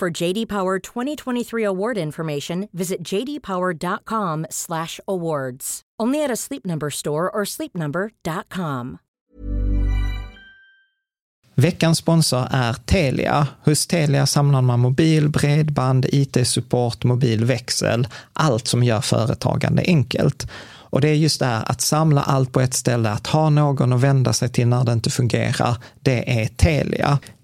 For JD Power 2023 award information, visit jdpower.com/awards. Only at a Sleep Number store or sleepnumber.com. Veckans sponsor är Telia. Hos Telia samlar man mobil, bredband, IT-support, mobilväxel, allt som gör företagande enkelt. Och det är just det här att samla allt på ett ställe, att ha någon att vända sig till när det inte fungerar, det är Telia.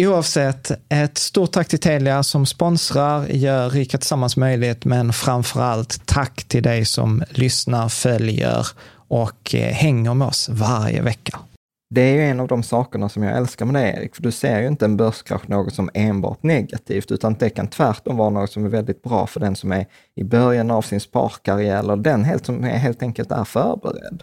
Oavsett, ett stort tack till Telia som sponsrar, gör Rika Tillsammans möjligt, men framför allt tack till dig som lyssnar, följer och eh, hänger med oss varje vecka. Det är ju en av de sakerna som jag älskar med dig, Erik, för du ser ju inte en börskrasch något som enbart negativt, utan det kan tvärtom vara något som är väldigt bra för den som är i början av sin sparkarriär, eller den helt, som helt enkelt är förberedd.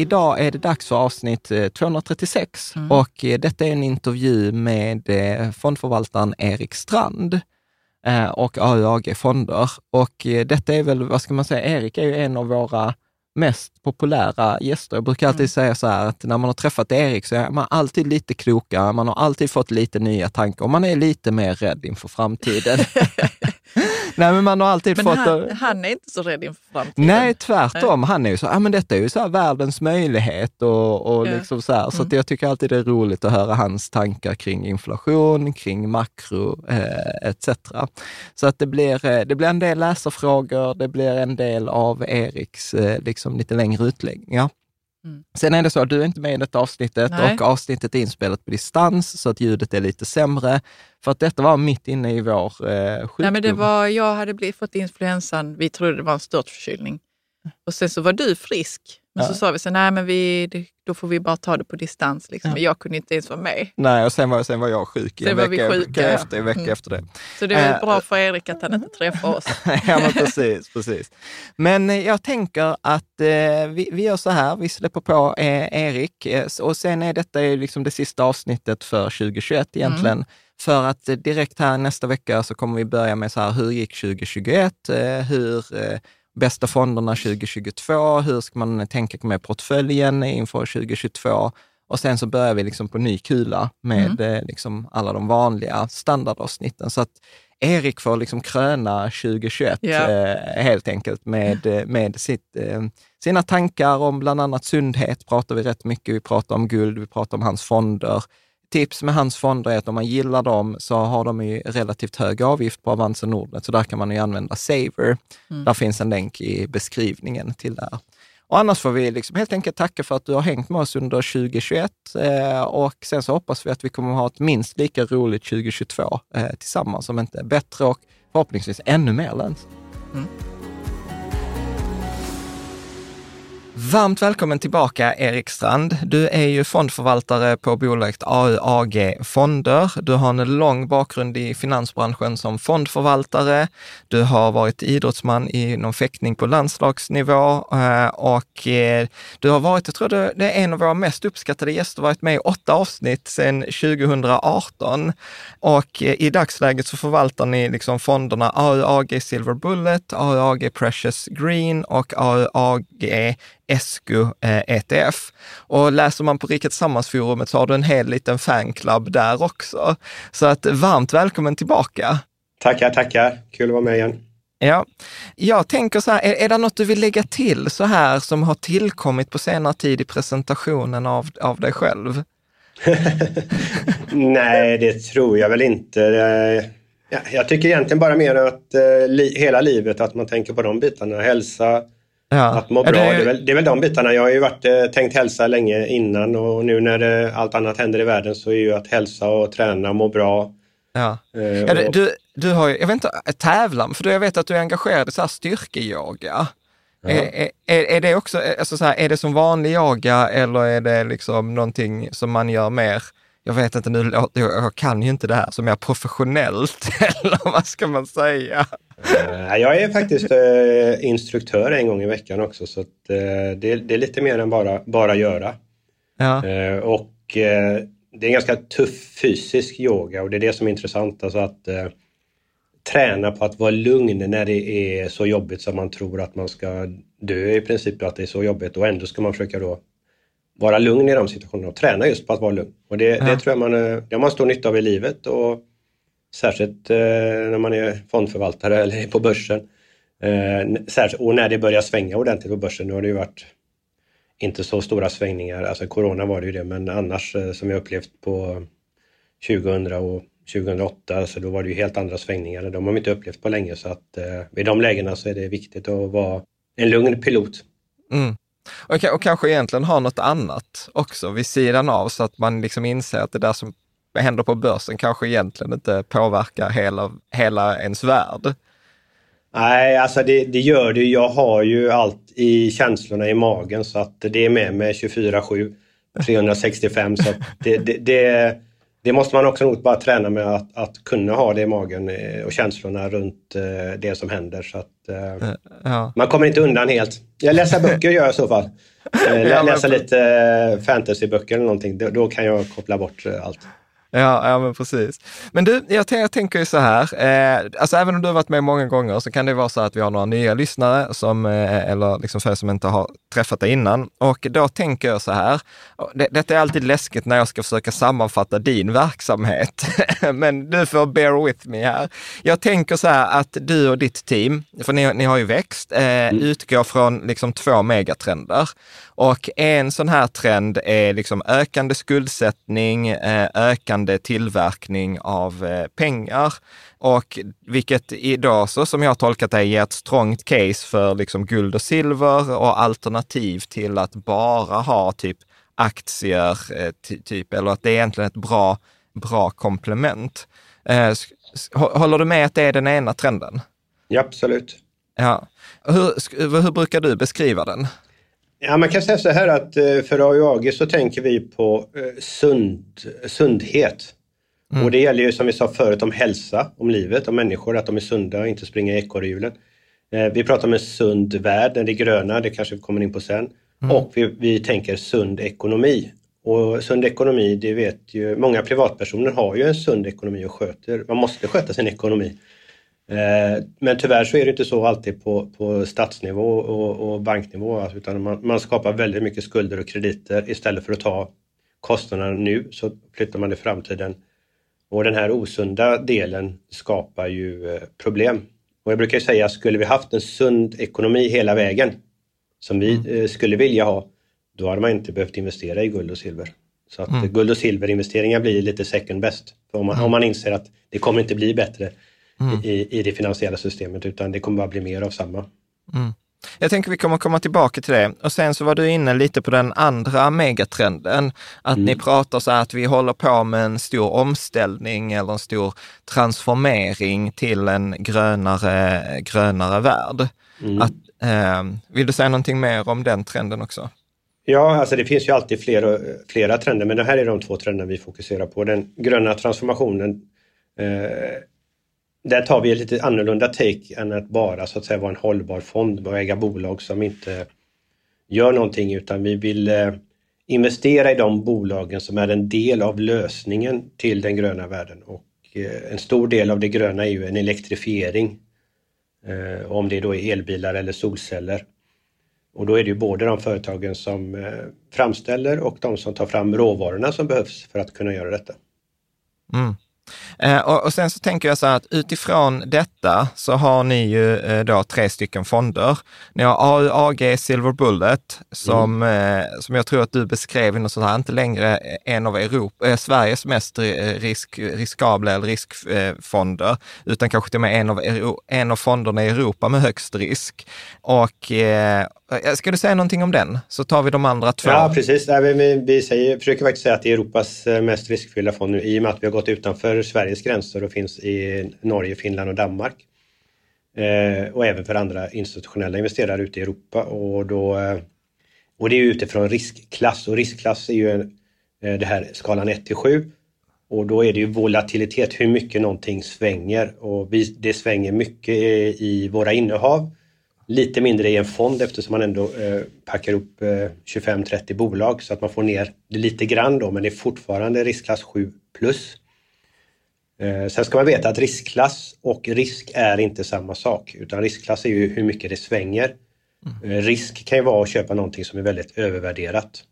Idag är det dags för avsnitt 236 eh, mm. och eh, detta är en intervju med eh, fondförvaltaren Erik Strand och AUAG Fonder. Och detta är väl, vad ska man säga, Erik är ju en av våra mest populära gäster. Jag brukar alltid mm. säga så här att när man har träffat Erik så är man alltid lite klokare, man har alltid fått lite nya tankar och man är lite mer rädd inför framtiden. Nej, men man har alltid men fått... Han, han, är inte så rädd inför framtiden. Nej, tvärtom. Han är ju så, ja men detta är ju så världens möjlighet och, och ja. liksom så här. Så mm. jag tycker alltid det är roligt att höra hans tankar kring inflation, kring makro eh, etc. Så att det blir, eh, det blir en del läsarfrågor, det blir en del av Eriks eh, liksom lite längre utläggningar. Mm. Sen är det så att du är inte med i detta avsnittet Nej. och avsnittet är inspelat på distans så att ljudet är lite sämre. För att detta var mitt inne i vår eh, sjukdom. Nej, men det var, jag hade blivit, fått influensan, vi trodde det var en störtförkylning. Och sen så var du frisk. Men ja. så sa vi så nej men vi, då får vi bara ta det på distans. Liksom. Men jag kunde inte ens vara med. Nej, och sen var, sen var jag sjuk i en vecka, sjuka, efter, en vecka mm. efter det. Så det var äh, bra för Erik att han inte träffade oss. ja, men precis, precis. Men eh, jag tänker att eh, vi, vi gör så här, vi släpper på eh, Erik eh, och sen är detta liksom det sista avsnittet för 2021 egentligen. Mm. För att direkt här nästa vecka så kommer vi börja med så här, hur gick 2021? hur bästa fonderna 2022, hur ska man tänka med portföljen inför 2022? Och sen så börjar vi liksom på ny kula med mm. liksom alla de vanliga standardavsnitten. Så att Erik får liksom kröna 2021 yeah. eh, helt enkelt med, eh, med sitt, eh, sina tankar om bland annat sundhet pratar vi rätt mycket. Vi pratar om guld, vi pratar om hans fonder. Tips med hans fonder är att om man gillar dem så har de ju relativt hög avgift på Avanza Nordnet, så där kan man ju använda Saver. Mm. Där finns en länk i beskrivningen till det. Och annars får vi liksom helt enkelt tacka för att du har hängt med oss under 2021 eh, och sen så hoppas vi att vi kommer att ha ett minst lika roligt 2022 eh, tillsammans, om inte bättre och förhoppningsvis ännu mer lönsamt. Mm. Varmt välkommen tillbaka Erik Strand. Du är ju fondförvaltare på bolaget AUAG Fonder. Du har en lång bakgrund i finansbranschen som fondförvaltare. Du har varit idrottsman inom fäktning på landslagsnivå eh, och eh, du har varit, jag tror det är en av våra mest uppskattade gäster, varit med i åtta avsnitt sedan 2018. Och eh, i dagsläget så förvaltar ni liksom fonderna AUAG Silver Bullet, AUAG Precious Green och AUAG ESCO ETF. Eh, e och läser man på Rikets Sammansforumet så har du en hel liten fanclub där också. Så att varmt välkommen tillbaka! Tackar, tackar! Kul att vara med igen. Ja, jag tänker så här, är, är det något du vill lägga till så här som har tillkommit på senare tid i presentationen av, av dig själv? Nej, det tror jag väl inte. Ja, jag tycker egentligen bara mer att eh, hela livet, att man tänker på de bitarna. Hälsa, Ja. Att må bra, det är, det, är väl, det är väl de bitarna. Jag har ju varit, eh, tänkt hälsa länge innan och nu när det, allt annat händer i världen så är ju att hälsa och träna, och må bra. Ja. Uh, ja du, du har ju, jag vet inte, tävlan, för jag vet att du är engagerad i så här styrkeyoga. Ja. Är, är, är, det också, alltså så här, är det som vanlig yoga eller är det liksom någonting som man gör mer jag vet inte nu, jag kan ju inte det här, som är professionellt, eller vad ska man säga? Uh, jag är faktiskt uh, instruktör en gång i veckan också, så det, det, är lite mer än bara, bara göra. Ja. och det är en ganska tuff fysisk yoga och det är det som är intressant, alltså att träna på att vara lugn när det är så jobbigt som man tror att man ska dö i princip, att det är så jobbigt och ändå ska man försöka då vara lugn i de situationerna och träna just på att vara lugn. Och det, ja. det tror jag man, det har man stor nytta av i livet och särskilt eh, när man är fondförvaltare eller på börsen. Eh, särskilt, och när det börjar svänga ordentligt på börsen. Nu har det ju varit inte så stora svängningar, alltså corona var det ju det, men annars eh, som jag upplevt på 2000 och 2008, så då var det ju helt andra svängningar. De har vi inte upplevt på länge så att eh, vid de lägena så är det viktigt att vara en lugn pilot. Mm. Och, och kanske egentligen ha något annat också vid sidan av så att man liksom inser att det där som händer på börsen kanske egentligen inte påverkar hela, hela ens värld. Nej, alltså det, det gör det. Jag har ju allt i känslorna i magen så att det är med mig 24-7, 365. så det, det, det, det, måste man också nog bara träna med att, att kunna ha det i magen eh, och känslorna runt eh, det som händer. Så att, eh, ja. Man kommer inte undan helt. Jag läser böcker gör jag i så fall. Läsa lite fantasyböcker eller någonting. Då kan jag koppla bort allt. Ja, ja men precis. Men du, jag, jag tänker ju så här, eh, alltså även om du har varit med många gånger så kan det vara så att vi har några nya lyssnare som, eh, eller liksom för som inte har träffat dig innan. Och då tänker jag så här, det, detta är alltid läskigt när jag ska försöka sammanfatta din verksamhet, men du får bear with me här. Jag tänker så här att du och ditt team, för ni, ni har ju växt, eh, mm. utgår från liksom två megatrender. Och en sån här trend är liksom ökande skuldsättning, eh, ökande tillverkning av eh, pengar. Och vilket idag, så som jag har tolkat det, ger ett strongt case för liksom guld och silver och alternativ till att bara ha typ aktier, eh, typ, eller att det är egentligen ett bra, bra komplement. Håller du med att det är den ena trenden? Ja, absolut. Ja. Hur, hur brukar du beskriva den? Ja, man kan säga så här att eh, för AUAG så tänker vi på eh, sund, sundhet. Mm. Och det gäller ju som vi sa förut om hälsa, om livet, om människor, att de är sunda och inte springer i ekorrhjulen. Eh, vi pratar om en sund värld, det gröna, det kanske vi kommer in på sen. Mm. Och vi, vi tänker sund ekonomi. Och sund ekonomi, det vet ju många privatpersoner har ju en sund ekonomi och sköter, man måste sköta sin ekonomi. Eh, men tyvärr så är det inte så alltid på, på statsnivå och, och banknivå alltså, utan man, man, skapar väldigt mycket skulder och krediter istället för att ta kostnaderna nu så flyttar man i framtiden. Och den här osunda delen skapar ju eh, problem. Och jag brukar säga, skulle vi haft en sund ekonomi hela vägen som vi mm. skulle vilja ha, då hade man inte behövt investera i guld och silver. Så att mm. guld och silverinvesteringar blir lite second best. Om man, om man inser att det kommer inte bli bättre mm. i, i det finansiella systemet utan det kommer bara bli mer av samma. Mm. Jag tänker vi kommer komma tillbaka till det. Och sen så var du inne lite på den andra megatrenden, att mm. ni pratar så att vi håller på med en stor omställning eller en stor transformering till en grönare, grönare värld. Mm. Att, eh, vill du säga någonting mer om den trenden också? Ja, alltså det finns ju alltid flera, flera trender, men det här är de två trenderna vi fokuserar på. Den gröna transformationen eh, där tar vi ett lite annorlunda take än att bara så att säga vara en hållbar fond och äga bolag som inte gör någonting utan vi vill eh, investera i de bolagen som är en del av lösningen till den gröna världen. Och eh, en stor del av det gröna är ju en elektrifiering. Eh, om det då är elbilar eller solceller. Och då är det ju både de företagen som framställer och de som tar fram råvarorna som behövs för att kunna göra detta. Mm. Eh, och, och, sen så tänker jag så här att utifrån detta så har ni ju eh, då tre stycken fonder. Ni har AUAG Silver Bullet som, mm. eh, som jag tror att du beskrev något sånt här, inte längre en av Europa, Sveriges mest risk, riskabla eller riskfonder, utan kanske till och med en av, en av fonderna i Europa med högst risk. Och Eh, eh, ska du säga någonting om den? Så tar vi de andra två. Ja, precis. Vi säger, försöker faktiskt säga att det är Europas eh, mest riskfyllda fond nu i och med att vi har gått utanför Sveriges gränser och finns i Norge, Finland och Danmark. Eh, och även för andra institutionella investerare ute i Europa. Och, då, och det är utifrån riskklass och riskklass är ju en, det här skalan 1 till 7. Och då är det ju volatilitet, hur mycket någonting svänger. Och vi, det svänger mycket i våra innehav lite mindre i en fond eftersom man ändå eh, packar upp eh, 25-30 bolag så att man får ner det lite grann då men det är fortfarande riskklass 7 plus. Eh, sen ska man veta att riskklass och risk är inte samma sak utan riskklass är ju hur mycket det svänger. Mm. Eh, risk kan ju vara att köpa någonting som är väldigt övervärderat.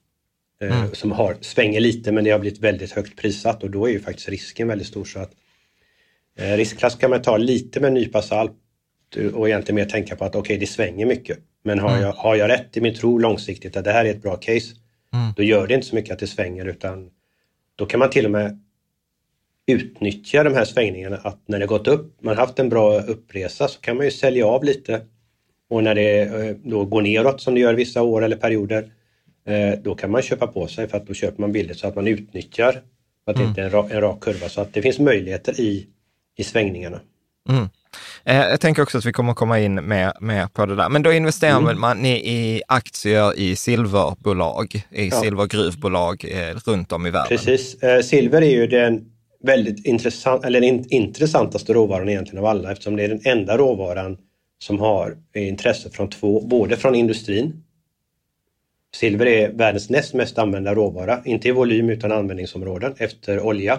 Eh, mm. Som har, svänger lite men det har blivit väldigt högt prissatt och då är ju faktiskt risken väldigt stor. så att eh, Riskklass kan man ta lite med en nypa salt och egentligen mer tänka på att okej, okay, det svänger mycket. Men har, mm. jag, har jag rätt i min tro långsiktigt att det här är ett bra case, mm. då gör det inte så mycket att det svänger utan då kan man till och med utnyttja de här svängningarna att när det gått upp, man haft en bra uppresa så kan man ju sälja av lite och när det eh, då går neråt som det gör vissa år eller perioder, eh, då kan man köpa på sig för att då köper man billigt så att man utnyttjar att det mm. inte är en rak, en rak kurva så att det finns möjligheter i, i svängningarna. Mm. Eh, jag tänker också att vi kommer komma in mer, mer på det där. Men då investerar mm. man i aktier i silverbolag, i ja. silvergruvbolag eh, runt om i världen. Precis. Eh, silver är ju den väldigt intressant, eller den intressantaste råvaran egentligen av alla eftersom det är den enda råvaran som har intresse från två, både från industrin. Silver är världens näst mest använda råvara, inte i volym utan användningsområden efter olja.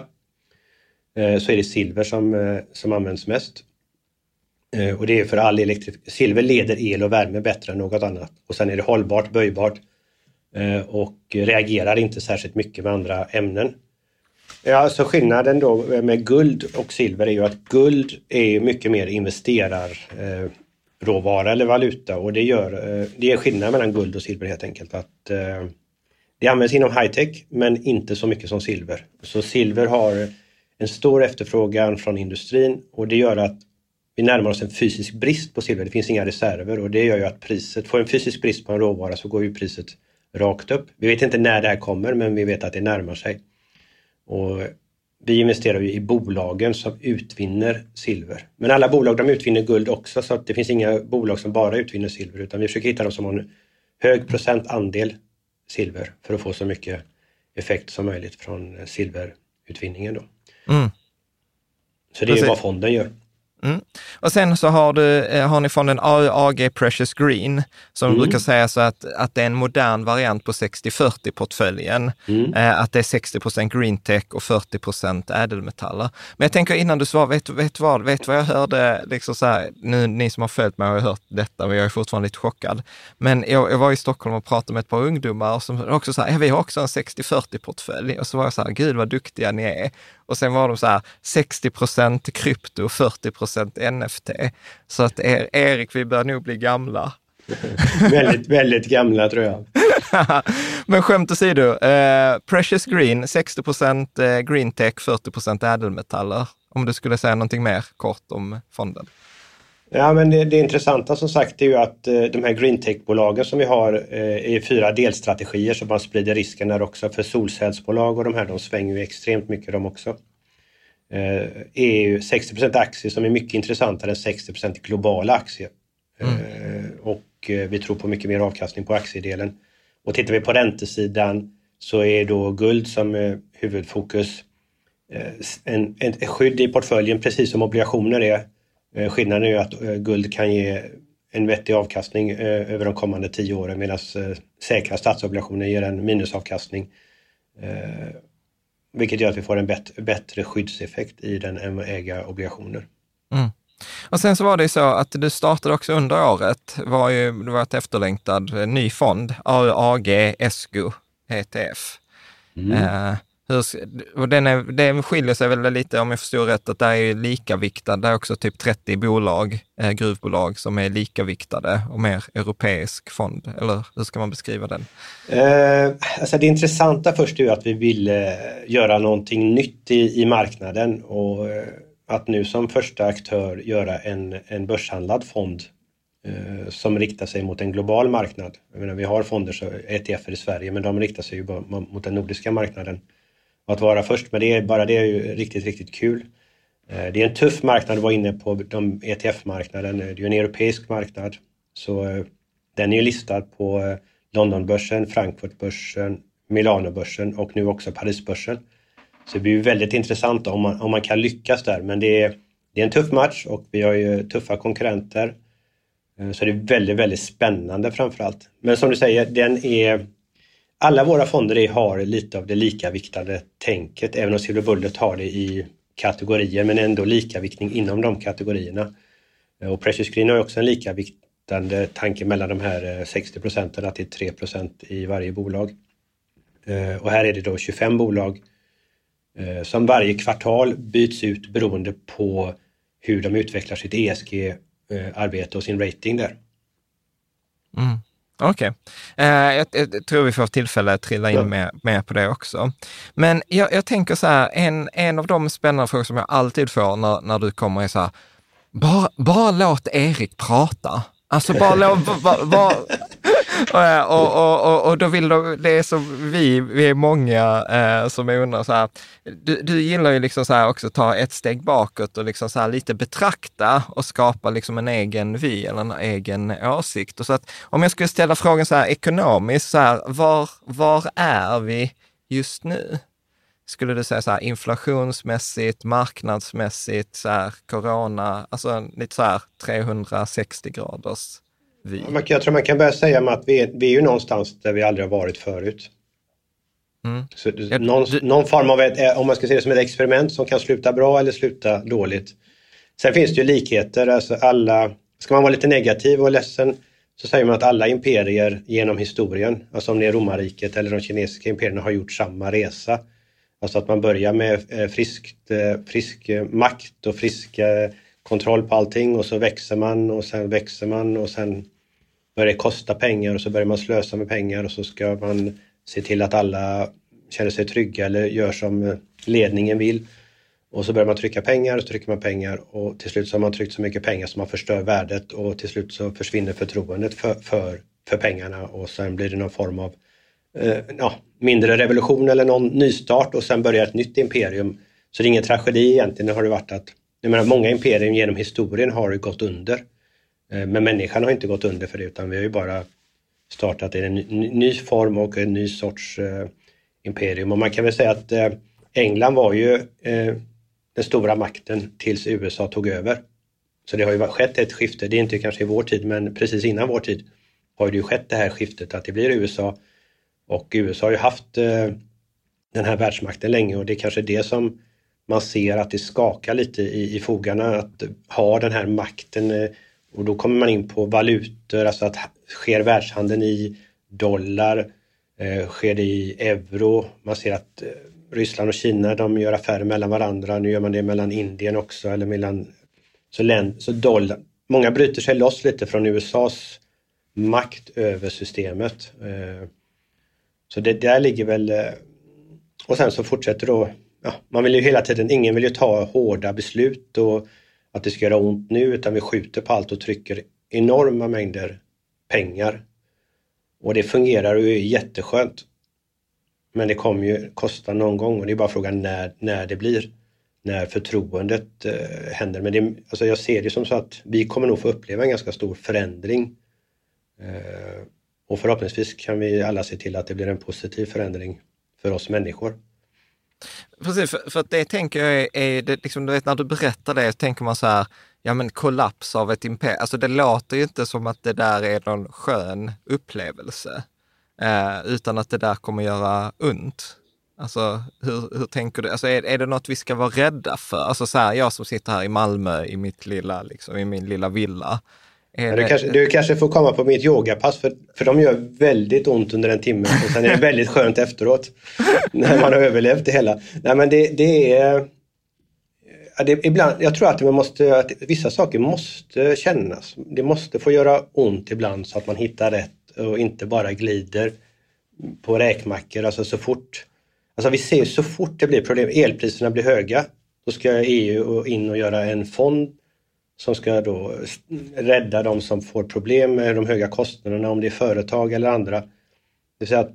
Så är det silver som, som används mest. Eh, och det är för all elektrifiering, Silver leder el och värme bättre än något annat. Och sen är det hållbart, böjbart eh, och reagerar inte särskilt mycket med andra ämnen. Ja, så skillnaden då med guld och silver är ju att guld är mycket mer investerarråvara eh, eller valuta och det gör det är skillnad mellan guld och silver helt enkelt. Att det används inom high-tech men inte så mycket som silver. Så silver har en stor efterfrågan från industrin och det gör att vi närmar oss en fysisk brist på silver. Det finns inga reserver och det gör ju att priset, får en fysisk brist på en råvara så går ju priset rakt upp. Vi vet inte när det här kommer men vi vet att det närmar sig. Och vi investerar ju i bolagen som utvinner silver. Men alla bolag de utvinner guld också så att det finns inga bolag som bara utvinner silver utan vi försöker hitta dem som har en hög procentandel silver för att få så mycket effekt som möjligt från silverutvinningen. Då. Mm. Så det är vad fonden gör. Mm. Och sen så har, du, eh, har ni fonden AG Precious Green, som mm. brukar säga så att, att det är en modern variant på 60-40-portföljen. Mm. Eh, att det är 60 procent green tech och 40 procent ädelmetaller. Men jag tänker innan du svarar, vet, vet, vad, vet vad jag hörde, liksom så här, nu, ni som har följt mig har hört detta, men jag är fortfarande lite chockad. Men jag, jag var i Stockholm och pratade med ett par ungdomar som också sa, ja, vi har också en 60-40-portfölj. Och så var jag så här, gud vad duktiga ni är. Och sen var de så här 60 procent krypto, 40 procent NFT. Så att er, Erik, vi börjar nog bli gamla. väldigt, väldigt gamla tror jag. Men skämt åsido, eh, Precious Green, 60 procent eh, green tech, 40 procent ädelmetaller. Om du skulle säga någonting mer kort om fonden? Ja, men det, det intressanta som sagt är ju att eh, de här greentech-bolagen som vi har eh, är fyra delstrategier som man sprider risken där också. För solcellsbolag och de här, de svänger ju extremt mycket de också. Eh, är ju 60% aktier som är mycket intressantare än 60% globala aktier. Mm. Eh, och eh, vi tror på mycket mer avkastning på aktiedelen. Och tittar vi på räntesidan så är då guld som eh, huvudfokus. Eh, en, en, ett skydd i portföljen precis som obligationer är Eh, skillnaden är ju att eh, guld kan ge en vettig avkastning eh, över de kommande tio åren medan säkra statsobligationer ger en minusavkastning. Vilket gör att vi får en bättre skyddseffekt i den än att äga obligationer. Mm. Och sen så var det så att du startade också under året, var ju, det var ett efterlängtad ny fond, AAG ESCO ETF. Mm. Eh, hur, den, är, det skiljer sig väl lite, om jag förstår rätt, att det är lika viktad. Det är också typ 30 bolag, eh, gruvbolag, som är likaviktade och mer europeisk fond. Eller hur ska man beskriva den? Eh, alltså det intressanta först är ju att vi ville göra någonting nytt i, i marknaden och eh, att nu som första aktör göra en, en börshandlad fond eh, som riktar sig mot en global marknad. Jag menar, vi har fonder, så ETFer i Sverige, men de riktar sig ju mot den nordiska marknaden. Att vara först med det, bara det är ju riktigt, riktigt kul. Eh, det är en tuff marknad att vara inne på, de ETF-marknaden. Eh, det är ju en europeisk marknad. Så eh, den är ju listad på Londonbörsen, Frankfurtbörsen, Milanobörsen och nu också Parisbörsen. Så det blir ju väldigt intressant om man, om man kan lyckas där. Men det är, det är en tuff match och vi har ju tuffa konkurrenter. Så det är väldigt, väldigt spännande framför allt. Men som du säger, den är alla våra fonder har lite av det likaviktade tänket, även om Silver Bullet har det i kategorier, men ändå likaviktning inom de kategorierna. Eh, och Precious Green har också en likaviktande tanke mellan de här eh, 60 procenten, att det är 3 procent i varje bolag. Eh, och här är det då 25 bolag som varje kvartal byts ut beroende på hur de utvecklar sitt ESG-arbete och sin rating där. Mm. Okej. Okay. Eh, jag, jag, tror vi får tillfälle att trilla in ja. mer, mer på det också. Men jag, jag, tänker så här, en, en av de spännande frågor som jag alltid får när, när du kommer är så här, bara, bara låt Erik prata. Alltså bara låt, bara, bara, Eh, och, och, och, och, då vill de, det är så vi, vi är många eh, som undrar så här, du, du gillar ju liksom så här också ta ett steg bakåt och liksom så här lite betrakta och skapa liksom en egen vy eller en egen åsikt. Och så att om jag skulle ställa frågan så här ekonomiskt, så här, var, var är vi just nu? Skulle du säga så här inflationsmässigt, marknadsmässigt, så här, corona, alltså lite så här 360 graders vi. Jag tror man kan börja säga att vi är, vi är ju någonstans där vi aldrig har varit förut. Mm. Så någon, någon, form av, ett, eh, om man ska se det som ett experiment som kan sluta bra eller sluta dåligt. Sen finns det ju likheter, alltså alla, ska man vara lite negativ och ledsen så säger man att alla imperier genom historien, alltså om det är romarriket eller de kinesiska imperierna har gjort samma resa. Alltså att man börjar med eh, friskt, eh, frisk makt och frisk kontroll på allting och så växer man och sen växer man och sen börjar det kosta pengar och så börjar man slösa med pengar och så ska man se till att alla känner sig trygga eller gör som ledningen vill. Och så börjar man trycka pengar och så trycker man pengar och till slut så har man tryckt så mycket pengar som man förstör värdet och till slut så försvinner förtroendet för, för, för pengarna och sen blir det någon form av eh, ja, mindre revolution eller någon nystart och sen börjar ett nytt imperium. Så det är ingen tragedi egentligen, det har det varit att jag menar, många imperier genom historien har gått under. Eh, men människan har inte gått under för det utan vi har ju bara startat en ny form och en ny sorts eh, imperium. Och man kan väl säga att eh, England var ju eh, den stora makten tills USA tog över. Så det har ju skett ett skifte, det är inte kanske i vår tid, men precis innan vår tid har det ju skett det här skiftet att det blir USA. Och USA har ju haft eh, den här världsmakten länge och det är kanske det som man ser att det skakar lite i, i fogarna att ha den här makten eh, och då kommer man in på valutor, alltså att sker världshandeln i dollar, eh, sker det i euro, man ser att eh, Ryssland och Kina de gör affärer mellan varandra, nu gör man det mellan Indien också eller mellan så, länd, så dollar. Många bryter sig loss lite från USAs makt över systemet. Eh, så det där ligger väl eh, och sen så fortsätter då, ja, man vill ju hela tiden, ingen vill ju ta hårda beslut och att det ska göra ont nu utan vi skjuter på allt och trycker enorma mängder pengar. Och det fungerar och är jätteskönt. Men det kommer ju kosta någon gång och det är bara frågan när, när det blir. När förtroendet eh, händer. Men det, alltså jag ser det som så att vi kommer nog få uppleva en ganska stor förändring. Eh, och förhoppningsvis kan vi alla se till att det blir en positiv förändring för oss människor. Precis, för, för att det tänker jag är, är det, liksom, du vet, när du berättar det, tänker man så här, ja men kollaps av ett imperium, alltså det låter ju inte som att det där är någon skön upplevelse, eh, utan att det där kommer göra ont. Alltså hur, hur tänker du? Alltså är, är det något vi ska vara rädda för? Alltså så här, jag som sitter här i Malmö i mitt lilla, liksom, i min lilla villa, du, kanske, du kanske får komma på mitt yogapass för, för de gör väldigt ont under en timme och sen är det väldigt skönt efteråt. när man har överlevt det hela. Nej men det, det är... Det, ibland, jag tror att, man måste, att vissa saker måste kännas. Det måste få göra ont ibland så att man hittar rätt och inte bara glider på räkmackor. Alltså så fort, alltså vi ser så fort det blir problem, elpriserna blir höga, då ska EU in och göra en fond som ska då rädda de som får problem med de höga kostnaderna, om det är företag eller andra. Det vill säga att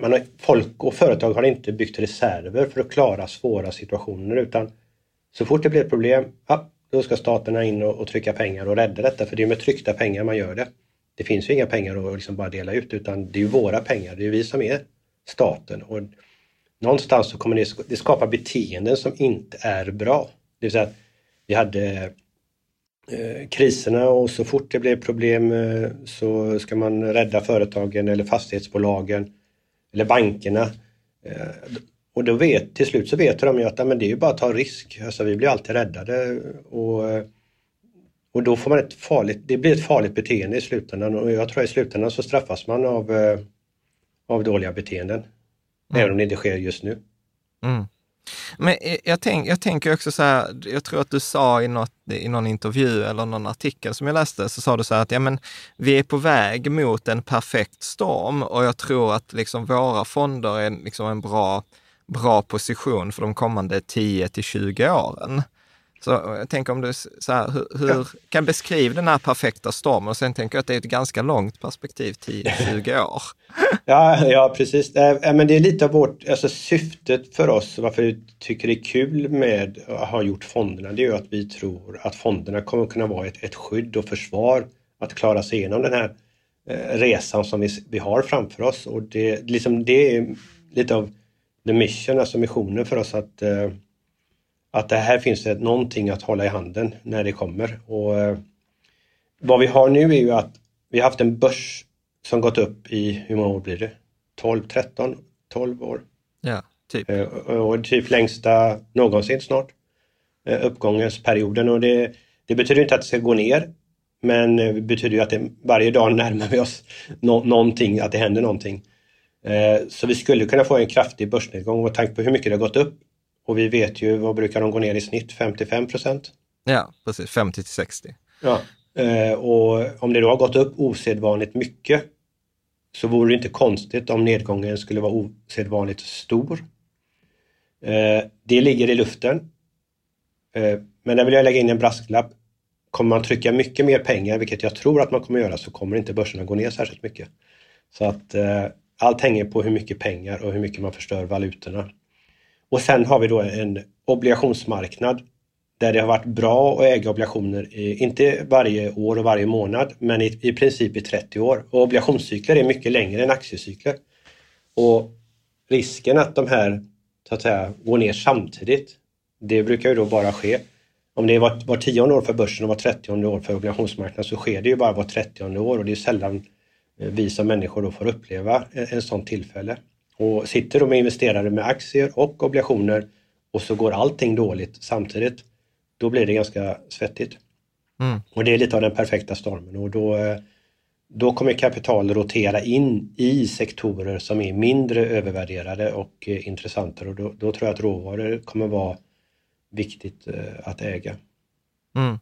man har, folk och företag har inte byggt reserver för att klara svåra situationer utan så fort det blir ett problem, ja, då ska staterna in och, och, trycka pengar och rädda detta för det är med tryckta pengar man gör det. Det finns ju inga pengar att liksom bara dela ut utan det är ju våra pengar, det är vi som är staten. Och någonstans så kommer det, det skapa beteenden som inte är bra. Det vill säga att vi hade kriserna och så fort det blev problem eh, så ska man rädda företagen eller fastighetsbolagen eller bankerna. Eh, och då vet, till slut så vet de ju att men det är ju bara att ta risk. Alltså vi blir alltid räddade och, och då får man ett farligt, det blir ett farligt beteende i slutändan och jag tror i slutändan så straffas man av, av dåliga beteenden. Mm. Även om det inte sker just nu. Mm. Men jag, tänk, jag tänker också så här, jag tror att du sa i, något, i någon intervju eller någon artikel som jag läste, så sa du så här att ja, men, vi är på väg mot en perfekt storm och jag tror att liksom våra fonder är liksom en bra, bra position för de kommande 10 till 20 åren. Så jag tänker om du så här, hur, hur kan beskriva den här perfekta stormen och sen tänker jag att det är ett ganska långt perspektiv, 10-20 år. Ja, ja precis. Äh, men det är lite av vårt, alltså syftet för oss, varför vi tycker det är kul med att ha gjort fonderna, det är ju att vi tror att fonderna kommer kunna vara ett, ett skydd och försvar att klara sig igenom den här eh, resan som vi, vi har framför oss. Och det, liksom, det är lite av the mission, alltså missionen för oss att eh, att det här finns det någonting att hålla i handen när det kommer. Och eh, Vad vi har nu är ju att vi har haft en börs som gått upp i, hur många år blir det? 12, 13, 12 år. Ja, typ. Eh, och typ längsta någonsin snart. Eh, uppgångsperioden och det, det betyder inte att det ska gå ner. Men det betyder ju att det, varje dag närmar vi oss no, någonting, att det händer någonting. Så vi skulle kunna få en kraftig börsnedgång och tanke på hur mycket det har gått upp och vi vet ju, vad brukar de gå ner i snitt? 55 procent? Ja, precis. 50 till 60. Ja, eh, och om det då har gått upp osedvanligt mycket så vore det inte konstigt om nedgången skulle vara osedvanligt stor. Eh, det ligger i luften. Eh, men där vill jag lägga in en brasklapp. Kommer man trycka mycket mer pengar, vilket jag tror att man kommer göra, så kommer inte börserna gå ner särskilt mycket. Så att allt hänger på hur mycket pengar och hur mycket man förstör valutorna. Och sen har vi då en obligationsmarknad där det har varit bra att äga obligationer, inte varje år och varje månad, men i, i princip i 30 år. Och obligationscykler är mycket längre än aktiecykler. Och risken att de här så att säga, går ner samtidigt, det brukar ju då bara ske om det är var, var tionde år för börsen och var trettionde år för obligationsmarknaden så sker det ju bara var trettionde år och det är sällan eh, vi som människor då får uppleva en, en sån tillfälle. Och sitter de med investerare med aktier och obligationer och så går allting dåligt samtidigt, då blir det ganska svettigt. Mm. Och det är lite av den perfekta stormen och då, eh, då kommer kapital rotera in i sektorer som är mindre övervärderade och eh, intressantare och då, då tror jag att råvaror kommer vara viktigt eh, att äga. Mm.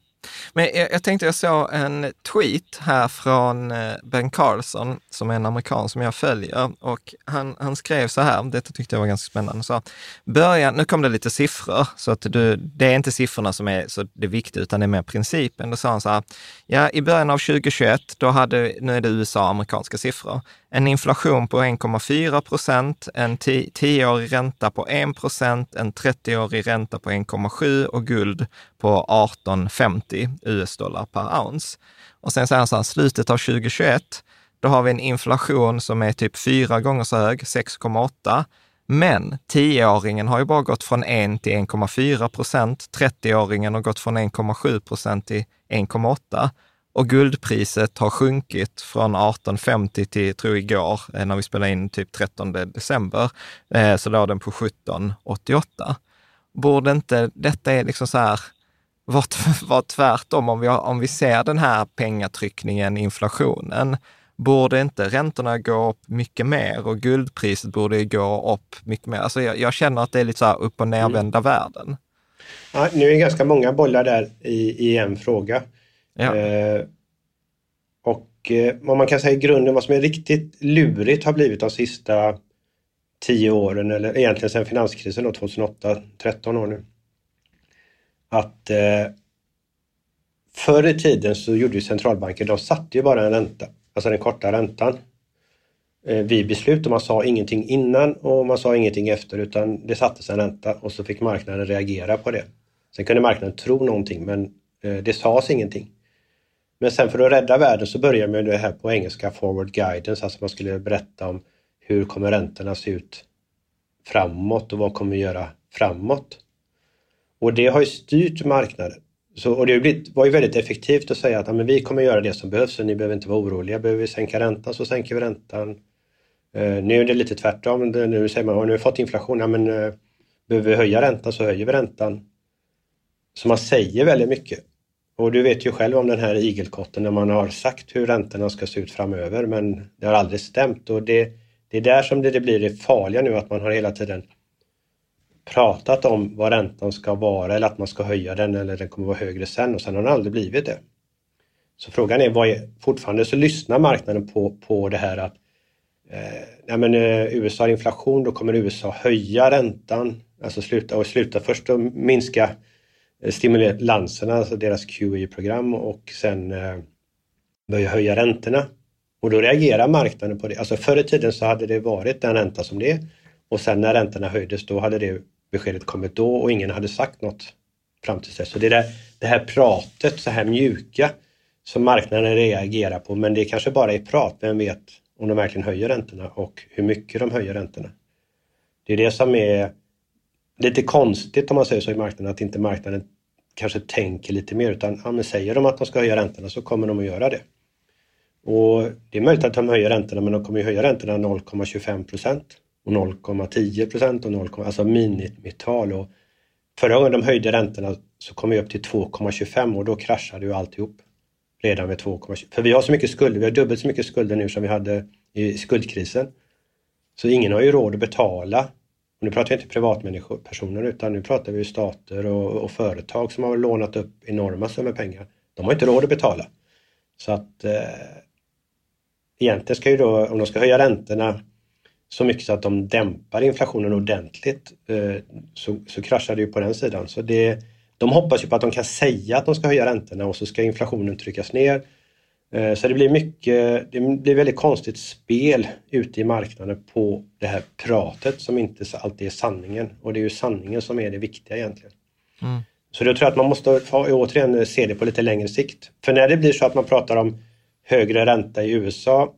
Men jag, jag, tänkte, jag såg en tweet här från eh, Ben Carlson, som är en amerikan som jag följer. Och han, han skrev så här, detta tyckte jag var ganska spännande. Så, början, nu kom det lite siffror, så att du, det är inte siffrorna som är så det viktiga, utan det är mer principen. Då sa han så här, ja i början av 2021, då hade, nu är det USA, amerikanska siffror, en inflation på 1,4 procent, en tioårig ränta på 1 procent, en 30-årig ränta på 1,7 och guld på 18,50 US-dollar per ounce. Och sen säger han så här, slutet av 2021, då har vi en inflation som är typ fyra gånger så hög, 6,8. Men 10-åringen har ju bara gått från 1 till 1,4 procent. 30-åringen har gått från 1,7 procent till 1,8 och guldpriset har sjunkit från 1850 till, tror igår, eh, när vi spelade in typ 13 december, eh, så låg den på 1788. Borde inte detta är liksom så här, vara tvärtom om vi, har, om vi ser den här pengatryckningen, inflationen, borde inte räntorna gå upp mycket mer och guldpriset borde gå upp mycket mer? Alltså jag, jag känner att det är lite så här upp och nervända mm. världen. Ja, nu är det ganska många bollar där i, i en fråga. Ja. Eh, och eh, vad man kan säga i grunden, vad som är riktigt lurigt har blivit de sista tio åren, eller egentligen sedan finanskrisen då, 2008, 13 år nu. Att eh, förr i tiden så gjorde ju centralbanker, de satte ju bara en ränta, alltså den korta räntan eh, vid beslut och man sa ingenting innan och man sa ingenting efter utan det sattes en ränta och så fick marknaden reagera på det. Sen kunde marknaden tro någonting men eh, det sades ingenting. Men sen för att rädda världen så började man det här på engelska forward guidance, alltså man skulle berätta om hur kommer räntorna se ut framåt och vad kommer vi göra framåt? Och det har ju styrt marknaden. Så, och det var ju väldigt effektivt att säga att ja, men vi kommer göra det som behövs och ni behöver inte vara oroliga. Behöver vi sänka räntan så sänker vi räntan. Eh, nu är det lite tvärtom. Nu säger man nu har vi fått inflation. Ja, men, eh, behöver vi höja räntan så höjer vi räntan. Så man säger väldigt mycket. Och du vet ju själv om den här igelkotten när man har sagt hur räntorna ska se ut framöver men det har aldrig stämt och det, det är där som det, det blir det farliga nu att man har hela tiden pratat om vad räntan ska vara eller att man ska höja den eller den kommer vara högre sen och sen har den aldrig blivit det. Så frågan är, vad är fortfarande så lyssnar marknaden på, på det här att eh, men, eh, USA har inflation, då kommer USA höja räntan, alltså sluta och sluta först att minska Eh, stimulanserna, alltså deras QE-program och sen eh, börja höja räntorna. Och då reagerar marknaden på det. Alltså förr i tiden så hade det varit den ränta som det är och sen när räntorna höjdes då hade det beskedet kommit då och ingen hade sagt något fram till dess. Så det där, det, det här pratet, så här mjuka, som marknaden reagerar på men det kanske bara är prat. Vem vet om de verkligen höjer räntorna och hur mycket de höjer räntorna. Det är det som är lite konstigt om man säger så i marknaden, att inte marknaden kanske tänker lite mer utan ja, men säger de att de ska höja räntorna så kommer de att göra det. Och Det är möjligt att de höjer räntorna men de kommer ju höja räntorna 0,25 procent och 0,10 procent och 0, alltså minimital. Och förra gången de höjde räntorna så kom vi upp till 2,25 och då kraschade ju alltihop redan med 2,25. För vi har så mycket skulder, vi har dubbelt så mycket skulder nu som vi hade i skuldkrisen. Så ingen har ju råd att betala och nu pratar vi inte privatpersoner utan nu pratar vi stater och, och, företag som har lånat upp enorma summor pengar. De har inte råd att betala. Så att eh, egentligen ska ju då, om de ska höja räntorna så mycket så att de dämpar inflationen ordentligt eh, så, så kraschar det ju på den sidan. Så det, de hoppas ju på att de kan säga att de ska höja räntorna och så ska inflationen tryckas ner så det blir mycket, det blir väldigt konstigt spel ute i marknaden på det här pratet som inte alltid är sanningen. Och det är ju sanningen som är det viktiga egentligen. Mm. Så då tror jag att man måste återigen se det på lite längre sikt. För när det blir så att man pratar om högre ränta i USA,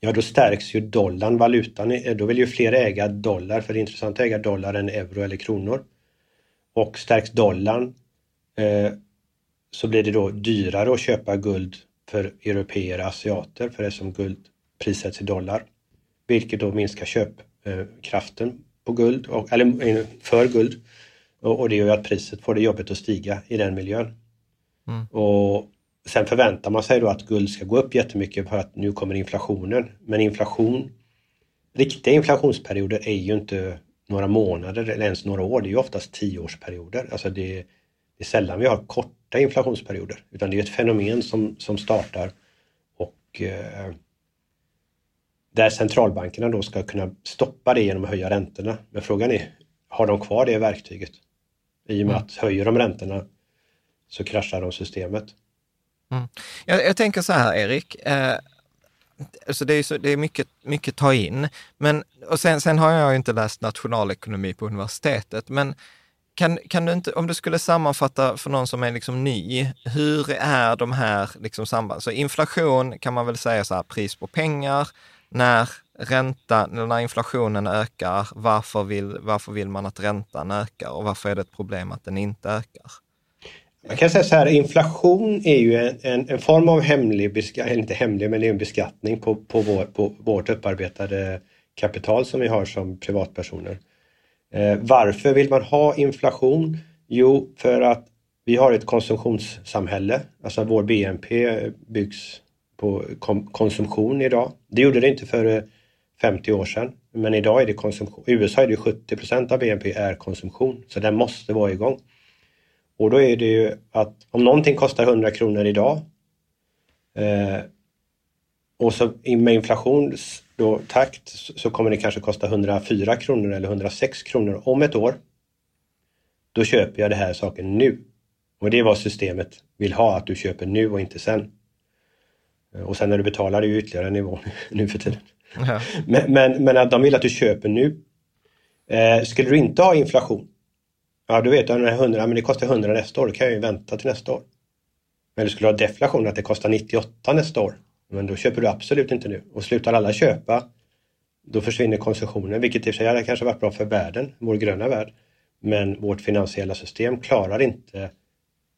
ja då stärks ju dollarn, valutan. Då vill ju fler äga dollar, för det är intressant att äga dollar än euro eller kronor. Och stärks dollarn, eh, så blir det då dyrare att köpa guld för europeer och asiater för det som guld prissätts i dollar. Vilket då minskar köpkraften på guld, och, eller för guld. Och, och det gör ju att priset får det jobbigt att stiga i den miljön. Mm. Och Sen förväntar man sig då att guld ska gå upp jättemycket för att nu kommer inflationen. Men inflation, riktiga inflationsperioder är ju inte några månader eller ens några år. Det är ju oftast tioårsperioder. Alltså det, det är sällan vi har korta inflationsperioder utan det är ett fenomen som, som startar och eh, där centralbankerna då ska kunna stoppa det genom att höja räntorna. Men frågan är, har de kvar det verktyget? I och med mm. att höjer de räntorna så kraschar de systemet. Mm. Jag, jag, tänker så här, Erik. Eh, alltså det är, så, det är mycket, mycket ta in. Men, och sen, sen har jag inte läst nationalekonomi på universitetet, men kan, kan du inte, om du skulle sammanfatta för någon som är liksom ny, hur är de här liksom sambanden? Så inflation kan man väl säga så här, pris på pengar. När ränta, när inflationen ökar, varför vill, varför vill man att räntan ökar och varför är det ett problem att den inte ökar? Man kan säga så här, inflation är ju en, en, en form av hemlig, beskattning, inte hemlig, men det är en beskattning på, på, vår, på vårt upparbetade kapital som vi har som privatpersoner. Eh, varför vill man ha inflation? Jo, för att vi har ett konsumtionssamhälle, alltså vår BNP byggs på konsumtion idag. Det gjorde det inte för eh, 50 år sedan, men idag är det konsumtion. I USA är det 70 procent av BNP är konsumtion, så den måste vara igång. Och då är det ju att om någonting kostar 100 kronor idag eh, och så med inflation då, takt så kommer det kanske kosta 104 kronor eller 106 kronor om ett år. Då köper jag det här saken nu. Och det är vad systemet vill ha, att du köper nu och inte sen. Eh, och sen när du betalar det är ju ytterligare en nivå nu för tiden. Ja. Men, men, men, att de vill att du köper nu. Eh, skulle du inte ha inflation Ja, du vet den här 100, men det kostar 100 nästa år, då kan jag ju vänta till nästa år. Men du skulle ha deflation, att det kostar 98 nästa år. Men då köper du absolut inte nu. Och slutar alla köpa, då försvinner konsumtionen, vilket i och för sig hade kanske varit bra för världen, vår gröna värld. Men vårt finansiella system klarar inte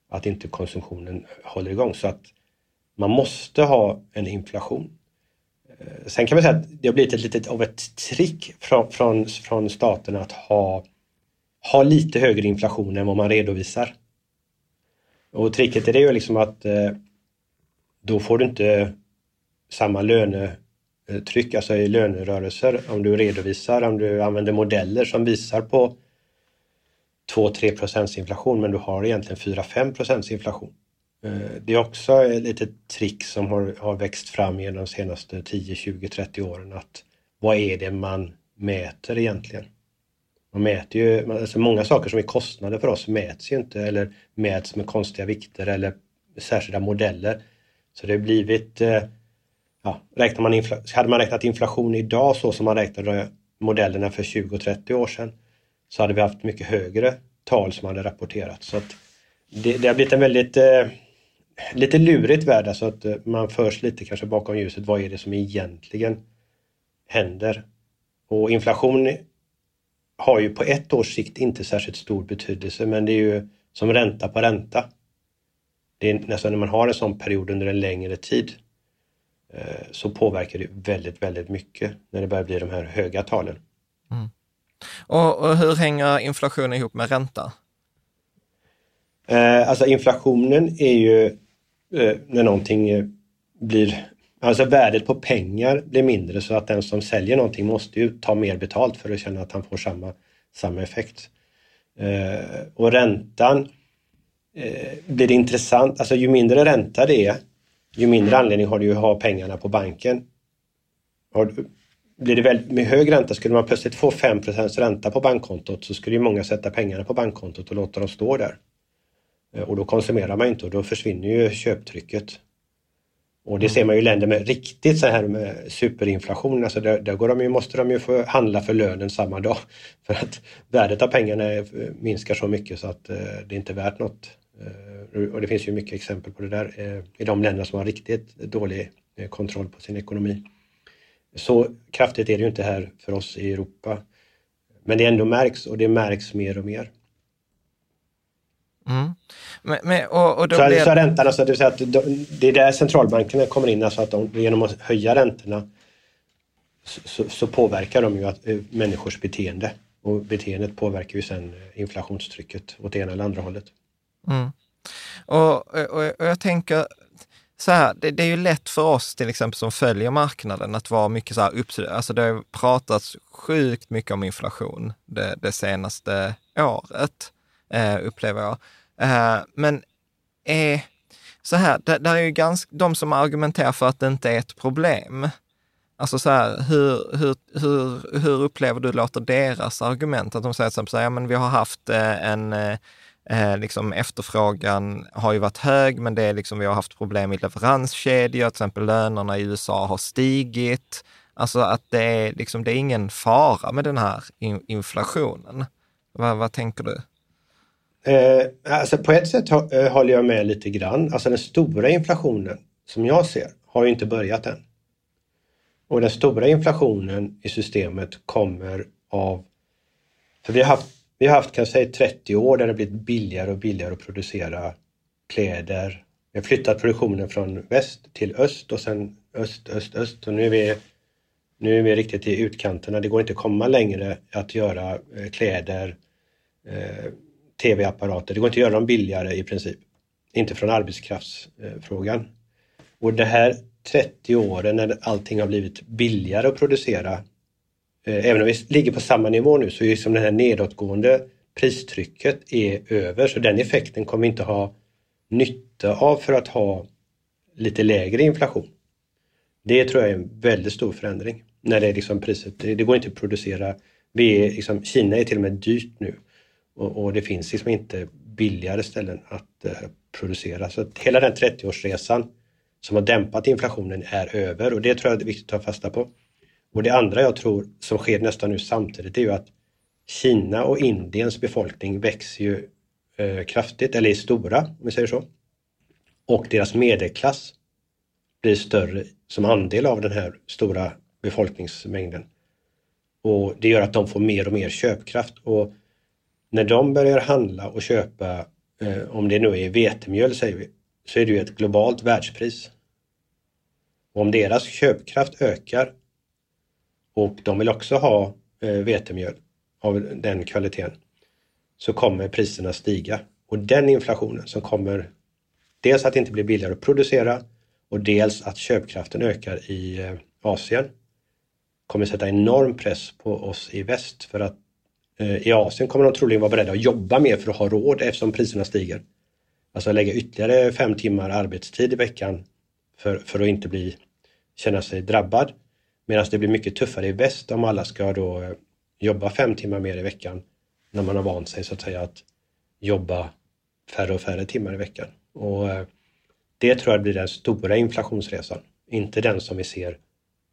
att inte konsumtionen håller igång. Så att man måste ha en inflation. Eh, sen kan man säga att det har blivit ett litet av ett trick från, från, från staten att ha ha lite högre inflation än vad man redovisar. Och tricket är det ju liksom att eh, då får du inte samma lönetryck, eh, alltså i lönerörelser, om du redovisar, om du använder modeller som visar på 2-3 procents inflation, men du har egentligen 4-5 procents inflation. Eh, det är också ett litet trick som har, har växt fram genom de senaste 10, 20, 30 åren. att Vad är det man mäter egentligen? Man mäter ju, alltså många saker som är kostnader för oss mäts ju inte eller mäts med konstiga vikter eller särskilda modeller. Så det har blivit, eh, ja, räknar man hade man räknat inflation idag så som man räknade modellerna för 20 och 30 år sedan så hade vi haft mycket högre tal som hade rapporterats. Så det, det har blivit en väldigt eh, lite lurigt värld, alltså att eh, man förs lite kanske bakom ljuset. Vad är det som egentligen händer? Och inflation har ju på ett års sikt inte särskilt stor betydelse men det är ju som ränta på ränta. Det är nästan när man har en sån period under en längre tid så påverkar det väldigt, väldigt mycket när det börjar bli de här höga talen. Mm. Och, och, hur hänger inflationen ihop med ränta? Eh, alltså inflationen är ju eh, när någonting eh, blir Alltså värdet på pengar blir mindre så att den som säljer någonting måste ju ta mer betalt för att känna att han får samma, samma effekt. Eh, och räntan eh, blir det intressant, alltså ju mindre ränta det är, ju mindre anledning har du att ha pengarna på banken. Har, blir det väldigt, med hög ränta, skulle man plötsligt få 5% ränta på bankkontot så skulle ju många sätta pengarna på bankkontot och låta dem stå där. Eh, och då konsumerar man inte och då försvinner ju köptrycket. Och det ser man ju i länder med riktigt så här med superinflation, alltså där, där går de ju, måste de ju få handla för lönen samma dag. För att värdet av pengarna minskar så mycket så att eh, det är inte är värt något. Eh, och det finns ju mycket exempel på det där eh, i de länder som har riktigt dålig eh, kontroll på sin ekonomi. Så kraftigt är det ju inte här för oss i Europa. Men det ändå märks och det märks mer och mer. Mm. Men, men, och, och så, blir... så räntan, alltså, det, vill säga att de, det är där centralbankerna kommer in, alltså att de, genom att höja räntorna så, så påverkar de ju att, människors beteende. Och beteendet påverkar ju sen inflationstrycket åt ena eller andra hållet. Mm. Och, och, och, jag tänker så här, det, det, är ju lätt för oss till exempel som följer marknaden att vara mycket så här upp, alltså det har pratats sjukt mycket om inflation det, det senaste året, eh, upplever jag. Eh, men eh, så här, det, det är ju ganska, de som argumenterar för att det inte är ett problem, Alltså så här, hur, hur, hur, hur upplever du låter deras argument? Att de säger så här, ja, men vi har haft eh, en eh, eh, liksom efterfrågan har ju varit hög, men det är liksom, vi har haft problem i leveranskedjor, till exempel lönerna i USA har stigit. Alltså att det är, liksom, det är ingen fara med den här inflationen. Vad, vad tänker du? Eh, alltså på ett sätt eh, håller jag med lite grann. Alltså den stora inflationen som jag ser har ju inte börjat än. Och den stora inflationen i systemet kommer av... För vi har haft, vi har haft kan jag säga, 30 år där det blivit billigare och billigare att producera kläder. Vi har flyttat produktionen från väst till öst och sen öst, öst, öst. Och nu är vi, nu är vi riktigt i utkanterna. Det går inte att komma längre att göra eh, kläder, eh, tv-apparater. Det går inte att göra dem billigare i princip. Inte från arbetskraftsfrågan. Och det här 30 åren när allting har blivit billigare att producera. Eh, även om vi ligger på samma nivå nu så är som det här nedåtgående pristrycket är över så den effekten kommer vi inte ha nytta av för att ha lite lägre inflation. Det tror jag är en väldigt stor förändring. När det är liksom priset, det går inte att producera. Vi är liksom, Kina är till och med dyrt nu och, och det finns liksom inte billigare ställen att eh, producera. Så att hela den 30-årsresan som har dämpat inflationen är över och det tror jag är viktigt att ta fasta på. Och det andra jag tror som sker nästan nu samtidigt är ju att Kina och Indiens befolkning växer ju eh, kraftigt, eller är stora om vi säger så. Och deras medelklass blir större som andel av den här stora befolkningsmängden. Och det gör att de får mer och mer köpkraft och när de börjar handla och köpa, eh, om det nu är vetemjöl säger vi, så är det ju ett globalt världspris. Och om deras köpkraft ökar och de vill också ha eh, vetemjöl av den kvaliteten så kommer priserna stiga. Och den inflationen som kommer dels att det inte blir billigare att producera och dels att köpkraften ökar i eh, Asien kommer sätta enorm press på oss i väst för att eh, i Asien kommer de troligen vara beredda att jobba mer för att ha råd eftersom priserna stiger. Alltså lägga ytterligare fem timmar arbetstid i veckan för, för att inte bli, känna sig drabbad. Medan det blir mycket tuffare i väst om alla ska då eh, jobba fem timmar mer i veckan när man har vant sig så att säga att jobba färre och färre timmar i veckan. Och eh, Det tror jag blir den stora inflationsresan, inte den som vi ser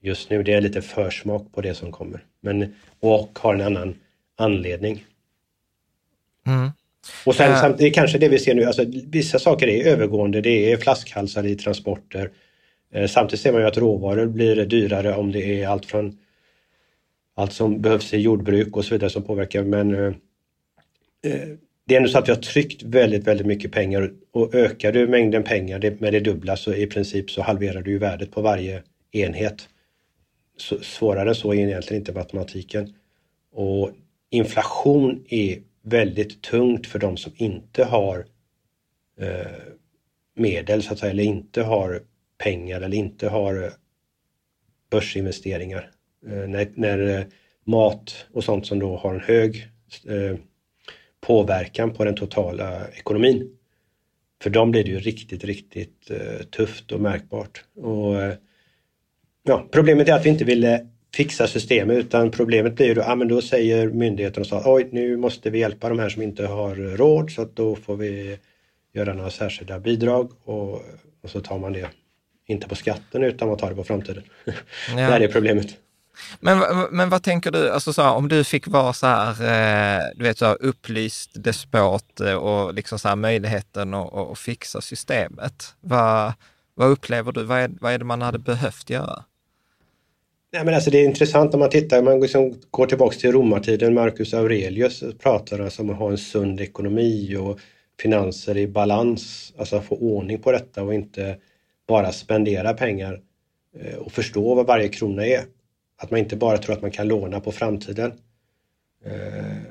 just nu. Det är lite försmak på det som kommer. Men, och har en annan anledning. Mm. Och sen, det är kanske det vi ser nu, alltså vissa saker är övergående, det är flaskhalsar i transporter. Eh, samtidigt ser man ju att råvaror blir dyrare om det är allt från allt som behövs i jordbruk och så vidare som påverkar men eh, eh det är ändå så att vi har tryckt väldigt, väldigt mycket pengar och ökar du mängden pengar med det dubbla så i princip så halverar du ju värdet på varje enhet. Så, svårare än så är egentligen inte matematiken. Och inflation är väldigt tungt för de som inte har eh, medel så att säga, eller inte har pengar eller inte har eh, börsinvesteringar. Eh, när, när eh, mat och sånt som då har en hög eh, påverkan på den totala ekonomin. För dem blir det ju riktigt, riktigt eh, tufft och märkbart. Och, eh, ja, problemet är att vi inte ville eh, fixa systemet utan problemet blir då, ja men då säger myndigheten och så oj nu måste vi hjälpa de här som inte har råd så att då får vi göra några särskilda bidrag och, och så tar man det, inte på skatten utan man tar det på framtiden. Ja. det här är problemet. Men, men vad tänker du, alltså så här, om du fick vara så här, eh, du vet så här, upplyst despot eh, och liksom så här, möjligheten att, att fixa systemet. Vad, vad upplever du, vad är, vad är det man hade behövt göra? Nej, men alltså det är intressant om man tittar, man liksom går tillbaks till romartiden, Marcus Aurelius pratar alltså om att ha en sund ekonomi och finanser i balans, alltså få ordning på detta och inte bara spendera pengar eh, och förstå vad varje krona är. Att man inte bara tror att man kan låna på framtiden. Eh,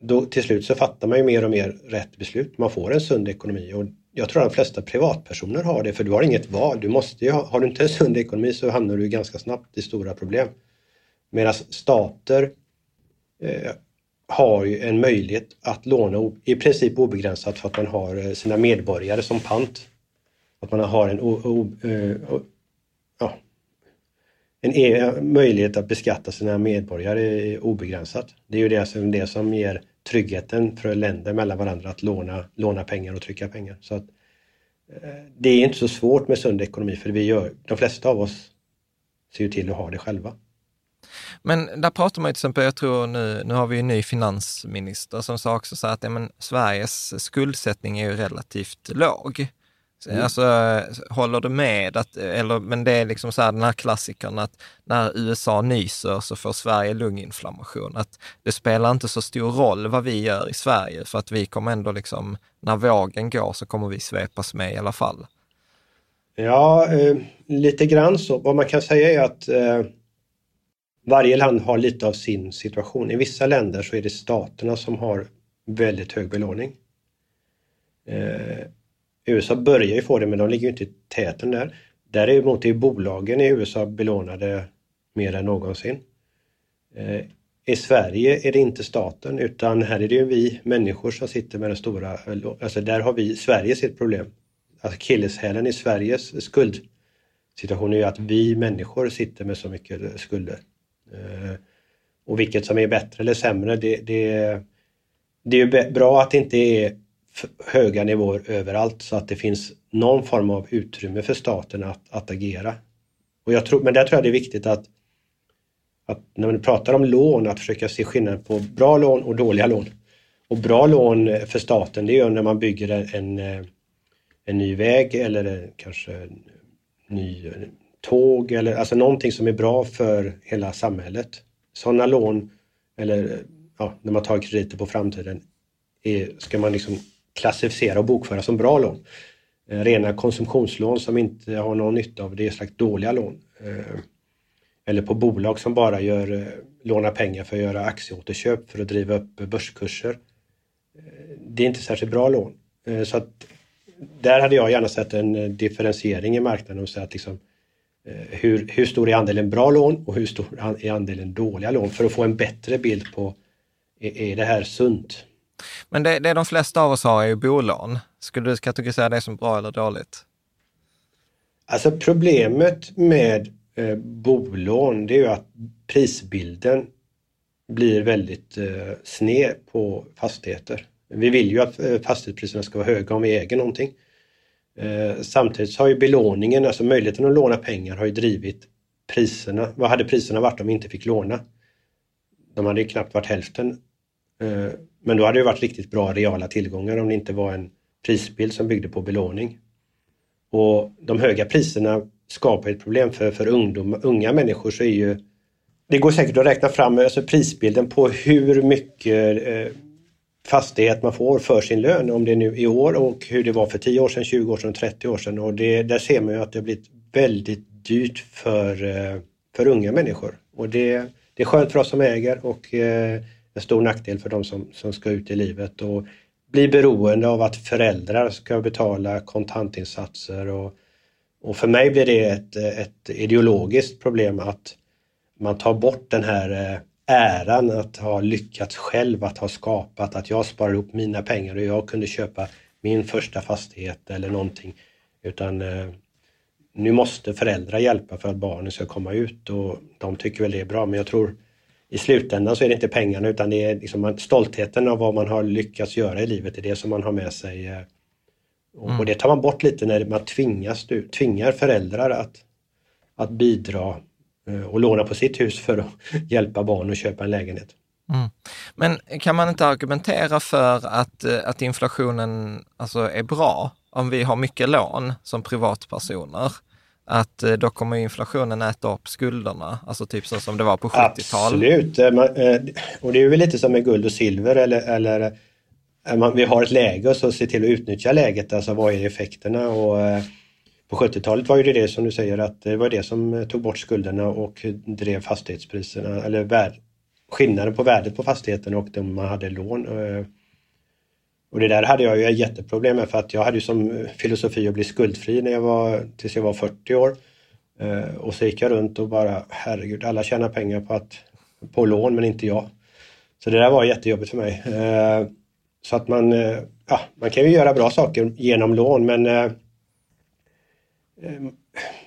då, till slut så fattar man ju mer och mer rätt beslut. Man får en sund ekonomi och jag tror att de flesta privatpersoner har det för du har inget val. Du måste ha, har du inte en sund ekonomi så hamnar du ganska snabbt i stora problem. Medan stater eh, har ju en möjlighet att låna i princip obegränsat för att man har eh, sina medborgare som pant. Att man har en, o, o, eh, o, ja, en e möjlighet att beskatta sina medborgare obegränsat. Det är ju det som, det som ger tryggheten för länder mellan varandra att låna, låna pengar och trycka pengar. Så att, eh, det är inte så svårt med sund ekonomi för vi gör, de flesta av oss ser ju till att ha det själva. Men där pratar man ju till exempel, jag tror nu, nu har vi en ny finansminister som sa också så att ja, men Sveriges skuldsättning är ju relativt låg. Mm. Alltså, håller du med? Att, eller, men det är liksom så här, den här klassikern att när USA nyser så får Sverige lunginflammation. Att det spelar inte så stor roll vad vi gör i Sverige för att vi kommer ändå liksom, när vågen går så kommer vi svepas med i alla fall. Ja, eh, lite grann så. Vad man kan säga är att eh, varje land har lite av sin situation. I vissa länder så är det staterna som har väldigt hög belåning. Eh, USA börjar ju få det men de ligger inte i täten där. Däremot är bolagen i USA belånade mer än någonsin. Eh, I Sverige är det inte staten utan här är det ju vi människor som sitter med den stora, alltså där har vi Sverige sitt problem. Alltså killeshälen i Sveriges skuldsituation är ju att vi människor sitter med så mycket skulder. Eh, och vilket som är bättre eller sämre, det, det, det är ju bra att det inte är höga nivåer överallt så att det finns någon form av utrymme för staten att, att agera. Och jag tror, men där tror jag det är viktigt att, att när man pratar om lån att försöka se skillnad på bra lån och dåliga lån. Och bra lån för staten det är när man bygger en, eh, en ny väg eller kanske ny eh, tåg eller alltså någonting som är bra för hela samhället. Sådana lån eller ja, när man tar krediter på framtiden är, ska man liksom klassificera och bokföra som bra lån. Eh, rena konsumtionslån som inte har någon nytta av det är slags dåliga lån. Eh, eller på bolag som bara gör, eh, lånar pengar för att göra aktieåterköp för att driva upp börskurser. Det är inte särskilt bra lån. Så att där hade jag gärna sett en differentiering i marknaden och sett liksom, hur, hur stor är andelen bra lån och hur stor är andelen dåliga lån för att få en bättre bild på är, är det här sunt? Men det, det de flesta av oss har är ju bolån. Skulle du kategorisera det som bra eller dåligt? Alltså problemet med eh, bolån det är ju att prisbilden blir väldigt eh, sned på fastigheter. Vi vill ju att eh, fastighetspriserna ska vara höga om vi äger någonting. Eh, samtidigt har ju belåningen, alltså möjligheten att låna pengar har ju drivit priserna. Vad hade priserna varit om vi inte fick låna? De hade ju knappt varit hälften Eh, men då hade det varit riktigt bra reala tillgångar om det inte var en prisbild som byggde på belåning. Och de höga priserna skapar ett problem för, för ungdom, unga människor så är ju det går säkert att räkna fram alltså prisbilden på hur mycket eh, fastighet man får för sin lön, om det är nu i år och hur det var för 10 år sedan, 20 år sedan, 30 år sedan. Och det, där ser man ju att det har blivit väldigt dyrt för, eh, för unga människor. Och det, det är skönt för oss som äger och eh, en stor nackdel för de som, som ska ut i livet och bli beroende av att föräldrar ska betala kontantinsatser. Och, och för mig blir det ett, ett ideologiskt problem att man tar bort den här eh, äran att ha lyckats själv, att ha skapat, att jag sparar ihop mina pengar och jag kunde köpa min första fastighet eller någonting. Utan eh, nu måste föräldrar hjälpa för att barnen ska komma ut och de tycker väl det är bra men jag tror i slutändan så är det inte pengarna utan det är liksom stoltheten av vad man har lyckats göra i livet. Det är det som man har med sig. Eh, och, mm. det tar man bort lite när man tvingas, tvingar föräldrar att, att bidra eh, och låna på sitt hus för att hjälpa barn att köpa en lägenhet. Mm. Men kan man inte argumentera för att, eh, att inflationen alltså är bra om vi har mycket lån som privatpersoner? Att eh, då kommer inflationen äta upp skulderna, alltså typ så som det var på 70-talet. Absolut, eh, eh, och det är väl lite som med guld och silver eller, eller vi har ett läge och så se till att utnyttja läget. Alltså vad är effekterna? Och, på 70-talet var ju det, det som du säger att det var det som tog bort skulderna och drev fastighetspriserna eller värd, skillnaden på värdet på fastigheten och de man hade lån. Och det där hade jag ju jätteproblem med för att jag hade ju som filosofi att bli skuldfri när jag var, tills jag var 40 år. Eh, och så gick jag runt och bara, herregud, alla tjänar pengar på, att, på lån men inte jag. Så det där var jättejobbigt för mig. Eh, så att man, eh, ja, man kan ju göra bra saker genom lån men eh, eh,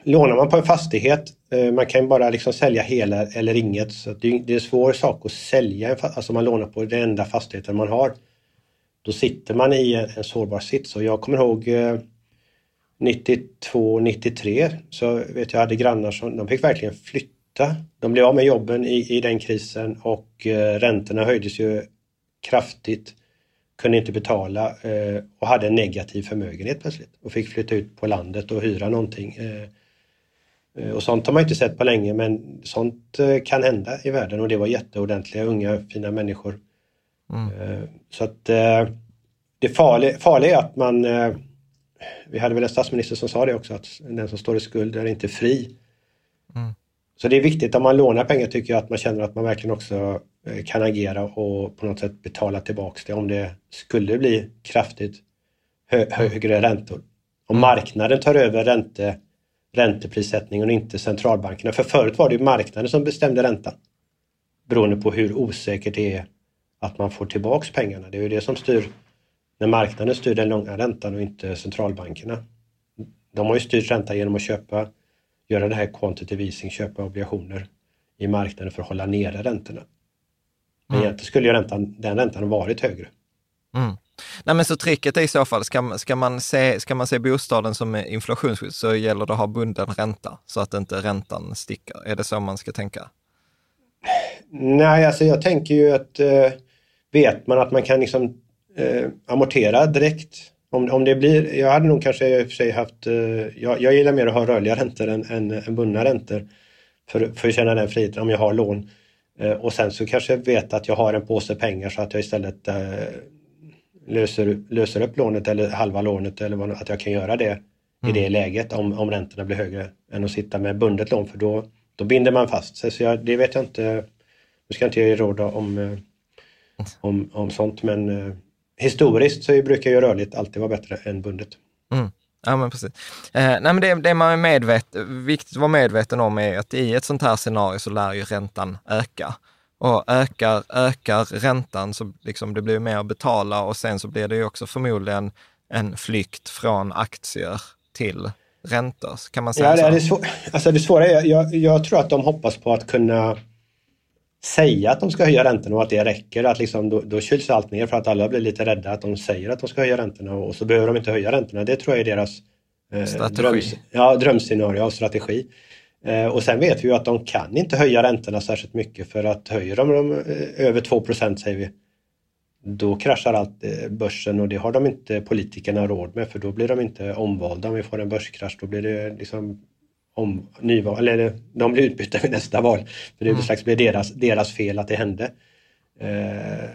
lånar man på en fastighet, man kan bara liksom sälja hela eller inget. Så det är en svår sak att sälja, alltså man lånar på den enda fastigheten man har då sitter man i en, sårbar sits. Och jag kommer ihåg eh, 92-93 så vet jag hade grannar som de fick verkligen flytta. De blev av med jobben i, i den krisen och eh, räntorna höjdes ju kraftigt. Kunde inte betala eh, och hade en negativ förmögenhet plötsligt och fick flytta ut på landet och hyra någonting. Eh, eh, och sånt har man inte sett på länge men sånt kan hända i världen och det var jätteordentliga unga fina människor Mm. Eh, så att eh, det farliga, farliga är att man eh, vi hade väl en statsminister som sa det också att den som står i skuld är inte fri. Mm. Så det är viktigt om man lånar pengar tycker jag att man känner att man verkligen också kan agera och på något sätt betala tillbaks det om det skulle bli kraftigt hö högre räntor. Om mm. marknaden tar över ränte, ränteprissättningen och inte centralbankerna. För förut var det marknaden som bestämde räntan. Beroende på hur osäkert det är att man får tillbaks pengarna. Det är ju det som styr när marknaden styr den långa räntan och inte centralbankerna. De har ju styrt räntan genom att köpa, göra det här quantitative easing, köpa obligationer i marknaden för att hålla nere räntorna. Men mm. egentligen skulle ju räntan, den räntan ha varit högre. Mm. Nej men så tricket är i så fall, ska, ska, man se, ska man se bostaden som inflationsskydd så gäller det att ha bunden ränta så att inte räntan sticker. Är det så man ska tänka? Nej, alltså jag tänker ju att eh, vet man att man kan liksom eh, amortera direkt. Om, om det blir, jag hade nog kanske i och för sig haft, eh, jag, jag gillar mer att ha rörliga räntor än, än, än bundna räntor. För, för att känna den friheten om jag har lån. Eh, och sen så kanske jag vet att jag har en påse pengar så att jag istället eh, löser, löser upp lånet eller halva lånet eller vad, att jag kan göra det mm. i det läget om, om räntorna blir högre än att sitta med bundet lån för då, då binder man fast sig. Så jag, det vet jag inte, nu ska jag inte ge råd om eh, om, om sånt. Men eh, historiskt så brukar ju rörligt alltid vara bättre än bundet. Mm. Ja, men precis. Eh, nej, men det, det man är medvet, viktigt att vara medveten om är att i ett sånt här scenario så lär ju räntan öka. Och ökar, ökar räntan så liksom det blir mer att betala och sen så blir det ju också förmodligen en flykt från aktier till räntor. Kan man säga ja, så? Det, är svår, alltså det svåra är, jag, jag tror att de hoppas på att kunna säga att de ska höja räntorna och att det räcker. Att liksom, då, då kyls allt ner för att alla blir lite rädda att de säger att de ska höja räntorna och så behöver de inte höja räntorna. Det tror jag är deras eh, dröms, ja, drömscenario och strategi. Eh, och sen vet vi ju att de kan inte höja räntorna särskilt mycket för att höjer de dem eh, över 2% säger vi, då kraschar allt eh, börsen och det har de inte politikerna råd med för då blir de inte omvalda. Om vi får en börskrasch då blir det liksom om nyval, eller de blir utbytta vid nästa val. För det mm. slags blir deras, deras fel att det hände. Eh,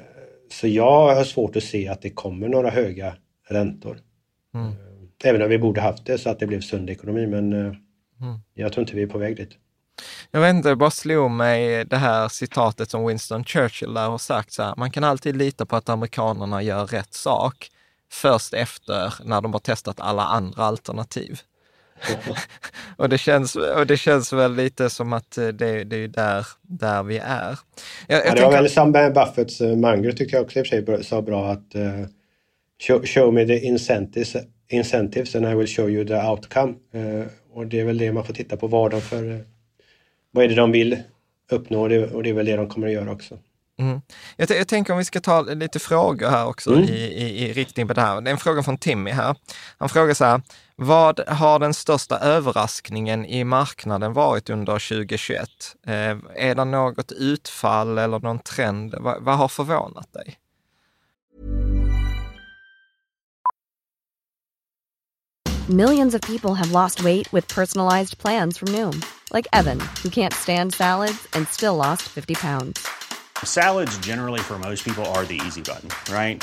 så jag har svårt att se att det kommer några höga räntor. Mm. Eh, även om vi borde haft det så att det blev sund ekonomi, men eh, mm. jag tror inte vi är på väg dit. Jag vet inte, det bara slog mig det här citatet som Winston Churchill har sagt så här, man kan alltid lita på att amerikanerna gör rätt sak först efter när de har testat alla andra alternativ. och, det känns, och det känns väl lite som att eh, det, det är där, där vi är. Jag, jag ja, det var väl som Buffetts uh, Munger tyckte jag också i och för sig sa bra att uh, show, show, me the incentives, incentives and I will show you the outcome. Uh, och det är väl det man får titta på vad de för, uh, vad är det de vill uppnå och det, och det är väl det de kommer att göra också. Mm. Jag, jag, tänker om vi ska ta lite frågor här också mm. i, i, i riktning på det här. Det är en fråga från Timmy här. Han frågar så här, vad har den största överraskningen i marknaden varit under 2021? Eh, är det något utfall eller någon trend? Va, vad har förvånat dig? Millions of people have lost weight with personalized plans from Noom. Like Evan, who can't stand salads and still lost 50 pounds. Salads generally for most people are the easy button, right?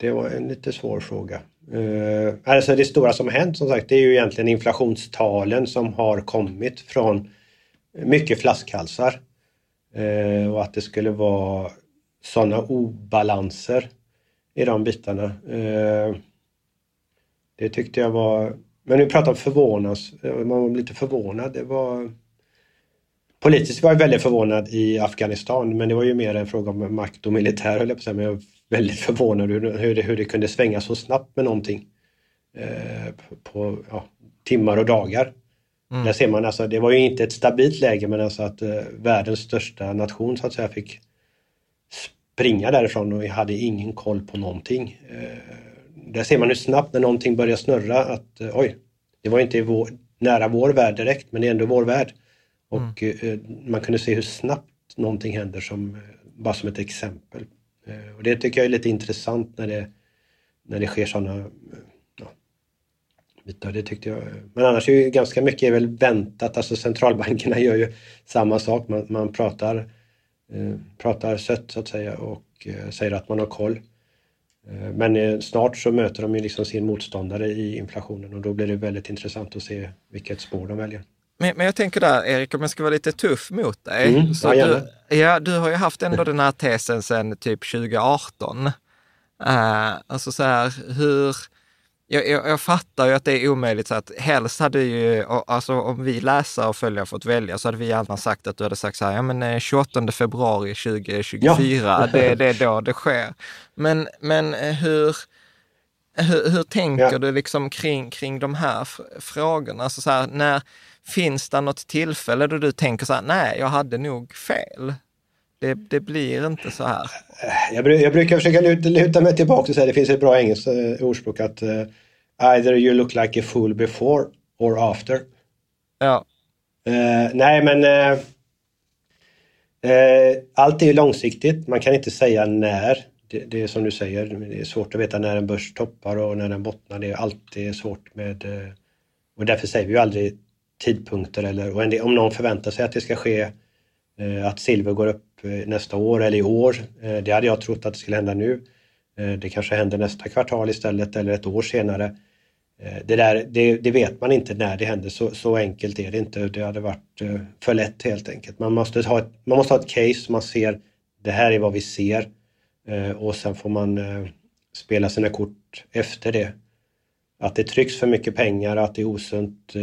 Det var en lite svår fråga. Eh, alltså det stora som har hänt som sagt det är ju egentligen inflationstalen som har kommit från mycket flaskhalsar. Eh, och att det skulle vara sådana obalanser i de bitarna. Eh, det tyckte jag var... Men nu pratar om förvånas, man var lite förvånad. Det var... Politiskt var jag väldigt förvånad i Afghanistan men det var ju mer en fråga om makt och militär höll jag på att säga. Men jag väldigt förvånad hur, hur, det, hur det kunde svänga så snabbt med någonting. Eh, på ja, timmar och dagar. Mm. Där ser man alltså, det var ju inte ett stabilt läge men alltså att eh, världens största nation så att säga fick springa därifrån och hade ingen koll på någonting. Eh, där ser man hur snabbt när någonting börjar snurra att eh, oj, det var inte vår, nära vår värld direkt men det är ändå vår värld. Och mm. Eh, man kunde se hur snabbt någonting händer som, eh, bara som ett exempel. Eh, och det tycker jag är lite intressant när det, när det sker sådana ja, bitar. Det tyckte jag. Men annars är ju ganska mycket väl väntat. Alltså centralbankerna gör ju samma sak. Man, man pratar, eh, pratar sött så att säga och eh, säger att man har koll. Eh, men eh, snart så möter de ju liksom sin motståndare i inflationen och då blir det väldigt intressant att se vilket spår de väljer. Men, men jag tänker där, Erik, om jag ska vara lite tuff mot dig. Mm, så ja, du, ja, du har ju haft ändå den här tesen sedan typ 2018. Uh, eh, alltså så här, hur... Jag, jag, jag, fattar ju att det är omöjligt, så att helst hade ju, alltså om vi läsare och följare fått välja så hade vi gärna sagt att du hade sagt så här, ja men 28 eh, februari 2024, ja. det, det är då det sker. Men, men eh, hur, hur, hur tänker ja. du liksom kring, kring de här frågorna? Alltså så här, när, Finns det något tillfälle då du tänker så här, nej, jag hade nog fel? Det, det blir inte så här. Jag, jag brukar försöka luta, luta mig tillbaka och säga, det finns ett bra engelskt uh, ordspråk att uh, either you look like a fool before or after. Ja. Uh, nej, men allt är ju långsiktigt. Man kan inte säga när. Det, det, är som du säger, det är svårt att veta när en börs toppar och när den bottnar. Det är alltid svårt med... Och därför säger vi ju aldrig tidpunkter eller om någon förväntar sig att det ska ske eh, att silver går upp eh, nästa år eller i år. Eh, det hade jag trott att det skulle hända nu. Det kanske händer nästa kvartal istället eller ett år senare. Det, där, det, det, vet man inte när det händer, så, så, enkelt är det inte. Det hade varit för lätt helt enkelt. Man måste ha ett, man måste ha ett case, man ser det här är vad vi ser och sen får man spela sina kort efter det. Att det trycks för mycket pengar, att det är osunt,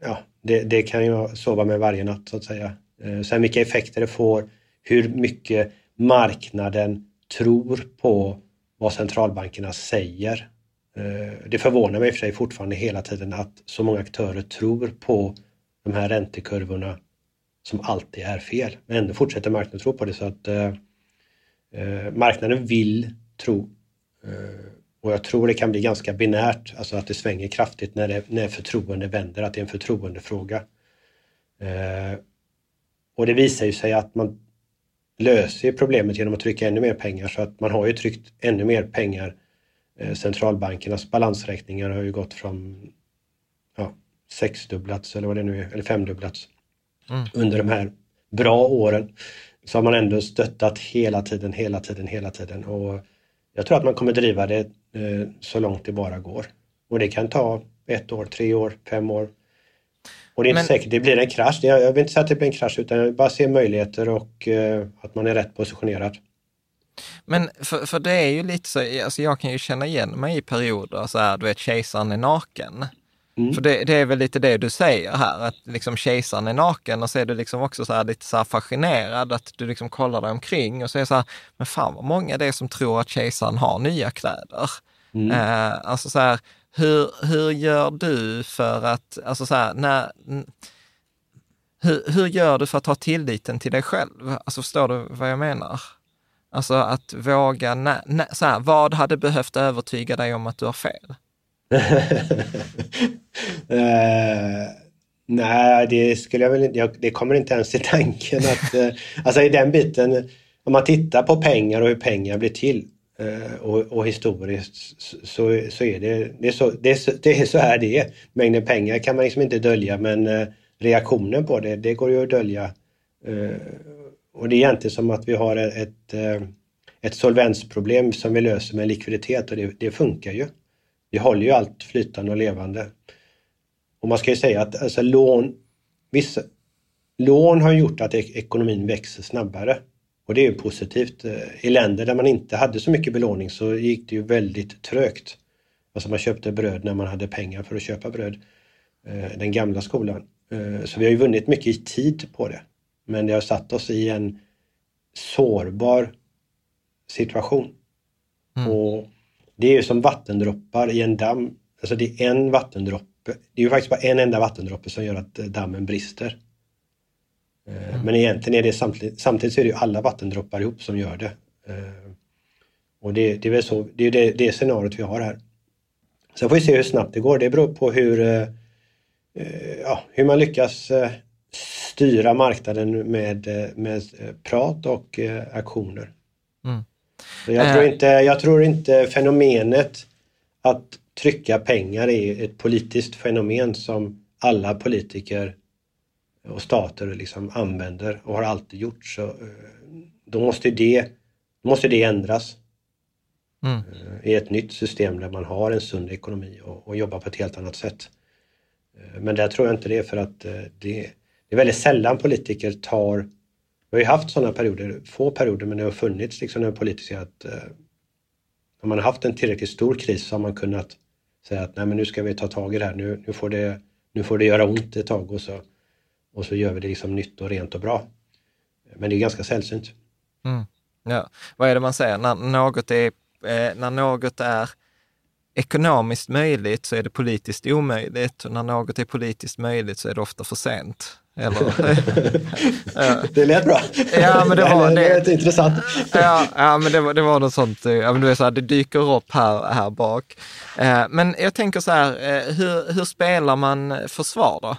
ja, det, det, kan jag sova med varje natt så att säga. Eh, Sen vilka effekter det får, hur mycket marknaden tror på vad centralbankerna säger. Eh, det förvånar mig i och för sig fortfarande hela tiden att så många aktörer tror på de här räntekurvorna som alltid är fel. Men ändå fortsätter marknaden tro på det så att eh, eh marknaden vill tro. Och jag tror det kan bli ganska binärt, alltså att det svänger kraftigt när, det, när förtroende vänder, att det är en förtroendefråga. Eh, och det visar ju sig att man löser problemet genom att trycka ännu mer pengar så att man har ju tryckt ännu mer pengar. Eh, centralbankernas balansräkningar har ju gått från ja, sexdubblats eller vad det nu är, eller femdubblats mm. under de här bra åren. Så har man ändå stöttat hela tiden, hela tiden, hela tiden. Och jag tror att man kommer driva det så långt det bara går. Och det kan ta ett år, tre år, fem år. Och det är inte Men... säkert det blir en krasch. Jag vill inte säga att det blir en krasch utan jag vill bara se möjligheter och eh, att man är rätt positionerad. Men för, för det är ju lite så, alltså jag kan ju känna igen mig i perioder, så här, du vet kejsaren är naken. Mm. För det, det, är väl lite det du säger här, att liksom kejsaren är naken och så är du liksom också så lite så fascinerad, att du liksom kollar dig omkring och så är så här, men fan vad många det är som tror att kejsaren har nya kläder. Mm. Eh, alltså så här, hur, hur gör du för att, alltså så här, när, hur, hur gör du för att ha tilliten till dig själv? Alltså förstår du vad jag menar? Alltså att våga, nä, nä, så här, vad hade behövt övertyga dig om att du har fel? Uh, nej, det skulle jag väl inte, det kommer inte ens till tanken att, uh, alltså i den biten, om man tittar på pengar och hur pengar blir till uh, och, och, historiskt så, så är det, det, är så, det, är så, det är så här det är. Mängden pengar kan man liksom inte dölja men reaktionen på det, det går ju att dölja. och det är egentligen som att vi har ett, ett solvensproblem som vi löser med likviditet och det, det funkar ju. Vi håller ju allt flytande och levande. Och man ska ju säga att alltså, lån, vissa, lån har gjort att ekonomin växer snabbare. Och det är ju positivt. Eh, I länder där man inte hade så mycket belåning så gick det ju väldigt trögt. Alltså man köpte bröd när man hade pengar för att köpa bröd. Eh, den gamla skolan. Eh, så vi har ju vunnit mycket i tid på det. Men det har satt oss i en sårbar situation. Mm. Och det är ju som vattendroppar i en damm. Alltså det är en vattendroppe. Det är ju faktiskt bara en enda vattendroppe som gör att eh, dammen brister. Eh, mm. Men egentligen är det samtidigt, samtidigt så är det ju alla vattendroppar ihop som gör det. Eh, och det, det är väl så, det är det, det scenariot vi har här. Sen får vi se hur snabbt det går. Det beror på hur, ja, hur man lyckas styra marknaden med, med prat och aktioner. Jag tror, eh. inte, jag tror inte fenomenet att trycka pengar är ett politiskt fenomen som alla politiker och stater liksom använder och har alltid gjort. Så, eh, då måste det, måste det ändras mm. Eh, i ett nytt system där man har en sund ekonomi och, och jobbar på ett helt annat sätt. Men där tror jag inte det för att det, det är väldigt sällan politiker tar vi har ju haft sådana perioder, få perioder, men det har funnits liksom den politiska att eh, om man har haft en tillräckligt stor kris så har man kunnat säga att nej men nu ska vi ta tag i det här, nu, nu, får, det, nu får det göra ont ett tag och så, och så gör vi det liksom nytt och rent och bra. Men det är ganska sällsynt. Mm. Ja. Vad är det man säger, när något är, eh, när något är ekonomiskt möjligt så är det politiskt omöjligt och när något är politiskt möjligt så är det ofta för sent. Eller, det lät bra. Ja, men det var det. lät intressant. Ja, ja, men det var, det var något sånt, eh, ja, men du vet, så här, det dyker upp här, här bak. Eh, men jag tänker så här, eh, hur, hur spelar man försvar då?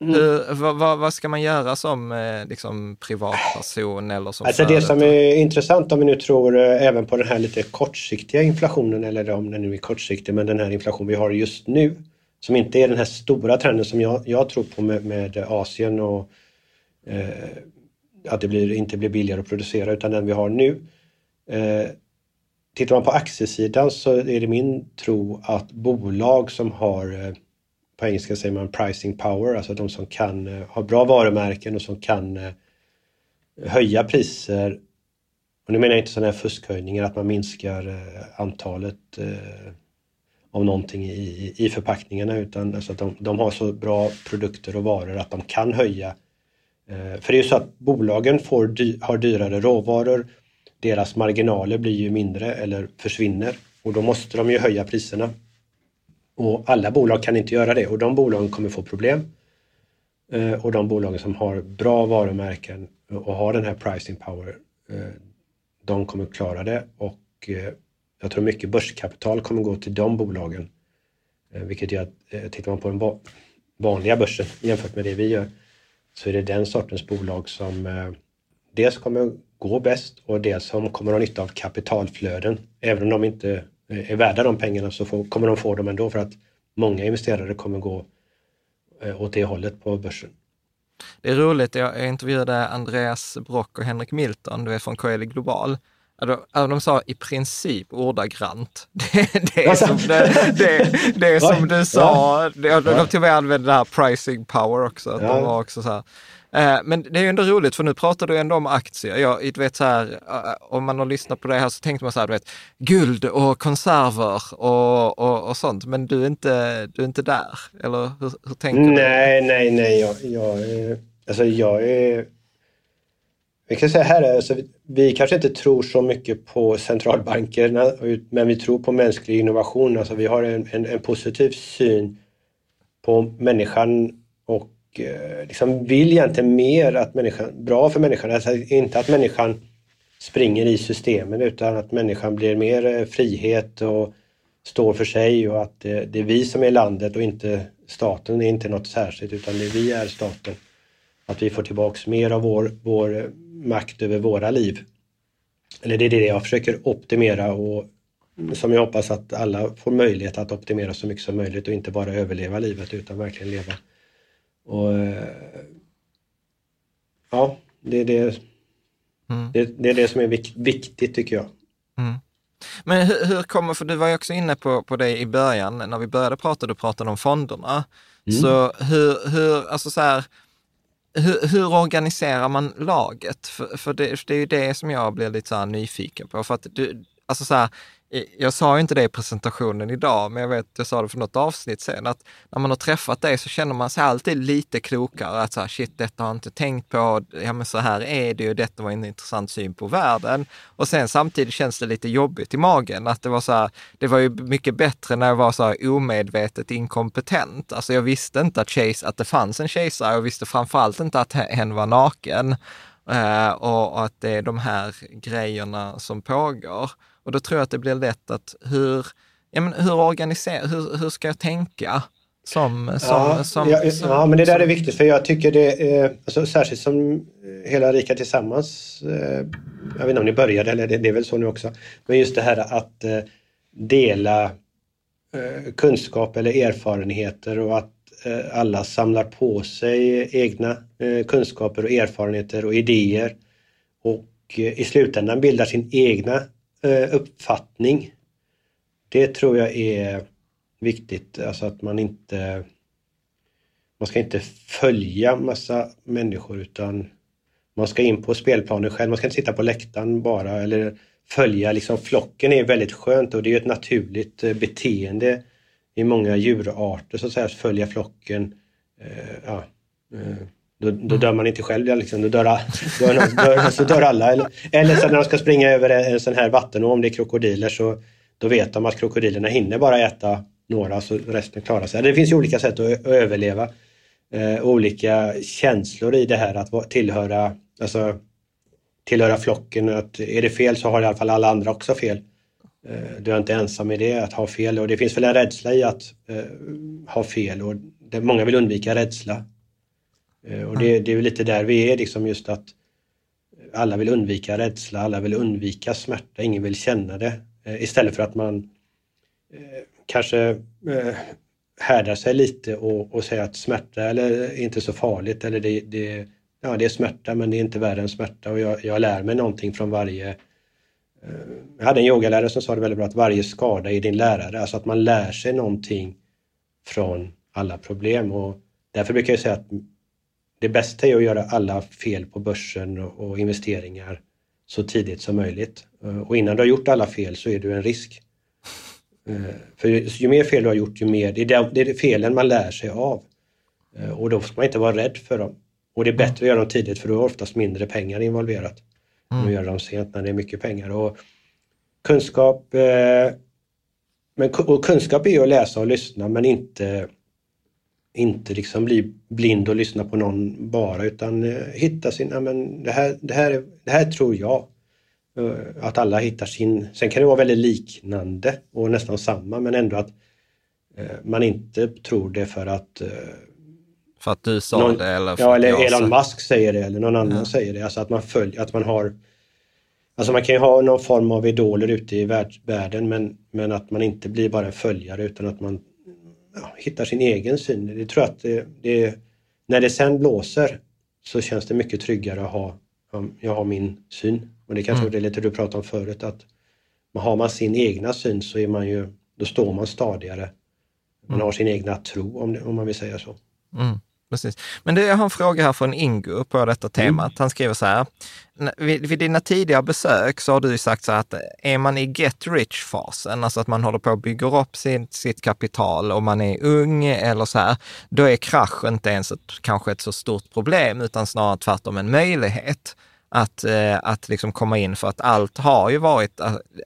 Mm. Hur, vad, vad, vad, ska man göra som liksom, privatperson eller som alltså Det som är intressant om vi nu tror även på den här lite kortsiktiga inflationen, eller om den nu är kortsiktig, men den här inflationen vi har just nu som inte är den här stora trenden som jag, jag tror på med, med Asien och eh, att det blir, inte blir billigare att producera utan den vi har nu. Eh, tittar man på aktiesidan så är det min tro att bolag som har eh, på engelska säger man pricing power, alltså de som kan eh, ha bra varumärken och som kan eh, höja priser. Och nu menar jag inte sådana här fuskhöjningar att man minskar eh, antalet eh, av någonting i, i förpackningarna utan alltså att de, de har så bra produkter och varor att de kan höja. Eh, för det är ju så att bolagen får dy, har dyrare råvaror, deras marginaler blir ju mindre eller försvinner och då måste de ju höja priserna. Och alla bolag kan inte göra det och de bolagen kommer få problem. Eh, och de bolagen som har bra varumärken och har den här pricing power, eh, de kommer klara det och eh, jag tror mycket börskapital kommer gå till de bolagen. Eh, vilket gör att eh, tittar man på den vanliga börsen jämfört med det vi gör så är det den sortens bolag som eh, dels kommer gå bäst och dels som kommer ha nytta av kapitalflöden. Även om de inte är värda de pengarna så får, kommer de få dem ändå för att många investerare kommer gå åt det hållet på börsen. Det är roligt, jag intervjuade Andreas Brock och Henrik Milton, du är från Coeli Global. De sa i princip ordagrant. Det, det är som, det, det, det är som du sa. De, de till och med använde det här pricing power också. Att de var också så här. Eh, men det är ju ändå roligt för nu pratar du ändå om aktier. Jag, vet så här, eh, om man har lyssnat på det här så tänkte man så här, du vet, guld och konserver och, och, och sånt. Men du är inte, du är inte där, eller hur, hur tänker nej, du? Nej, nej, nej. Jag, jag, alltså jag är vi kan säga här, alltså, vi kanske inte tror så mycket på centralbankerna, men vi tror på mänsklig innovation. Alltså, vi har en, en, en positiv syn på människan och eh, liksom vill egentligen mer att människan, bra för människan. Alltså, inte att människan springer i systemen utan att människan blir mer eh, frihet och står för sig och att det, det är vi som är landet och inte staten. Det är inte något särskilt utan det är vi är staten. Att vi får tillbaks mer av vår, vår eh, makt över våra liv. Eller det är det jag försöker optimera och som jag hoppas att alla får möjlighet att optimera så mycket som möjligt och inte bara överleva livet utan verkligen leva. Och eh, Ja, det är det, mm. det, det, är det som är viktigt tycker jag. Mm. Men hur, hur, kommer, för du var ju också inne på, på det i början, när vi började prata, du pratade om fonderna. Mm. Så hur, hur, alltså så här, hur, hur, organiserar man laget? För, för det, för, det, är ju det som jag blir lite så nyfiken på. För att du, alltså så här, jag sa inte det i presentationen idag, men jag vet, jag sa det för något avsnitt sen, att när man har träffat dig så känner man sig alltid lite klokare. Att så här, shit, detta har jag inte tänkt på. Ja, men så här är det ju. Detta var en intressant syn på världen. Och sen samtidigt känns det lite jobbigt i magen. Att det var så här, det var ju mycket bättre när jag var så här omedvetet inkompetent. Alltså jag visste inte att, Chase, att det fanns en kejsare. Jag visste framförallt inte att hen var naken. Uh, och att det är de här grejerna som pågår. Och då tror jag att det blir lätt att hur, ja, men hur organiserar, hur, hur ska jag tänka? Som, som, ja, som, ja, som, ja, men det där är viktigt för jag tycker det är, alltså, särskilt som hela Rika Tillsammans, eh, jag vet inte om ni började eller det, det är väl så nu också, men just det här att eh, dela eh, kunskap eller erfarenheter och att eh, alla samlar på sig egna eh, kunskaper och erfarenheter och idéer och eh, i slutändan bildar sin egna Eh, Eh, uppfattning. Det tror jag är viktigt, alltså att man inte man ska inte följa massa människor utan man ska in på spelplanen själv. Man ska inte sitta på läktaren bara eller följa liksom flocken är väldigt skönt och det är ett naturligt eh, beteende i många djurarter så att säga, att följa flocken. Eh, ja, eh, då, då dör man inte själv, liksom. då, dör, dör, dör, så dör alla. Eller, eller så när de ska springa över en sån här vattenå, om det är krokodiler, så då vet de att krokodilerna hinner bara äta några så resten klarar sig. Det finns ju olika sätt att, överleva. Eh, olika känslor i det här att tillhöra, alltså, tillhöra flocken. Att är det fel så har i alla fall alla andra också fel. Eh, du är inte ensam i det, att ha fel. Och det finns väl en rädsla i att eh, ha fel och det, många vill undvika rädsla. Eh, och det, det är lite där vi är, liksom just att alla vill undvika rädsla, alla vill undvika smärta, ingen vill känna det. Eh, istället för att man eh, kanske härdar sig lite och, och säger att smärta är inte så farligt eller det, det, ja, det är smärta men det är inte värre än smärta. Och jag, jag lär mig någonting från varje jag hade en yogalärare som sa det väldigt bra att varje skada är din lärare, alltså att man lär sig någonting från alla problem. Och därför brukar jag säga att det bästa är att göra alla fel på börsen och investeringar så tidigt som möjligt. Eh, och innan du har gjort alla fel så är du en risk. Eh, för ju mer fel du har gjort, ju mer... Det är, det är felen man lär sig av. Eh, och då får man inte vara rädd för dem. Och det är bättre att göra dem tidigt för då är oftast mindre pengar involverat. Mm. Än att göra dem sent när det är mycket pengar. Och kunskap... Men, och kunskap är att läsa och lyssna men inte inte liksom bli blind och lyssna på någon bara utan eh, hitta sin, ja, men det, här, det, här, det här tror jag. Att alla hittar sin. Sen kan det vara väldigt liknande och nästan samma men ändå att man inte tror det för att för att du sa någon, det eller för Ja, eller Elon Musk säger det eller någon annan ja. säger det. Alltså att man följer, att man har Alltså man kan ju ha någon form av idoler ute i världen men, men att man inte blir bara en följare utan att man hittar sin egen syn. Det tror jag att det, det, när det sen blåser så känns det mycket tryggare att ha, jag har min syn. Och det kanske mm. det lite du pratade om förut att har man sin egna syn så är man ju, då står man stadigare. Man mm. har sin egna tro om, det, om man vill säga så. Mm. Precis. Men det, jag har en fråga här från Ingo på detta temat. Han skriver så här. Vid, vid dina tidigare besök så har du sagt så här att är man i get rich-fasen, alltså att man håller på att bygga upp sin, sitt kapital och man är ung eller så här, då är krasch inte ens ett, kanske ett så stort problem, utan snarare tvärtom en möjlighet att, eh, att liksom komma in för att allt har ju varit,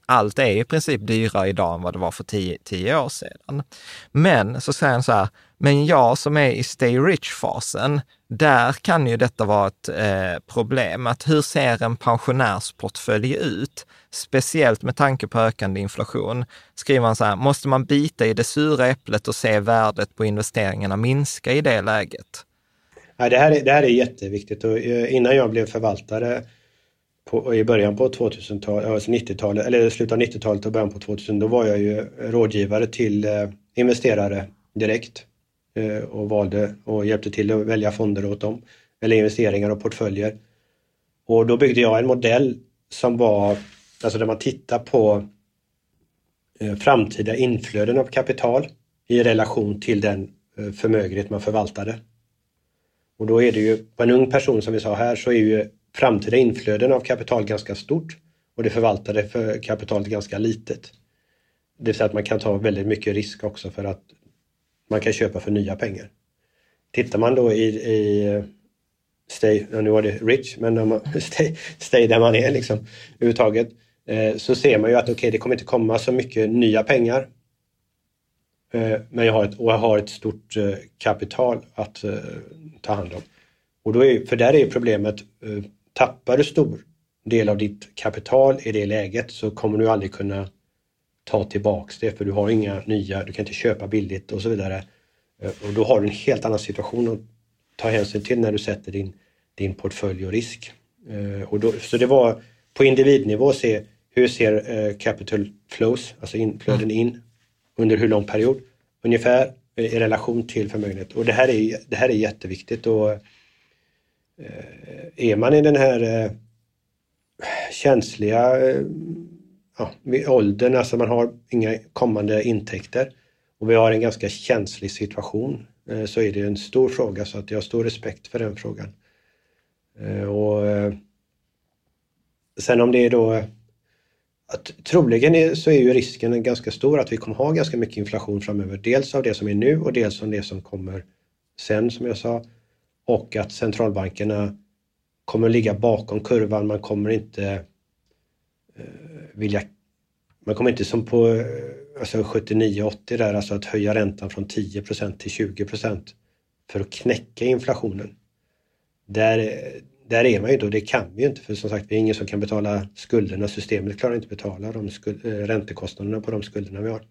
allt är i princip dyrare idag än vad det var för tio, tio år sedan. Men så säger han så här, men jag som är i stay rich-fasen, där kan ju detta vara ett eh, problem. Att hur ser en pensionärsportfölj ut? Speciellt med tanke på ökande inflation. Skriver man så här, måste man bita i det sura äpplet och se värdet på investeringarna minska i det läget? Ja, det, här är, det här är jätteviktigt och eh, innan jag blev förvaltare på, i början på 2000-talet, alltså 90-talet, eller slutet av 90-talet och början på 2000, då var jag ju rådgivare till eh, investerare direkt Eh, och valde och hjälpte till att välja fonder åt dem, eller investeringar och portföljer. Och då byggde jag en modell som var, alltså där man tittar på eh, framtida inflöden av kapital i relation till den eh, förmögenhet man förvaltade. Och då är det ju, på en ung person som vi sa här, så är ju framtida inflöden av kapital ganska stort och det förvaltade för kapitalet ganska litet. Det vill säga att man kan ta väldigt mycket risk också för att man kan köpa för nya pengar. Tittar man då i, i stay, nu var det rich, men när man, stay, stay där man är liksom överhuvudtaget, eh, så ser man ju att okej, okay, det kommer inte komma så mycket nya pengar. Eh, men jag har ett, och jag har ett stort eh, kapital att eh, ta hand om. Och då är, för där är problemet, eh, tappar du stor del av ditt kapital i det läget så kommer du aldrig kunna ta tillbaks det för du har inga nya, du kan inte köpa billigt och så vidare. Eh, och då har du en helt annan situation att ta hänsyn till när du sätter din, din portfölj och risk. Eh, och då, så det var på individnivå se hur ser eh, capital flows, alltså inflöden in under hur lång period ungefär i relation till förmögenhet. Och det här är, det här är jätteviktigt. Och, är man i den här känsliga ja, vid åldern, alltså man har inga kommande intäkter och vi har en ganska känslig situation eh, så är det en stor fråga så att jag har stor respekt för den frågan. Eh, och eh, Sen om det är då att troligen är, så är ju risken ganska stor att vi kommer ha ganska mycket inflation framöver. Dels av det som är nu och dels av det som kommer sen som jag sa. Och att centralbankerna kommer ligga bakom kurvan. Man kommer inte Eh, vilja... Man kommer inte som på eh, alltså 79-80 där, alltså att höja räntan från 10% till 20% för att knäcka inflationen. Där, eh, där är man ju då, det kan vi ju inte för som sagt, vi är ingen som kan betala skulderna. Systemet klarar inte betala de skuld, räntekostnaderna på de skulderna vi har.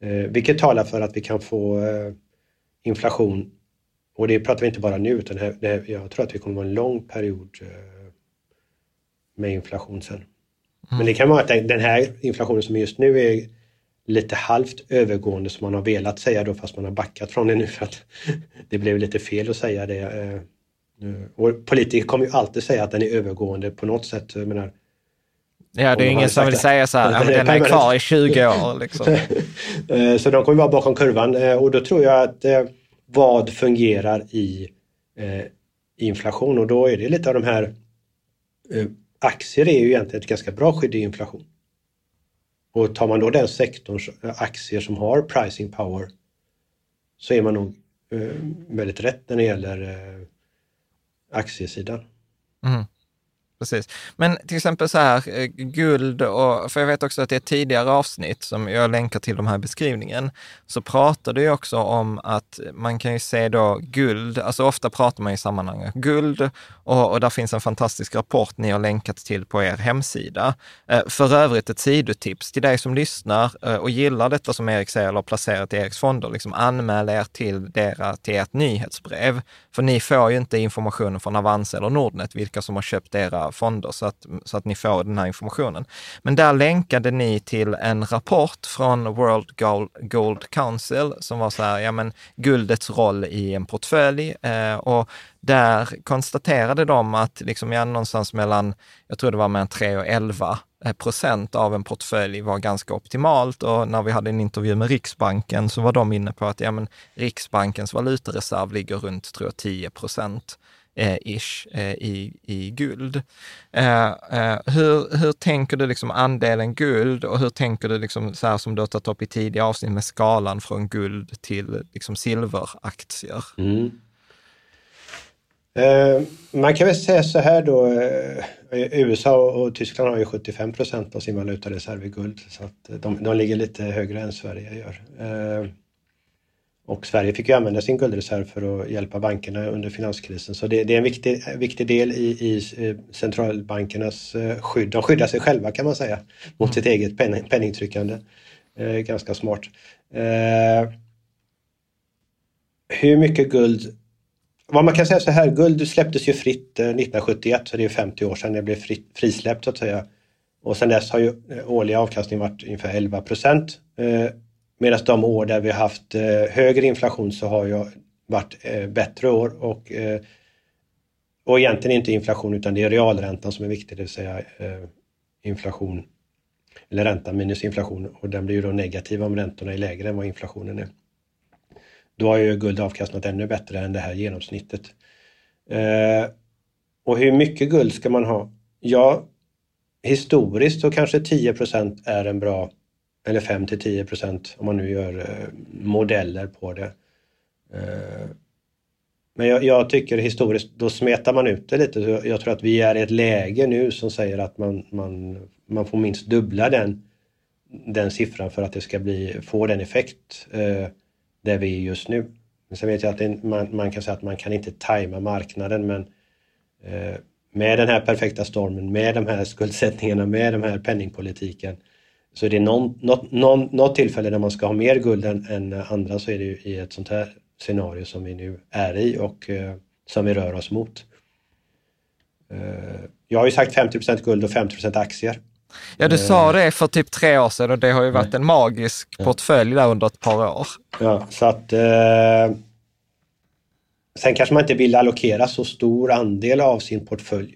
Eh, vilket talar för att vi kan få eh, inflation och det pratar vi inte bara nu utan det, det, jag tror att vi kommer att ha en lång period eh, med inflation sen. Mm. Men det kan vara att den här inflationen som just nu är lite halvt övergående som man har velat säga då fast man har backat från det nu för att det blev lite fel att säga det eh, och politiker kommer ju alltid säga att den är övergående på något sätt. Jag menar, Ja, det är ingen som vill säga så här, ja, den är kvar i 20 år. Liksom. Eh, så de kommer vara bakom kurvan eh, och då tror jag att vad fungerar i inflation och då är det lite av de här aktier är ju egentligen ett ganska bra skydd i inflation. Och tar man då den sektorns eh, aktier som har pricing power så är man nog eh, väldigt rätt när det gäller eh, aktiesidan. Mm precis. Men till exempel så här, eh, guld och, för jag vet också att det är ett tidigare avsnitt som jag länkar till de här beskrivningen, så pratar du ju också om att man kan ju se då guld, alltså ofta pratar man i sammanhanget guld och, och där finns en fantastisk rapport ni har länkat till på er hemsida. Eh, för övrigt ett sidotips till dig som lyssnar eh, och gillar detta som Erik säger eller placerat i Eriks fonder, liksom anmäl er till, dera, till ert nyhetsbrev. För ni får ju inte informationen från Avanza eller Nordnet, vilka som har köpt era fonder, så att, så att ni får den här informationen. Men där länkade ni till en rapport från World Gold Council som var så här, ja men guldets roll i en portfölj eh, och där konstaterade de att liksom, ja, någonstans mellan, jag tror det var mellan 3 och 11 eh, procent av en portfölj var ganska optimalt och när vi hade en intervju med Riksbanken så var de inne på att ja, men Riksbankens valutareserv ligger runt tror jag, 10 procent eh, ish eh, i, i guld. Eh, eh, hur, hur tänker du liksom andelen guld och hur tänker du liksom så här som du har tagit upp i tidigare avsnitt med skalan från guld till liksom silveraktier? Mm. Eh, man kan väl säga så här då, eh, USA och Tyskland har ju 75 procent av sin valutareserv i guld så att de, de ligger lite högre än Sverige gör. Eh, och Sverige fick ju använda sin guldreserv för att hjälpa bankerna under finanskrisen. Så det, det är en viktig, viktig del i, i, eh, centralbankernas eh, skydd. De skyddar sig själva kan man säga mot sitt eget penning, penningtryckande. Eh, ganska smart. Eh, hur mycket guld vad man kan säga så här, guld släpptes ju fritt eh, 1971, så det är 50 år sedan det blev fritt, frisläppt så att säga. Och sedan dess har ju årliga avkastningen varit ungefär 11 procent. Medan de år där vi haft eh, högre inflation så har ju varit eh, bättre år och, eh, och egentligen inte inflation utan det är realräntan som är viktig, det vill säga eh, inflation eller ränta minus inflation och den blir ju då negativ om räntorna är lägre än vad inflationen är. Då har ju guld avkastat ännu bättre än det här genomsnittet. Eh, och hur mycket guld ska man ha? Ja, historiskt så kanske 10% är en bra eller 5 till 10 procent om man nu gör eh, modeller på det. Eh, men jag, jag, tycker historiskt, då smetar man ut det lite. Jag tror att vi är i ett läge nu som säger att man, man, man får minst dubbla den, den siffran för att det ska bli, få den effekt eh, där vi är just nu. Men sen vet jag att det, man, man, kan säga att man kan inte tajma marknaden men eh, med den här perfekta stormen, med de här skuldsättningarna, med den här penningpolitiken så är det någon, något, någon, något tillfälle när man ska ha mer guld än, än andra så är det ju i ett sånt här scenario som vi nu är i och eh, som vi rör oss mot. Eh, jag har ju sagt 50% guld och 50% aktier. Ja, du sa det för typ tre år sedan och det har ju varit en magisk portfölj där under ett par år. Ja, så att eh, Sen kanske man inte vill allokera så stor andel av sin portfölj.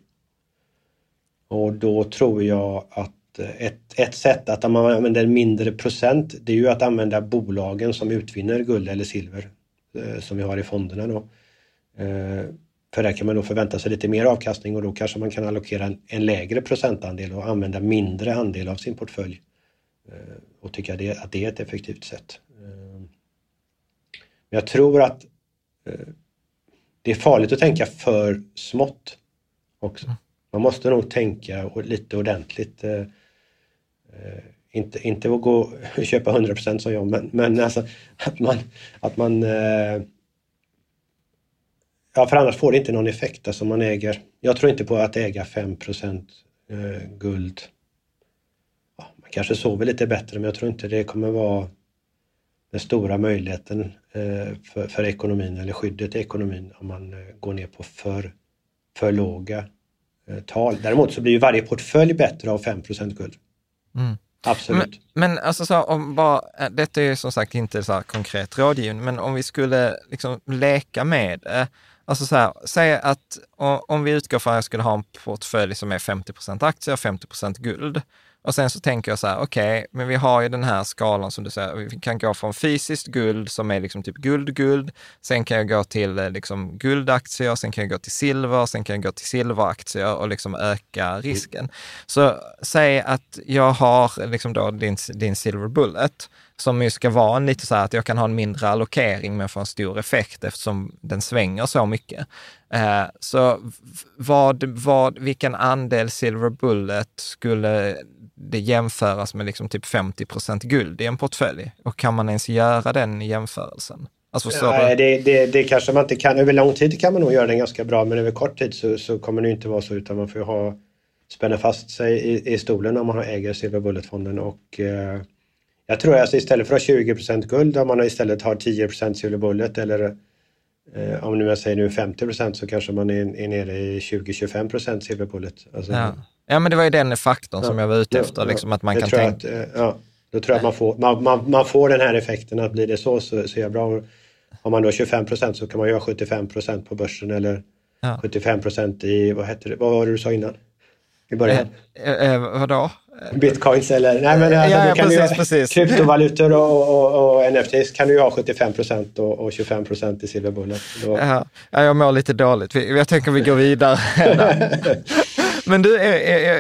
Och då tror jag att ett, ett sätt att man använder mindre procent, det är ju att använda bolagen som utvinner guld eller silver eh, som vi har i fonderna då. Eh, för där kan man då förvänta sig lite mer avkastning och då kanske man kan allokera en, en lägre procentandel och använda mindre andel av sin portfölj. Eh, och tycka det, att det är ett effektivt sätt. Men jag tror att det är farligt att tänka för smått också. Man måste nog tänka lite ordentligt. Eh, inte, inte att gå och köpa 100% som jag, men, men alltså att man, att man eh, Ja, för annars får det inte någon effekt. Alltså man äger, jag tror inte på att äga 5 eh, guld. Ja, man kanske sover lite bättre, men jag tror inte det kommer vara den stora möjligheten eh, för, för ekonomin eller skyddet i ekonomin om man eh, går ner på för, för låga tal. Däremot så blir ju varje portfölj bättre av 5% guld. Mm. Absolut. Men, men alltså så, om bara, eh, detta är som sagt inte så konkret rådgivning, men om vi skulle liksom leka med det. Alltså så här, säg att om vi utgår från att jag skulle ha en portfölj som är 50% aktier och 50% guld. Och sen så tänker jag så här, okej, okay, men vi har ju den här skalan som du säger, vi kan gå från fysiskt guld som är liksom typ guld-guld, sen kan jag gå till eh, liksom guldaktier, sen kan jag gå till silver, sen kan jag gå till silveraktier och liksom öka risken. Så säg att jag har eh, liksom då din, din silver bullet, som ju ska vara en lite så här att jag kan ha en mindre allokering men få en stor effekt eftersom den svänger så mycket. Eh, så vad, vad, vilken andel Silver Bullet skulle det jämföras med liksom typ 50 procent guld i en portfölj? Och kan man ens göra den jämförelsen? Alltså, Nej, det, det, det kanske man inte kan. Över lång tid kan man nog göra den ganska bra, men över kort tid så, så kommer det inte vara så, utan man får ha spänna fast sig i, i stolen om man har äger Silver Bullet-fonden och eh, jag tror att istället för att ha 20% guld, om man istället har 10 Silver Bullet eller eh, om nu jag säger nu 50% så kanske man är, är nere i 20-25 Silver Bullet. Alltså, ja. ja, men det var ju den faktorn ja, som jag var ute efter, ja, liksom, att man kan tänka... Att, eh, ja, då tror jag att man får, man, man, man, får den här effekten att blir det så så, så är det bra. Om man då har 25% så kan man ha 75% på börsen eller ja. 75% i, vad hette det, vad var det du sa innan? i början. Eh, eh, vadå? Bitcoins eller nej, men, alltså, ja, ja, precis, precis. kryptovalutor och, och, och, NFTs kan du ju ha 75 och, och 25% i silverbullet. Då... Ja, jag mår lite dåligt. Jag tänker vi går vidare. Men du,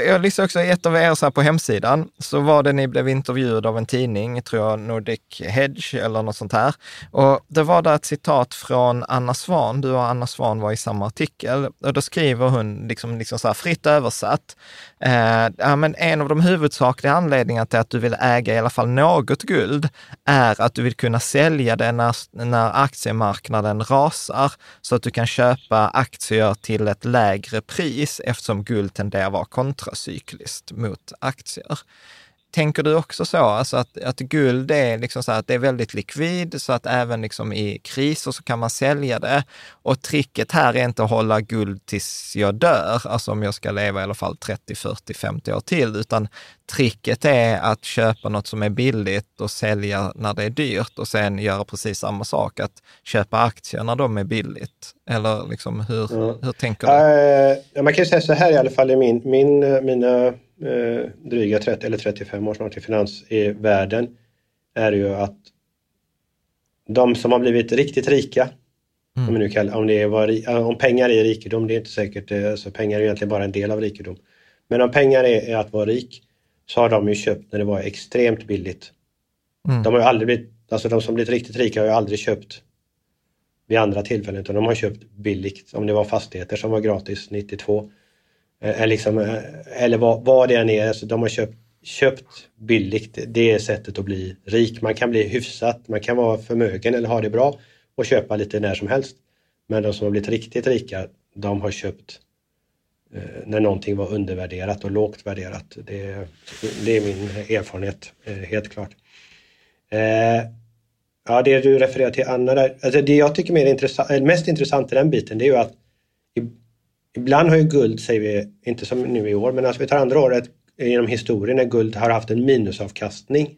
jag lyssnade också i ett av er så på hemsidan, så var det ni blev intervjuade av en tidning, tror jag Nordic Hedge eller något sånt här. Och det var där ett citat från Anna Svan, du och Anna Svan var i samma artikel. Och då skriver hon, liksom, liksom så här fritt översatt, eh, ja, men en av de huvudsakliga anledningarna till att du vill äga i alla fall något guld är att du vill kunna sälja det när, när aktiemarknaden rasar, så att du kan köpa aktier till ett lägre pris eftersom guld tenderar att vara kontracykliskt mot aktier. Tänker du också så, alltså att, att guld är, liksom så att det är väldigt likvid, så att även liksom i kriser så kan man sälja det. Och tricket här är inte att hålla guld tills jag dör, alltså om jag ska leva i alla fall 30, 40, 50 år till, utan tricket är att köpa något som är billigt och sälja när det är dyrt och sen göra precis samma sak, att köpa aktier när de är billigt. Eller liksom hur, mm. hur tänker du? Uh, man kan ju säga så här i alla fall i min, min, mina eh, dryga 30 eller 35 år snart i finans i världen är ju att de som har blivit riktigt rika, mm. om, nu kallar, om, det var, om pengar är rikedom, det är inte säkert, alltså pengar är egentligen bara en del av rikedom. Men om pengar är, är att vara rik så har de ju köpt när det var extremt billigt. Mm. De har ju aldrig blivit, alltså de som blivit riktigt rika har ju aldrig köpt vid andra tillfällen utan de har köpt billigt. Om det var fastigheter som var gratis 92 är liksom, eh, eller vad, vad det än är, alltså de har köpt, köpt billigt. Det är sättet att bli rik. Man kan bli hyfsat, man kan vara förmögen eller ha det bra och köpa lite när som helst. Men de som har blivit riktigt rika, de har köpt eh, när någonting var undervärderat och lågt värderat. Det, det är min erfarenhet, eh, helt klart. Eh, ja, det du refererar till Anna där, alltså det jag tycker är intressant, mest intressant i den biten, det är ju att Ibland har ju guld, säger vi, inte som nu i år, men alltså vi tar andra året genom historien när guld har haft en minusavkastning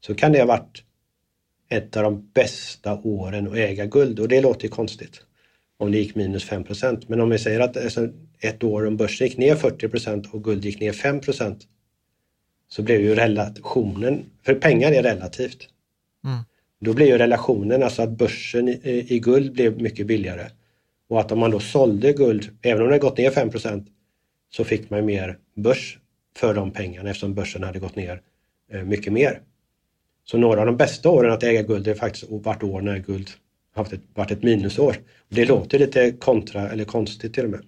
så kan det ha varit ett av de bästa åren att äga guld och det låter ju konstigt om det gick minus 5% Men om vi säger att alltså, ett år om börsen gick ner 40% och guld gick ner 5% så blev ju relationen, för pengar är relativt. Mm. Då blir ju relationen, alltså att börsen i, i guld blev mycket billigare och att om man då sålde guld, även om det gått ner 5% så fick man mer börs för de pengarna eftersom börsen hade gått ner eh, mycket mer. Så några av de bästa åren att äga guld är faktiskt vart år när guld haft ett, varit ett minusår. Det låter lite kontra eller konstigt till och med.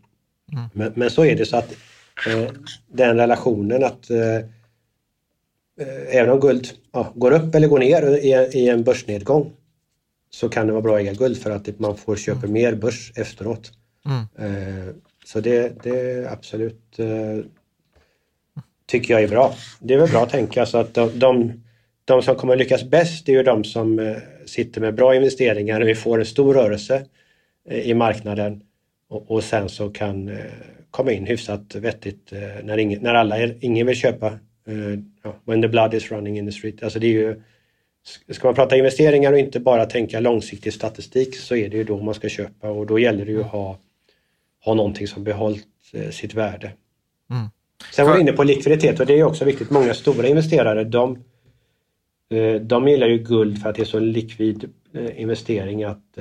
Mm. Men, men, så är det så att eh, den relationen att eh, eh även om guld ja, går upp eller går ner i, i en börsnedgång så kan det vara bra att äga guld för att man får köpa mm. mer börs efteråt. Mm. Eh, så det, det absolut eh, tycker jag är bra. Det är väl bra att tänka så att de, de, de som kommer lyckas bäst är ju de som eh, sitter med bra investeringar och vi får en stor rörelse i marknaden och, och sen så kan komma in hyfsat vettigt när, ingen, när alla, ingen vill köpa when the blood is running in the street. Alltså det är ju Ska man prata investeringar och inte bara tänka långsiktig statistik så är det ju då man ska köpa och då gäller det ju att ha, ha någonting som behållit eh, sitt värde. Mm. Sen var vi inne på likviditet och det är också viktigt. Många stora investerare de, eh, de gillar ju guld för att det är så likvid eh, investering att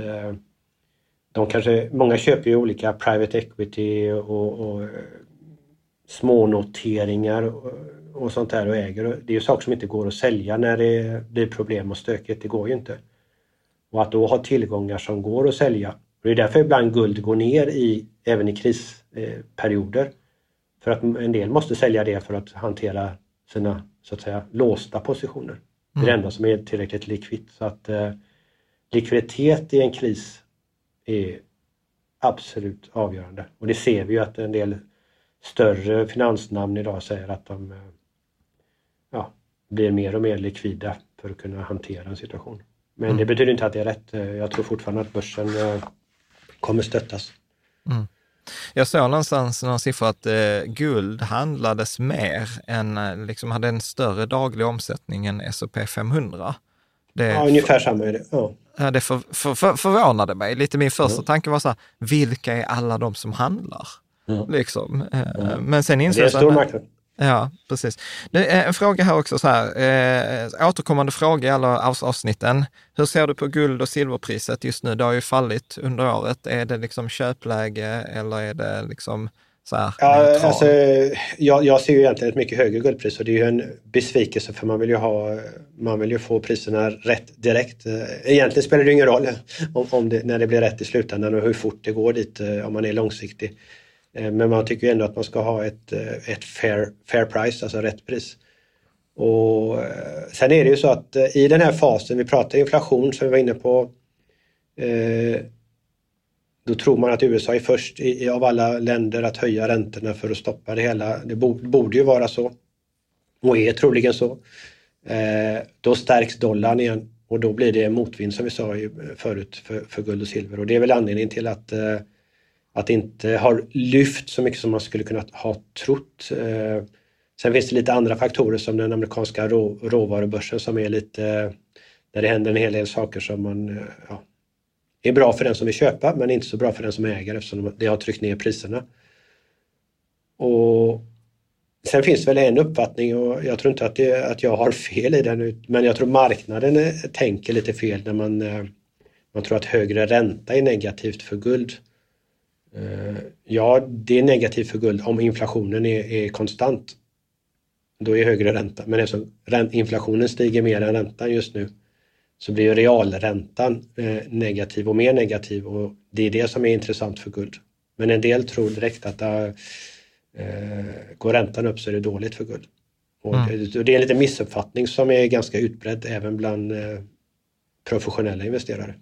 de kanske, många köper ju olika private equity och, och smånoteringar och sånt där och äger. Det är ju saker som inte går att sälja när det blir problem och stökigt. Det går ju inte. Och att då ha tillgångar som går att sälja. Det är därför ibland guld går ner i, även i krisperioder. För att en del måste sälja det för att hantera sina så att säga låsta positioner. Det är det mm. enda som är tillräckligt likvitt. Så att eh, likviditet i en kris är absolut avgörande. Och det ser vi ju att en del större finansnamn idag säger att de eh, blir mer och mer likvida för att kunna hantera en situation. Men mm. det betyder inte att det är rätt. Jag tror fortfarande att börsen eh, kommer stöttas. Mm. Jag såg någonstans någon siffra att eh, guld handlades mer än, eh, liksom hade en större daglig omsättning än S&P 500. Det, ja, ungefär samma är det. Ja. Det för, för, för, förvånade mig. Lite min första ja. tanke var så här, vilka är alla de som handlar? Ja. Liksom. Ja. Men sen insåg jag... Det är en stor marknad. Ja, precis. Det är en fråga här också, så här, eh, återkommande fråga i alla avsnitten. Hur ser du på guld och silverpriset just nu? Det har ju fallit under året. Är det liksom köpläge eller är det liksom så här ja, alltså, jag, jag, ser ju egentligen ett mycket högre guldpris och det är ju en besvikelse för man vill ju, ha, man vill ju få priserna rätt direkt. Egentligen spelar det ingen roll om, om det, när det blir rätt i slutändan och hur fort det går dit eh, om man är långsiktig. Eh, men man tycker ändå att man ska ha ett, eh, ett fair, fair price, alltså rätt pris. Och eh, sen är det ju så att i den här fasen, vi pratar inflation som vi var inne på, då tror man att USA är först i, av alla länder att höja räntorna för att stoppa det hela. Det borde ju vara så och är troligen så. Då stärks dollarn igen och då blir det motvind som vi sa förut för, för guld och silver och det är väl anledningen till att att det inte har lyft så mycket som man skulle kunna ha trott. Eh, sen finns det lite andra faktorer som den amerikanska rå, råvarubörsen som är lite där det händer en hel del saker som man eh, ja, är bra för den som vill köpa men inte så bra för den som äger eftersom det har tryckt ner priserna. Och Sen finns det väl en uppfattning och jag tror inte att, det, att jag har fel i den men jag tror marknaden eh, tänker lite fel när man, man tror att högre ränta är negativt för guld. Eh, ja, det är negativt för guld om inflationen är, är konstant. Då är högre ränta. Men eftersom inflationen stiger mer än räntan just nu så blir realräntan eh, negativ och mer negativ och det är det som är intressant för guld. Men en del tror direkt att äh, går räntan upp så är det dåligt för guld. Och mm. det, det är en liten missuppfattning som är ganska utbredd även bland professionella investerare.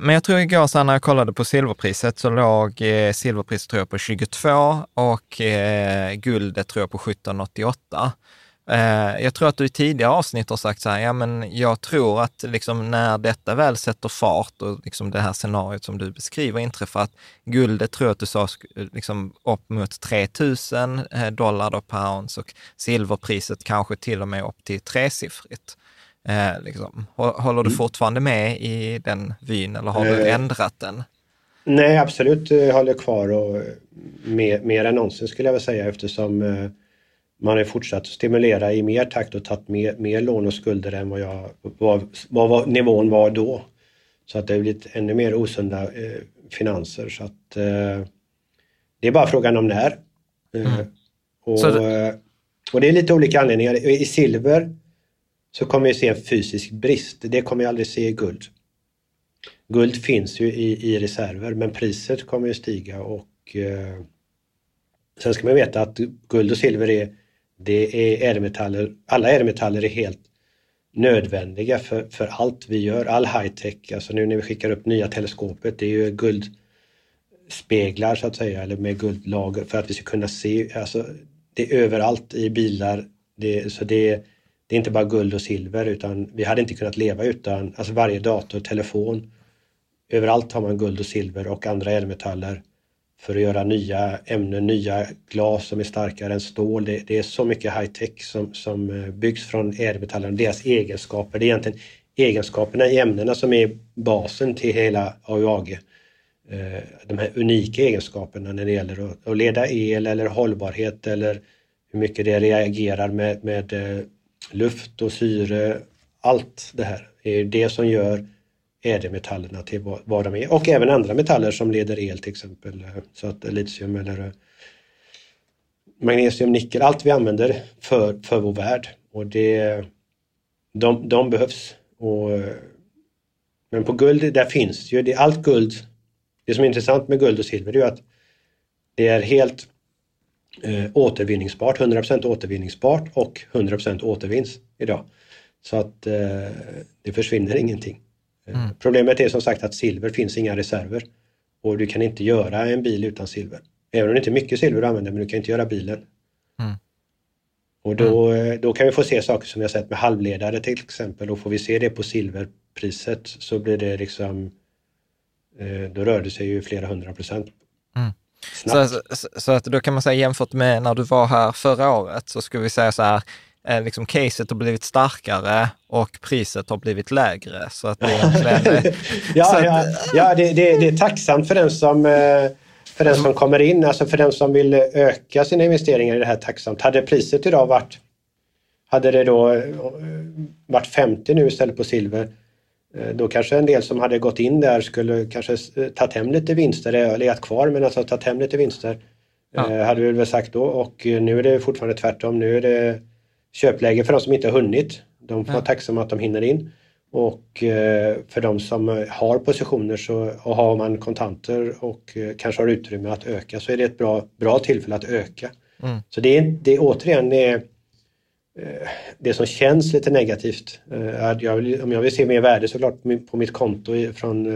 Men jag tror igår så när jag kollade på silverpriset så låg eh, silverpriset tror jag på 22 och eh, guldet tror jag på 17,88. Eh, jag tror att du i tidigare avsnitt har sagt så här, ja men jag tror att liksom när detta väl sätter fart och liksom det här scenariot som du beskriver inträffar, att guldet tror jag att du sa liksom upp mot 3000 eh, dollar per ounce och silverpriset kanske till och med upp till tresiffrigt. Eh, liksom. Håller du mm. fortfarande med i den vyn eller har du eh, ändrat den? Nej, absolut jag håller kvar och mer, mer än någonsin skulle jag vilja säga eftersom eh, man har fortsatt att stimulera i mer takt och tagit mer, mer lån och skulder än vad, jag, vad, vad nivån var då. Så att det har blivit ännu mer osunda eh, finanser. Så att, eh, det är bara frågan om när. Eh, mm. och, det... och det är lite olika anledningar. I silver så kommer vi se en fysisk brist. Det kommer vi aldrig se i guld. Guld finns ju i, i reserver men priset kommer ju stiga och eh, sen ska man veta att guld och silver är, det är ädelmetaller, alla ädelmetaller är helt nödvändiga för, för allt vi gör, all high tech, alltså nu när vi skickar upp nya teleskopet, det är ju guldspeglar så att säga, eller med guldlager för att vi ska kunna se, alltså det är överallt i bilar, det, så det är det är inte bara guld och silver utan vi hade inte kunnat leva utan alltså varje dator, telefon. Överallt har man guld och silver och andra ädelmetaller för att göra nya ämnen, nya glas som är starkare än stål. Det, det är så mycket high tech som, som eh, byggs från ädelmetallerna, deras egenskaper. Det är egentligen egenskaperna i ämnena som är basen till hela AUAG. Eh, de här unika egenskaperna när det gäller att, leda el eller hållbarhet eller hur mycket det reagerar med, med eh, luft och syre, allt det här är det som gör ädelmetallerna till vad de är och även andra metaller som leder el till exempel. Eh, så att litium eller eh, magnesium, nickel, allt vi använder för, för vår värld. Och det, de, de behövs. Och, eh, men på guld, där finns ju, det, allt guld Det som är intressant med guld och silver är att det är helt eh, återvinningsbart, 100% återvinningsbart och 100% återvinns idag. Så att eh, det försvinner ingenting. Eh, mm. Problemet är som sagt att silver finns inga reserver och du kan inte göra en bil utan silver. Även om det inte är mycket silver du använder, men du kan inte göra bilen. Mm. Och då, mm. Eh, då kan vi få se saker som vi har sett med halvledare till exempel och får vi se det på silverpriset så blir det liksom eh, då rör det sig ju flera hundra procent. Mm. Så, så, så, att då kan man säga jämfört med när du var här förra året så skulle vi säga så här, eh, liksom caset har blivit starkare och priset har blivit lägre. Så att det egentligen... ja, ja, ja det, det, det, är tacksamt för den som för den som kommer in, alltså för den som vill öka sina investeringar i det här tacksamt. Hade priset idag varit, hade det då eh, varit 50 nu istället på silver, eh, då kanske en del som hade gått in där skulle kanske eh, tagit hem lite vinster, eller legat kvar men alltså tagit hem lite vinster. Ja. Hade vi väl sagt då och nu är det fortfarande tvärtom. Nu är det köpläge för de som inte har hunnit. De får ja. vara tacksamma att de hinner in. Och eh, för de som har positioner så, och har man kontanter och eh, kanske har utrymme att öka så är det ett bra, bra tillfälle att öka. Mm. Så det är, det är återigen det, eh, det som känns lite negativt. Jag vill, om jag vill se mer värde såklart på mitt konto från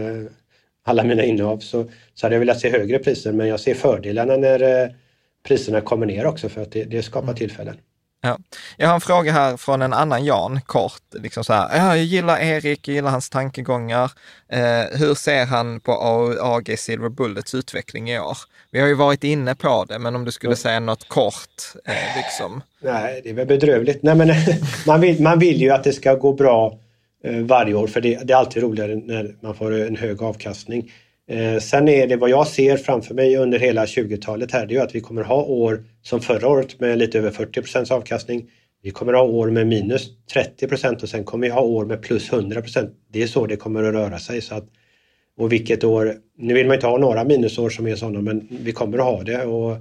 alla mina innehav så, så hade jag velat se högre priser men jag ser fördelarna när priserna kommer ner också för att det, det skapar mm. tillfällen. Ja. Jag har en fråga här från en annan Jan, kort. Liksom så här, ja, jag gillar Erik, jag gillar hans tankegångar. Eh, hur ser han på AG Silver Bullets utveckling i år? Vi har ju varit inne på det, men om du skulle säga något kort. Eh, liksom. Nej, det är väl bedrövligt. Nej, men, man, vill, man vill ju att det ska gå bra eh, varje år, för det, det, är alltid roligare när man får en hög avkastning. Eh, sen är det vad jag ser framför mig under hela 20-talet här, det är att vi kommer ha år som förra året med lite över 40% avkastning. Vi kommer ha år med minus 30% och sen kommer vi ha år med plus 100% Det är så det kommer att röra sig. Så att, och vilket år, nu vill man inte ha några minusår som är sådana men vi kommer att ha det. Och,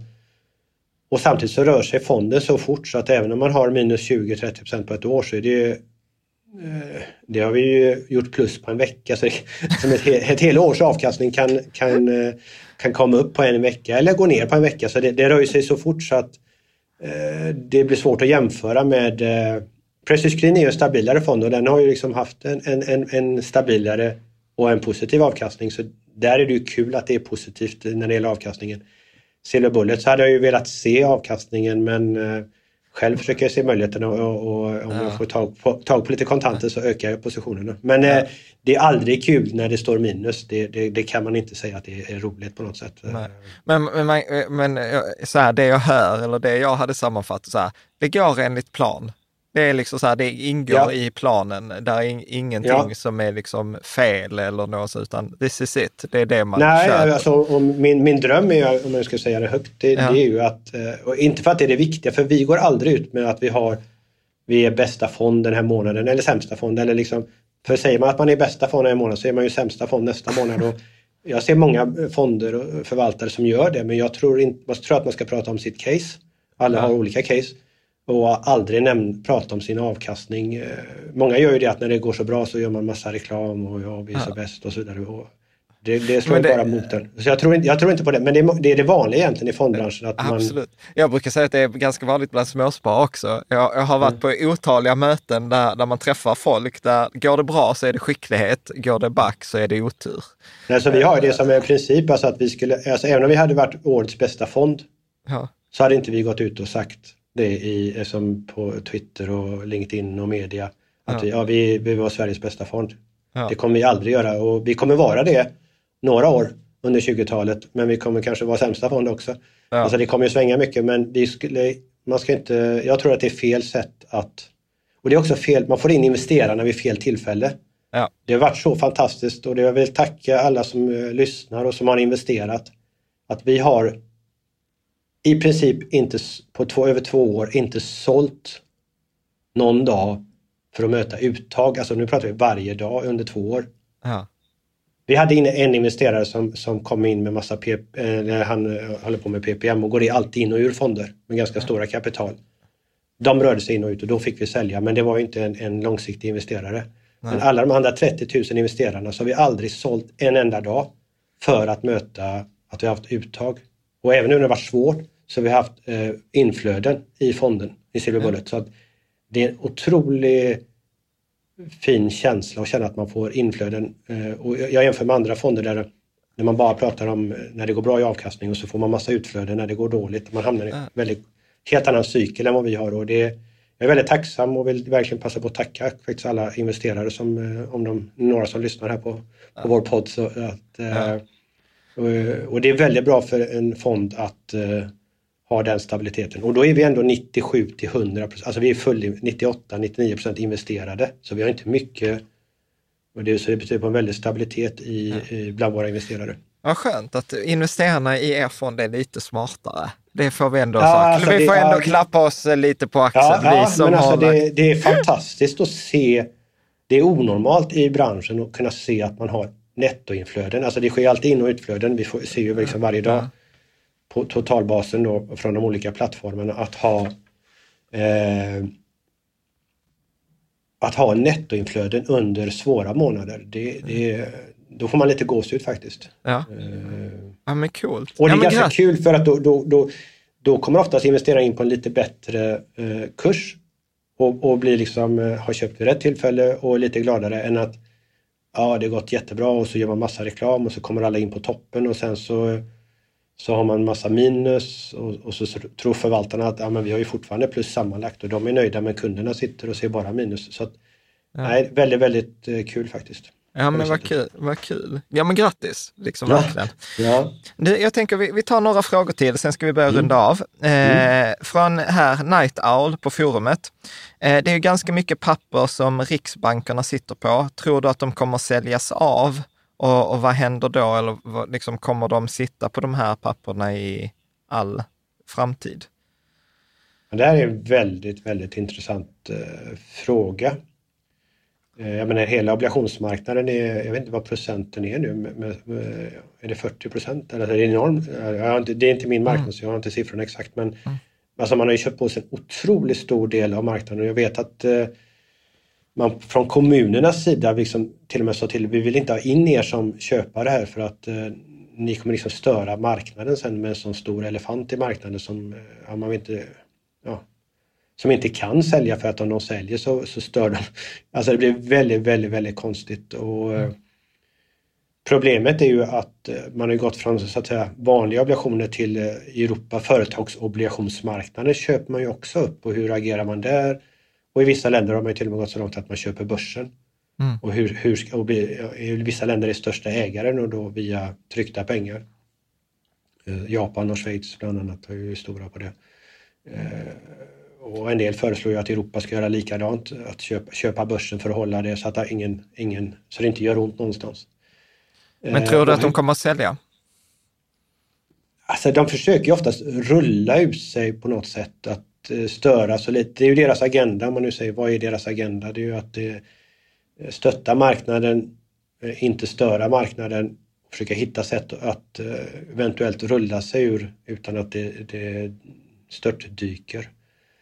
och samtidigt så rör sig fonden så fort så att även om man har minus 20-30% på ett år så är det ju, eh, det har vi ju gjort plus på en vecka så som ett, ett hela års avkastning kan, kan, eh, kan komma upp på en vecka eller gå ner på en vecka. Så det, det rör sig så fort så att eh, det blir svårt att jämföra med eh, Precious Green är ju en stabilare fond och den har ju liksom haft en, en, en, stabilare och en positiv avkastning. Så där är det ju kul att det är positivt när det gäller avkastningen. Silver Bullet så hade jag ju velat se avkastningen men eh, själv försöker jag se möjligheten och, och, och om ja. jag får tag på, tag på lite kontanter så ökar jag positionerna. Men ja. eh, det är aldrig kul när det står minus. Det, det, det, kan man inte säga att det är roligt på något sätt. Nej. Men, men, men så här, det jag hör, eller det jag hade sammanfattat, så här, det går enligt plan. Det är liksom så här, det ingår ja. i planen. Det är ingenting ja. som är liksom fel eller något, utan this is it. Det är det man Nej, köper. Alltså, min, min dröm är, om jag ska säga det högt, det, ja. det är ju att, eh, och inte för att det är det viktiga, för vi går aldrig ut med att vi har, vi är bästa fond den här månaden eller sämsta fond. Eller liksom, för säger man att man är bästa fond den här månaden så är man ju sämsta fond nästa månad. Och jag ser många fonder och förvaltare som gör det, men jag tror, inte, jag tror att man ska prata om sitt case. Alla har olika case och aldrig nämn, prata om sin avkastning. Eh, många gör ju det att när det går så bra så gör man massa reklam och ja, vi är så bäst och så vidare. Och det, det slår det, bara mot den. Så jag tror, inte, jag tror inte på det, men det är, det är det vanliga egentligen i fondbranschen. Att absolut. Man... Jag brukar säga att det är ganska vanligt bland småsparare också. Jag, jag har varit mm. på otaliga möten där, där man träffar folk där går det bra så är det skicklighet, går det back så är det otur. Nej, så vi har det som en princip, alltså att vi skulle, alltså även om vi hade varit årets bästa fond ja. så hade inte vi gått ut och sagt det i, som på Twitter och LinkedIn och media. Att ja. vi, ja, vi, vi var Sveriges bästa fond. Ja. Det kommer vi aldrig göra och vi kommer vara det några år under 20-talet men vi kommer kanske vara sämsta fond också. Ja. Alltså det kommer ju svänga mycket men vi skulle, man ska inte, jag tror att det är fel sätt att... Och det är också fel, man får in investerarna vid fel tillfälle. Ja. Det har varit så fantastiskt och det jag vill tacka alla som uh, lyssnar och som har investerat. Att vi har i princip inte på två, över två år inte sålt någon dag för att möta uttag. Alltså nu pratar vi varje dag under två år. Ja. Vi hade inne en investerare som, som kom in med massa PP, eh, han eh, håller på med PPM och går alltid in och ur fonder med ganska ja. stora kapital. De rörde sig in och ut och då fick vi sälja men det var inte en, en långsiktig investerare. Nej. Men alla de andra 30 000 investerarna så har vi aldrig sålt en enda dag för att möta att vi har haft uttag. Och även nu när det varit svårt så har vi haft eh, inflöden i fonden, i Silver Bullet. Mm. Så att det är en otrolig fin känsla att känna att man får inflöden. Eh, och jag jämför med andra fonder där när man bara pratar om när det går bra i avkastning och så får man massa utflöden när det går dåligt. Man hamnar i en väldigt, helt annan cykel än vad vi har. Och det, jag är väldigt tacksam och vill verkligen passa på att tacka faktiskt alla investerare som, eh, om de några som lyssnar här på, på ja. vår podd. Så att, eh, ja. och, och, det är väldigt bra för en fond att ha den stabiliteten. Och då är vi ändå 97 till 100% alltså vi är full 98, 99 procent investerade. Så vi har inte mycket, och det, så det betyder på en väldig stabilitet i, i, bland våra investerare. Vad skönt att investerarna i er fond är lite smartare. Det får vi ändå ja, Alltså vi får ändå ja, klappa oss lite på axeln. Ja, ja men alltså det, det, är fantastiskt att se. Det är onormalt i branschen att kunna se att man har nettoinflöden. Alltså det sker alltid in och utflöden. Vi får, ser ju liksom varje dag på totalbasen då från de olika plattformarna att ha eh, att ha nettoinflöden under svåra månader. Det, det, då får man lite gåshud faktiskt. Ja, eh, ja men coolt. Och det är ja, ganska kul för att då, då, då, då kommer oftast investerare in på en lite bättre eh, kurs och, och blir liksom, eh, har köpt vid rätt tillfälle och är lite gladare än att ja, det har gått jättebra och så gör man massa reklam och så kommer alla in på toppen och sen så så har man massa minus och, och, så tror förvaltarna att ja, men vi har ju fortfarande plus sammanlagt och de är nöjda men kunderna sitter och ser bara minus. Så att, ja. nej, väldigt, väldigt eh, kul faktiskt. Ja men vad kul, vad kul. Ja men grattis, liksom ja. verkligen. Ja. Du, jag tänker vi, vi tar några frågor till, sen ska vi börja mm. runda av. Eh, mm. Från här Night Owl på forumet. Eh, det är ju ganska mycket papper som riksbankerna sitter på. Tror du att de kommer säljas av? Och, och vad händer då? Eller liksom, kommer de sitta på de här papperna i all framtid? Det här är en väldigt, väldigt intressant eh, fråga. Eh, jag menar hela obligationsmarknaden är, jag vet inte vad procenten är nu, med, med, med, är det 40 procent? Eller är det enormt? det är inte min marknad mm. så jag har inte siffrorna exakt men mm. alltså man har ju köpt på sig en otroligt stor del av marknaden och jag vet att eh, man från kommunernas sida liksom till och med sa till, vi vill inte ha in er som köpare här för att eh, ni kommer liksom störa marknaden sen med en sån stor elefant i marknaden som eh, ja, man inte, ja, som inte kan sälja för att om de säljer så, så stör de. Alltså det blir väldigt, väldigt, väldigt konstigt. Och, mm. Problemet är ju att eh, man har gått från så att säga, vanliga obligationer till eh, Europa företagsobligationsmarknaden köper man ju också upp och hur agerar man där? Och i vissa länder har man till och med gått så långt att man köper börsen. Mm. Och, hur, hur, och i vissa länder är största ägaren och då via tryckta pengar. Eh, Japan och Schweiz bland annat är ju stora på det. Eh, och en del föreslår ju att Europa ska göra likadant, att köpa, köpa börsen för att hålla det så att ingen, ingen, så det inte gör ont någonstans. Men tror du eh, att de kommer att sälja? Alltså de försöker ju oftast rulla ut sig på något sätt att Eh, störa så lite. Det är ju deras agenda, om man nu säger vad är deras agenda? Det är ju att eh, stötta marknaden, eh, inte störa marknaden, försöka hitta sätt att eventuellt rulla sig ur utan att det, det störtdyker.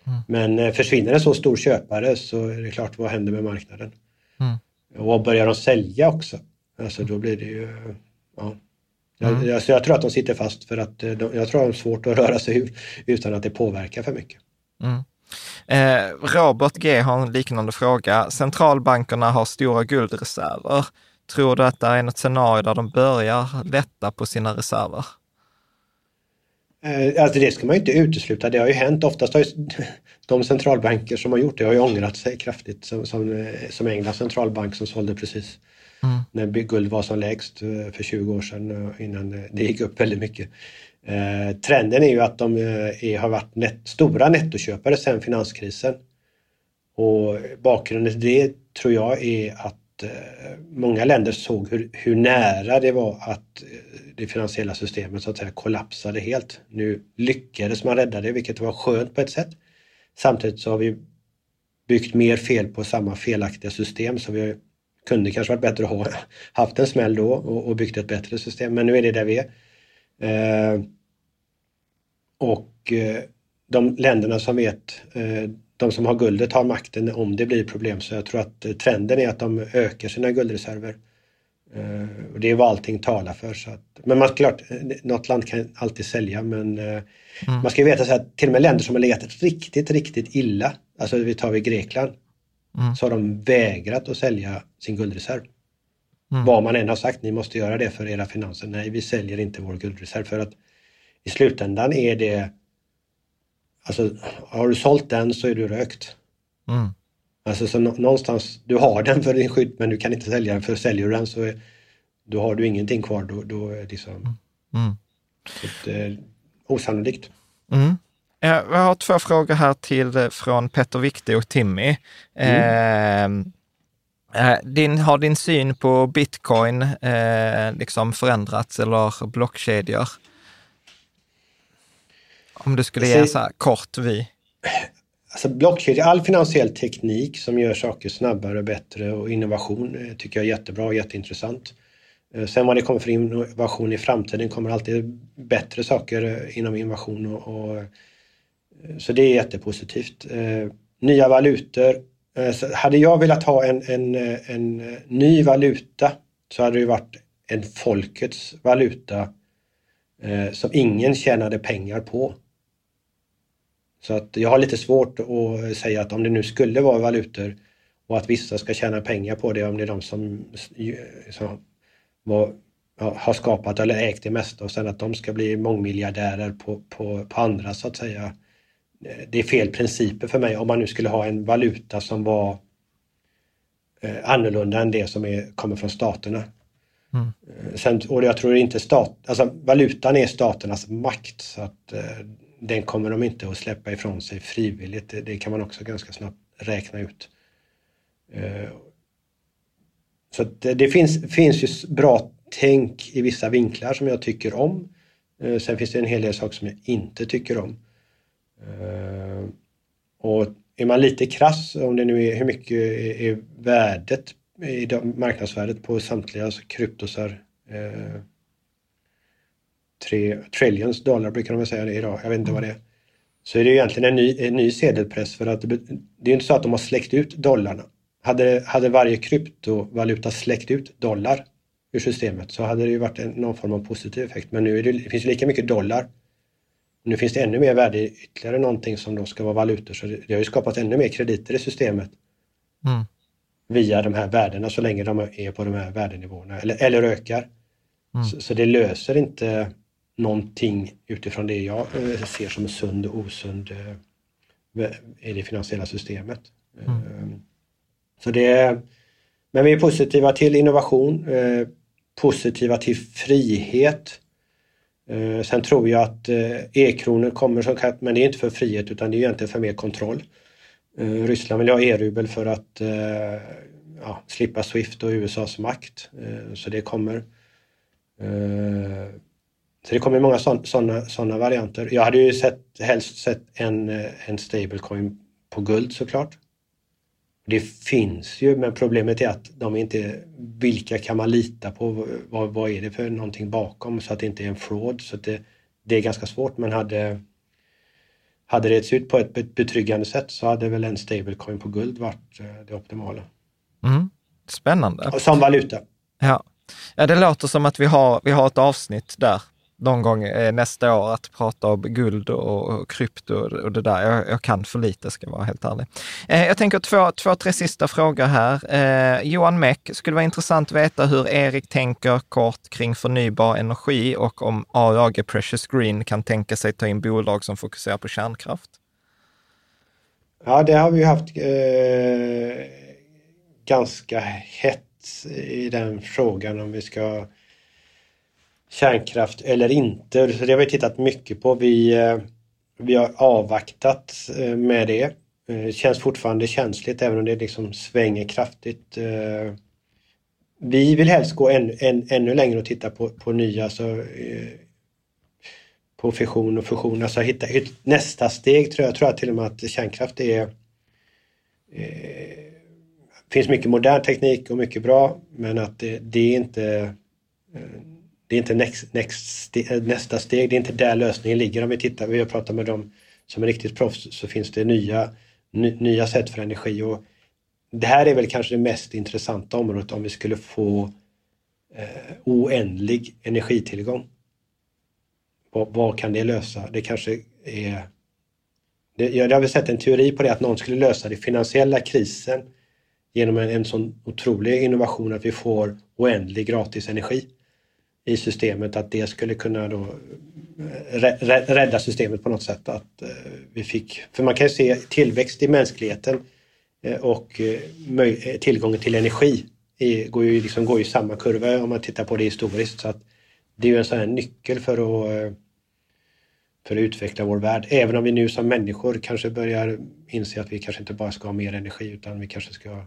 Mm. Men försvinner en så stor köpare så är det klart, vad händer med marknaden? Mm. Och börjar de sälja också, alltså då blir det ju... Ja. Mm. Jag, alltså jag tror att de sitter fast för att de, jag tror att de har svårt att röra sig ur utan att det påverkar för mycket. Mm. Eh, Robert G har en liknande fråga. Centralbankerna har stora guldreserver. Tror du att det är något scenario där de börjar lätta på sina reserver? Eh, alltså det ska man inte utesluta. Det har ju hänt. Oftast har ju de centralbanker som har gjort det har ju ångrat sig kraftigt. Som, som, eh, som Englands centralbank som sålde precis mm. när guld var som lägst för 20 år sedan innan det gick upp väldigt mycket. Eh, trenden är ju att de eh, är, har varit net, stora nettoköpare sedan finanskrisen. Och bakgrunden till det tror jag är att eh, många länder såg hur, hur nära det var att eh, det finansiella systemet så att säga kollapsade helt. Nu lyckades man rädda det, vilket var skönt på ett sätt. Samtidigt så har vi byggt mer fel på samma felaktiga system så vi kunde kanske varit bättre att ha haft en smäll då och, och byggt ett bättre system. Men nu är det där vi är. Eh, och eh, de länderna som vet, eh, de som har guldet har makten om det blir problem. Så jag tror att trenden är att de ökar sina guldreserver. Eh, och det är vad allting talar för. Så att, men man, klart, något land kan alltid sälja men mm. man ska veta så att till och med länder som har legat riktigt, riktigt illa, alltså vi tar vi Grekland, mm. så har de vägrat att sälja sin guldreserv. Mm. Vad man än har sagt, ni måste göra det för era finanser. Nej, vi säljer inte vår guldreserv för att i slutändan är det Alltså, har du sålt den så är du rökt. Mm. Alltså så någonstans, du har den för din skydd men du kan inte sälja den för säljer du den så är, då har du ingenting kvar. Då, då är det liksom, mm. mm. så är osannolikt. Mm. Jag har två frågor här till eh, från Petter Vikte och Timmy. Mm. Eh, din, har din syn på bitcoin eh, liksom förändrats eller blockkedjor? Om du skulle ge så här kort vi. Alltså blockkedja, all finansiell teknik som gör saker snabbare och bättre och innovation eh, tycker jag är jättebra och jätteintressant. Eh, sen vad det kommer för innovation i framtiden kommer alltid bättre saker eh, inom innovation och, och så det är jättepositivt. Nya valutor. Eh, så hade jag velat ha en, en, eh, en eh, ny valuta så hade det varit en folkets valuta som ingen tjänade pengar på. Så att jag har lite svårt att säga att om det nu skulle vara valutor och att vissa ska tjäna pengar på det, om det är de som, som var, har skapat eller ägt det mesta och sen att de ska bli mångmiljardärer på, på, på andra så att säga. Det är fel principer för mig om man nu skulle ha en valuta som var eh, annorlunda än det som är, kommer från staterna. Mm. Eh, sen, och jag tror inte stat, alltså valutan är staternas makt så att eh, den kommer de inte att släppa ifrån sig frivilligt. Det, det kan man också ganska snabbt räkna ut. Uh, så det, det, finns, finns ju bra tänk i vissa vinklar som jag tycker om. Uh, sen finns det en hel del saker som jag inte tycker om. Eh, och är man lite krass, om det nu är hur mycket är, värdet, är marknadsvärdet på samtliga alltså kryptosar eh, tre trillions dollar brukar de säga det idag, jag vet inte vad det är. Så är det egentligen en ny, en ny sedelpress för att det, det är inte så att de har släckt ut dollarna. Hade, hade varje kryptovaluta släckt ut dollar ur systemet så hade det ju varit en, någon form av positiv effekt. Men nu är det, det finns lika mycket dollar. Nu finns det ännu mer värde i ytterligare någonting som då ska vara valutor. Så det, har ju skapat ännu mer krediter i systemet. Mm. Via de här värdena så länge de är på de här värdenivåerna eller, eller ökar. Mm. Så, så, det löser inte någonting utifrån det jag eh, ser som sund och osund eh, i det finansiella systemet. Mm. Eh, så det, men vi är positiva till innovation, positiva till frihet. Eh, sen tror jag att eh, e-kronor kommer som kallat men det är inte för frihet utan det är egentligen för mer kontroll. Eh, Ryssland vill ha e-rubel för att ja, slippa Swift och USAs makt. Så det kommer. Så det kommer många sådana såna varianter. Jag hade ju sett, helst sett en, en stablecoin på guld såklart. Det finns ju, men problemet är att de inte, vilka kan man lita på? Vad, vad är det för någonting bakom så att det inte är en fraud? Så det, det är ganska svårt, men hade, hade det sett ut på ett betryggande sätt så hade väl en stablecoin på guld varit eh, det optimala. Mm. Spännande. Som valuta. Ja. ja, det låter som att vi har, vi har ett avsnitt där någon gång eh, nästa år att prata om guld och, och krypto och det där. Jag, jag, kan för lite, ska jag vara helt ärlig. Eh, jag tänker två, två, tre sista frågor här. Eh, Johan Meck, skulle vara intressant att veta hur Erik tänker kort kring förnybar energi och om AAG Precious Green kan tänka sig ta in bolag som fokuserar på kärnkraft. Ja, det har vi haft eh, ganska hett i den frågan om vi ska kärnkraft eller inte. Så det har vi tittat mycket på. Vi, eh, vi har avvaktat eh, med det. Det känns fortfarande känsligt även om det liksom svänger kraftigt. Vi vill helst gå ännu, än, ännu längre och titta på, på nya, alltså, på fission och fusion. Alltså hitta, nästa steg tror jag, tror jag till och med att kärnkraft är eh, finns mycket modern teknik och mycket bra men att det, det är inte det är inte next, next, eh, nästa steg, det är inte där lösningen ligger. Om vi tittar, vi har pratat med dem som är riktigt proffs så finns det nya, nya sätt för energi och det här är väl kanske det mest intressanta området om vi skulle få eh, oändlig energitillgång. Vad, vad, kan det lösa? Det kanske är... Det, jag har väl sett en teori på det att någon skulle lösa den finansiella krisen genom en, en sån otrolig innovation att vi får oändlig gratis energi i systemet, att det skulle kunna då eh, rädda systemet på något sätt. Att eh, vi fick, för man kan ju se tillväxt i mänskligheten eh, och tillgången till energi går ju, liksom, går ju samma kurva om man tittar på det historiskt. Så att det är ju en sån här nyckel för att, för att utveckla vår värld. Även om vi nu som människor kanske börjar inse att vi kanske inte bara ska ha mer energi utan vi kanske ska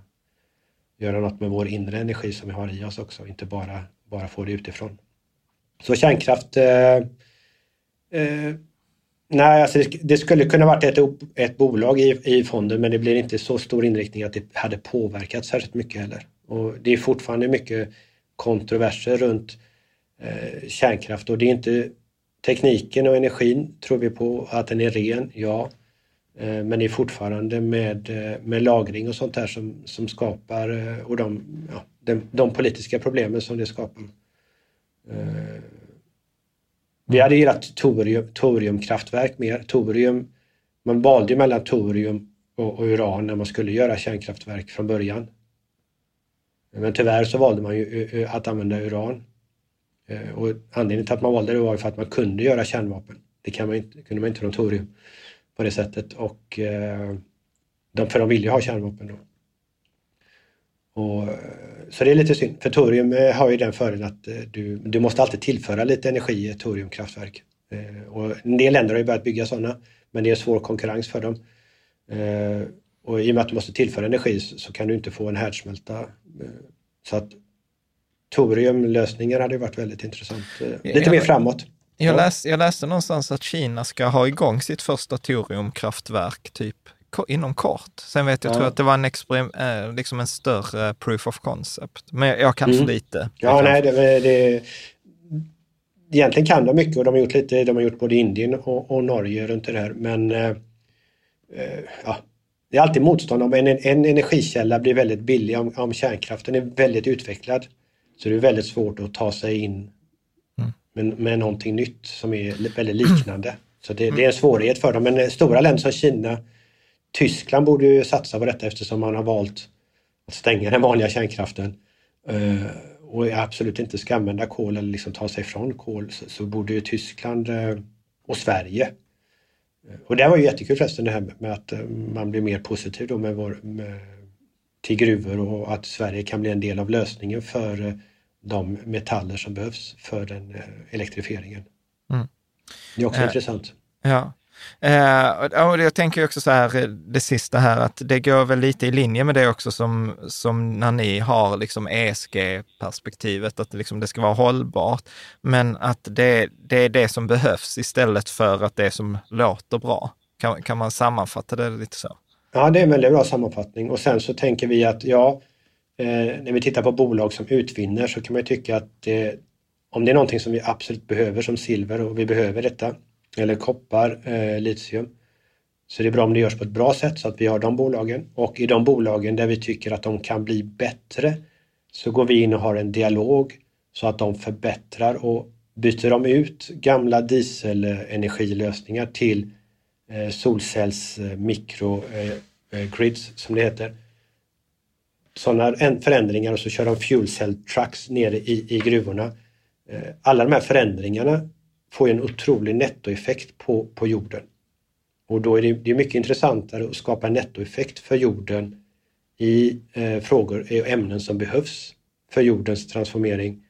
göra något med vår inre energi som vi har i oss också, inte bara, bara få det utifrån. Så kärnkraft eh, eh, Nej, alltså det, det, skulle kunna varit ett, ett bolag i, i fonden men det blir inte så stor inriktning att det hade påverkat särskilt mycket heller. Och det är fortfarande mycket kontroverser runt eh, kärnkraft och det är inte tekniken och energin tror vi på att den är ren, ja. Eh, men det är fortfarande med, eh, med lagring och sånt där som, som skapar eh, och de, ja, de, de politiska problemen som det skapar. Eh, vi hade gillat torium, toriumkraftverk mer. Torium, man valde mellan torium och, och, uran när man skulle göra kärnkraftverk från början. Men tyvärr så valde man ju att använda uran. Eh, och anledningen till att man valde det var för att man kunde göra kärnvapen. Det kan man inte, kunde man inte från torium på det sättet. Och, eh, de, för de vill ju ha kärnvapen då. Och, så det är lite synd, för torium eh, har ju den fördelen att eh, du, du måste alltid tillföra lite energi i ett toriumkraftverk. Och en del länder har ju börjat bygga sådana, men det är svår konkurrens för dem. Och i och med att du måste tillföra energi så kan du inte få en härdsmälta. Så att toriumlösningar hade varit väldigt intressant. Lite mer framåt. Jag, läs, jag läste någonstans att Kina ska ha igång sitt första toriumkraftverk typ inom kort. Sen vet jag, ja. tror att det var en, experim, eh, liksom en större proof of concept. Men jag kan mm. för lite. Ja, nej, det, det, egentligen kan de mycket och de har gjort lite, de har gjort både Indien och, och Norge runt det här. Men eh, eh, ja, det är alltid motstånd om en, en energikälla blir väldigt billig, om, om kärnkraften är väldigt utvecklad. Så det är väldigt svårt att ta sig in men med någonting nytt som är väldigt liknande. Så det, det, är en svårighet för dem. Men eh, stora länder som Kina, Tyskland borde ju satsa på detta eftersom man har valt att stänga den vanliga kärnkraften uh, och absolut inte ska använda kol eller liksom ta sig ifrån kol så, så borde ju Tyskland uh, och Sverige och det var ju jättekul förresten det här med att man blir mer positiv då med vår, med, till gruvor och att Sverige kan bli en del av lösningen för de metaller som behövs för den eh, elektrifieringen. Mm. Det är också eh, intressant. Ja. Eh, och jag tänker också så här, eh, det sista här, att det går väl lite i linje med det också som, som när ni har liksom ESG-perspektivet, att det, liksom, det ska vara hållbart, men att det, det är det som behövs istället för att det som låter bra. Kan, kan man sammanfatta det lite så? Ja, det är en väldigt bra sammanfattning och sen så tänker vi att ja, Eh, när vi tittar på bolag som utvinner så kan man tycka att det, om det är någonting som vi absolut behöver som silver och vi behöver detta, eller koppar, eh, litium, så det är bra om det görs på ett bra sätt så att vi har de bolagen. Och i de bolagen där vi tycker att de kan bli bättre så går vi in och har en dialog så att de förbättrar och byter de ut gamla dieselenergilösningar till eh, solcells eh, mikrogrids eh, eh som det heter. Sådana förändringar och så kör de fuel cell trucks nere i, i gruvorna. Eh, alla de här förändringarna får en otrolig nettoeffekt på, på jorden. Och då är det, det är mycket intressantare att skapa en nettoeffekt för jorden i eh, frågor och ämnen som behövs för jordens transformering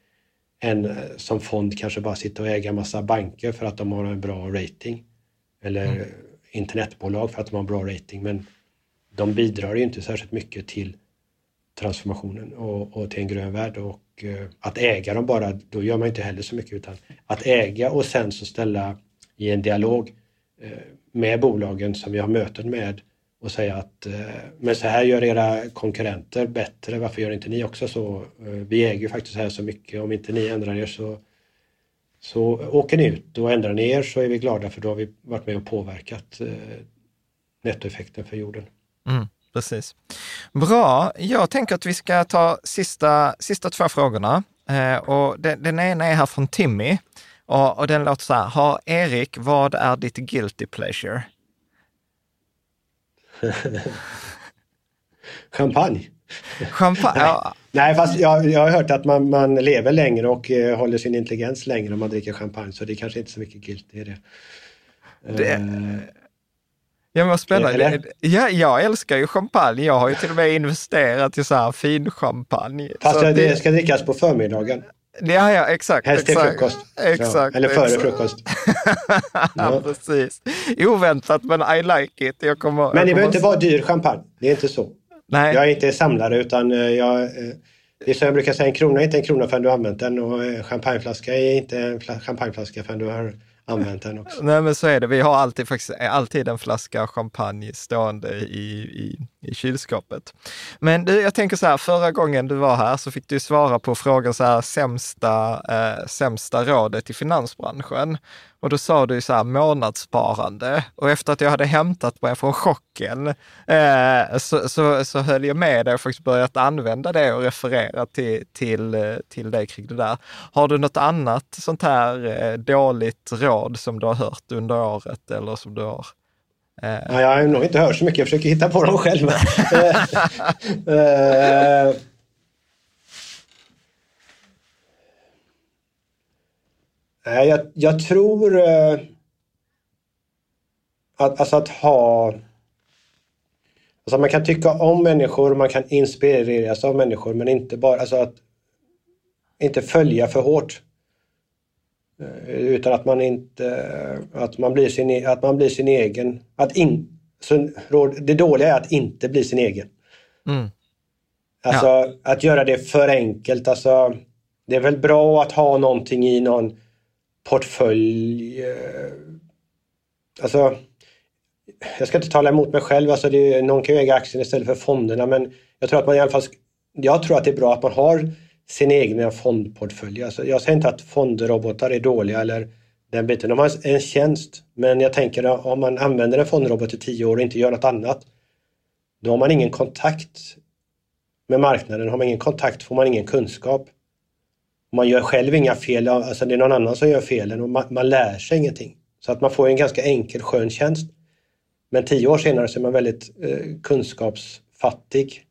än eh, som fond kanske bara sitta och äga massa banker för att de har en bra rating. Eller mm. internetbolag för att de har en bra rating. Men de bidrar ju inte särskilt mycket till transformationen och, och till en grön värld. Och eh, att äga dem bara, då gör man inte heller så mycket utan att äga och sen så ställa i en dialog eh, med bolagen som vi har möten med och säga att eh, men så här gör era konkurrenter bättre, varför gör inte ni också så? Eh, vi äger ju faktiskt här så mycket, om inte ni ändrar er så, så åker ni ut och ändrar ni er så är vi glada för då har vi varit med och påverkat eh, nettoeffekten för jorden. Mm precis. Bra, jag tänker att vi ska ta sista, sista två frågorna. Eh, och den, den ena är här från Timmy. Och, och den låter så här. Har Erik, vad är ditt guilty pleasure? Champagne. Champagne? Nej, ja. Nej fast jag, jag har hört att man, man lever längre och eh, håller sin intelligens längre om man dricker champagne. Så det är kanske inte så mycket guilty i det. det... Uh, Ja, vad spännande. Ja, jag älskar ju champagne. Jag har ju till och med investerat i så här fin champagne. Fast det, det ska drickas på förmiddagen. Ja, ja, exakt. Helst till frukost. Exakt. Ja, eller före exakt. frukost. ja, precis. Oväntat, men I like it. Jag kommer, men det behöver inte vara dyr champagne. Det är inte så. Nej. Jag är inte samlare utan eh, jag... Eh, det är som jag brukar säga, en krona är inte en krona förrän du har använt den och en champagneflaska är inte en champagneflaska förrän du har använt den också. Nej men så är det. Vi har alltid, faktiskt, eh, alltid en flaska champagne stående i, i, i kylskåpet. Men du, jag tänker så här, förra gången du var här så fick du svara på frågan så här, sämsta, eh, sämsta rådet i finansbranschen. Och då sa du så här månadssparande. Och efter att jag hade hämtat mig från chocken eh, så, så, så höll jag med dig och faktiskt börjat använda det och referera till, till, eh, till dig kring det där. Har du något annat sånt här eh, dåligt råd som du har hört under året eller som du har Eh. Ja, jag har nog inte hört så mycket, jag försöker hitta på dem själv. uh, Nej, jag, jag tror eh, att, alltså att ha... Alltså man kan tycka om människor, man kan inspireras av människor, men inte bara alltså att inte följa för hårt. Eh, utan att man inte, att man blir sin, e, att man blir sin egen. Att in, så, det dåliga är att inte bli sin egen. Mm. Alltså ja. att göra det för enkelt. Alltså, det är väl bra att ha någonting i någon portfölj. Eh, alltså, jag ska inte tala emot mig själv, alltså det, någon kan ju äga aktien istället för fonderna men jag tror att man i alla fall, jag tror att det är bra att man har sin egna fondportfölj. Alltså, jag säger inte att fondrobotar är dåliga eller den biten. De har en tjänst men jag tänker att om man använder en fondrobot i tio år och inte gör något annat då har man ingen kontakt med marknaden. Har man ingen kontakt får man ingen kunskap. Man gör själv inga fel, alltså det är någon annan som gör felen och man, man lär sig ingenting. Så att man får en ganska enkel skön tjänst. Men tio år senare så är man väldigt eh, kunskapsfattig.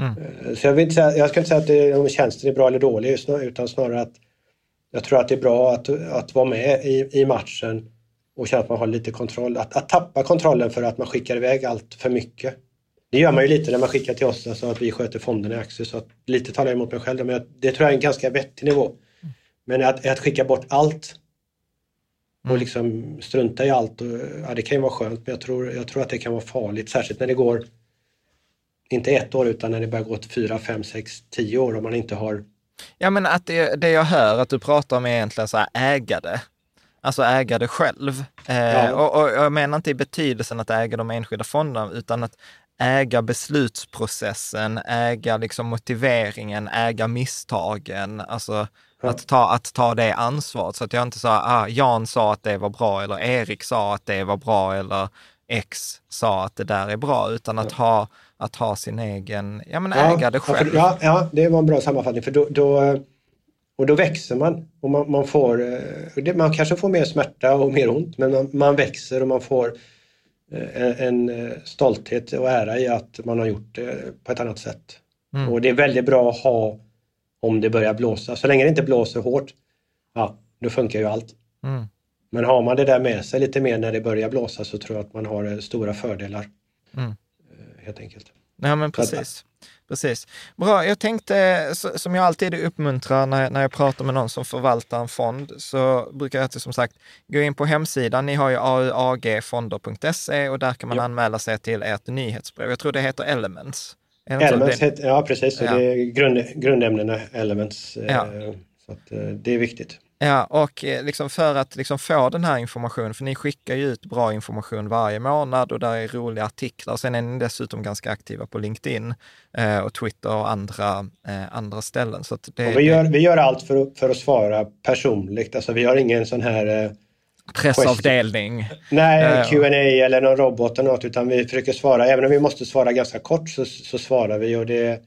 Mm. Eh, så jag, vill inte säga, jag ska inte säga att det, om tjänsten är bra eller dålig utan snarare att jag tror att det är bra att, att vara med i, i matchen och känna att man har lite kontroll. Att, att tappa kontrollen för att man skickar iväg allt för mycket. Det gör man ju lite när man skickar till oss, alltså att vi sköter fonderna i aktier. Så att lite talar jag emot mig själv, men det tror jag är en ganska vettig nivå. Men att, att skicka bort allt och mm. liksom strunta i allt, och, ja, det kan ju vara skönt, men jag tror, jag tror att det kan vara farligt, särskilt när det går inte ett år utan när det börjar gå fyra, fem, sex, tio år och man inte har... Ja, men att det, det jag hör att du pratar om är egentligen så här ägande. Alltså äga det själv. Eh, ja. och, och, jag menar inte i betydelsen att äga de enskilda fonderna, utan att äga beslutsprocessen, äga liksom motiveringen, äga misstagen. Alltså att, ta, att ta det ansvaret. Så att jag inte sa, ah, Jan sa att det var bra eller Erik sa att det var bra eller X sa att det där är bra, utan att, ja. ha, att ha sin egen, ja men äga ja, det själv. Ja, ja, det var en bra sammanfattning, för då, då och då växer man och man, man får, eh, man kanske får mer smärta och mer ont, men man, man växer och man får en eh, stolthet och ära i att man har gjort det på ett annat sätt. Mm. Och det är väldigt bra att ha om det börjar blåsa. Så länge det inte blåser hårt, ja, då funkar ju allt. Mm. Men har man det där med sig lite mer när det börjar blåsa så tror jag att man har eh, stora fördelar. Mm. Helt enkelt. Ja, men precis. Precis. Bra, jag tänkte, som jag alltid uppmuntrar när, när jag pratar med någon som förvaltar en fond, så brukar jag alltid som sagt gå in på hemsidan. Ni har ju auagfonder.se och där kan man ja. anmäla sig till ert nyhetsbrev. Jag tror det heter Elements. Elements, heter, ja precis. Ja. Det är grund, grundämnena Elements. Ja. Eh, så att, eh, det är viktigt. Ja, och eh, liksom för att liksom få den här informationen, för ni skickar ju ut bra information varje månad och där är roliga artiklar. Sen är ni dessutom ganska aktiva på LinkedIn eh, och Twitter och andra, eh, andra ställen. Så det, vi, gör, vi gör allt för att, för att svara personligt, alltså vi har ingen sån här eh, Pressavdelning. Nej, uh, Q&A eller någon robot eller något, utan vi försöker svara, även om vi måste svara ganska kort så, så svarar vi och det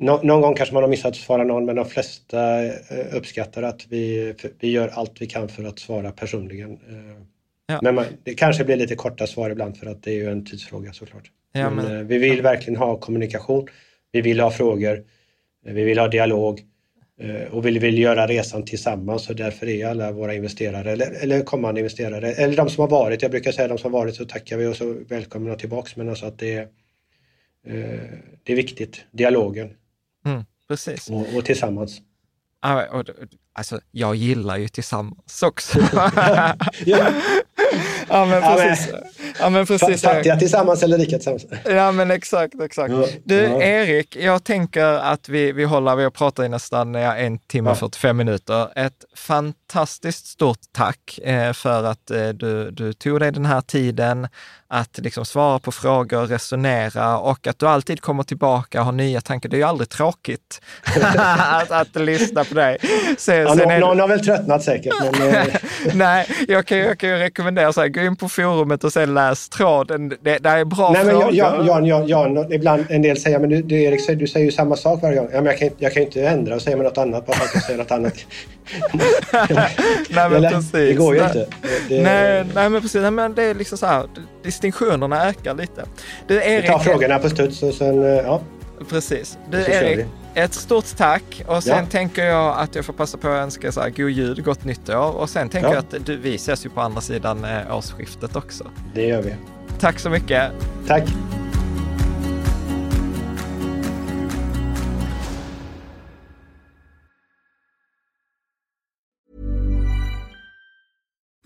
Nå någon gång kanske man har missat att svara någon, men de flesta eh, uppskattar att vi, vi gör allt vi kan för att svara personligen. Eh, ja. Men man, det kanske blir lite korta svar ibland för att det är ju en tidsfråga såklart. Ja, men, men, vi vill verkligen ha kommunikation. Vi vill ha frågor. Vi vill ha dialog. Och vi vill göra resan tillsammans och därför är alla våra investerare eller, eller kommande investerare, eller de som har varit, jag brukar säga de som har varit så tackar vi och så välkomna tillbaks men alltså att det är, det är viktigt, dialogen. Mm, precis. Och, och tillsammans. Alltså, jag gillar ju tillsammans också. ja. ja, men precis. Ja, men precis. Fattiga tillsammans eller rika tillsammans. Ja, men exakt, exakt. Ja. Du. Erik, jag tänker att vi, vi håller, vi har pratat i nästan ja, en timme och ja. 45 minuter. Ett fantastiskt stort tack eh, för att eh, du, du tog dig den här tiden att liksom svara på frågor, resonera och att du alltid kommer tillbaka och har nya tankar. Det är ju aldrig tråkigt att, att lyssna på dig. Sen, ja, sen någon, någon har väl tröttnat säkert. Men, eh. Nej, jag kan, jag kan ju rekommendera så här, gå in på forumet och sen läs tråden. Det, det är bra Nej, frågor. Men Jan, Jan, Jan, Jan, ibland en del säger, men du, du Erik, du säger ju samma sak varje gång. Ja, men jag kan, jag kan inte ändra och säga något annat bara för att jag säger något annat. nej, men precis. Det går ju inte. Det, nej, nej, men precis. Nej, men det är liksom så här, distinktionerna ökar lite. Du, Erik, vi tar frågorna på studs och sen, eh, ja. Precis. Du Erik, ett stort tack och sen ja. tänker jag att jag får passa på att önska så här, god jul, gott nytt år och sen tänker ja. jag att du, vi ses ju på andra sidan eh, årsskiftet också. Det gör vi. Tack så mycket. Tack.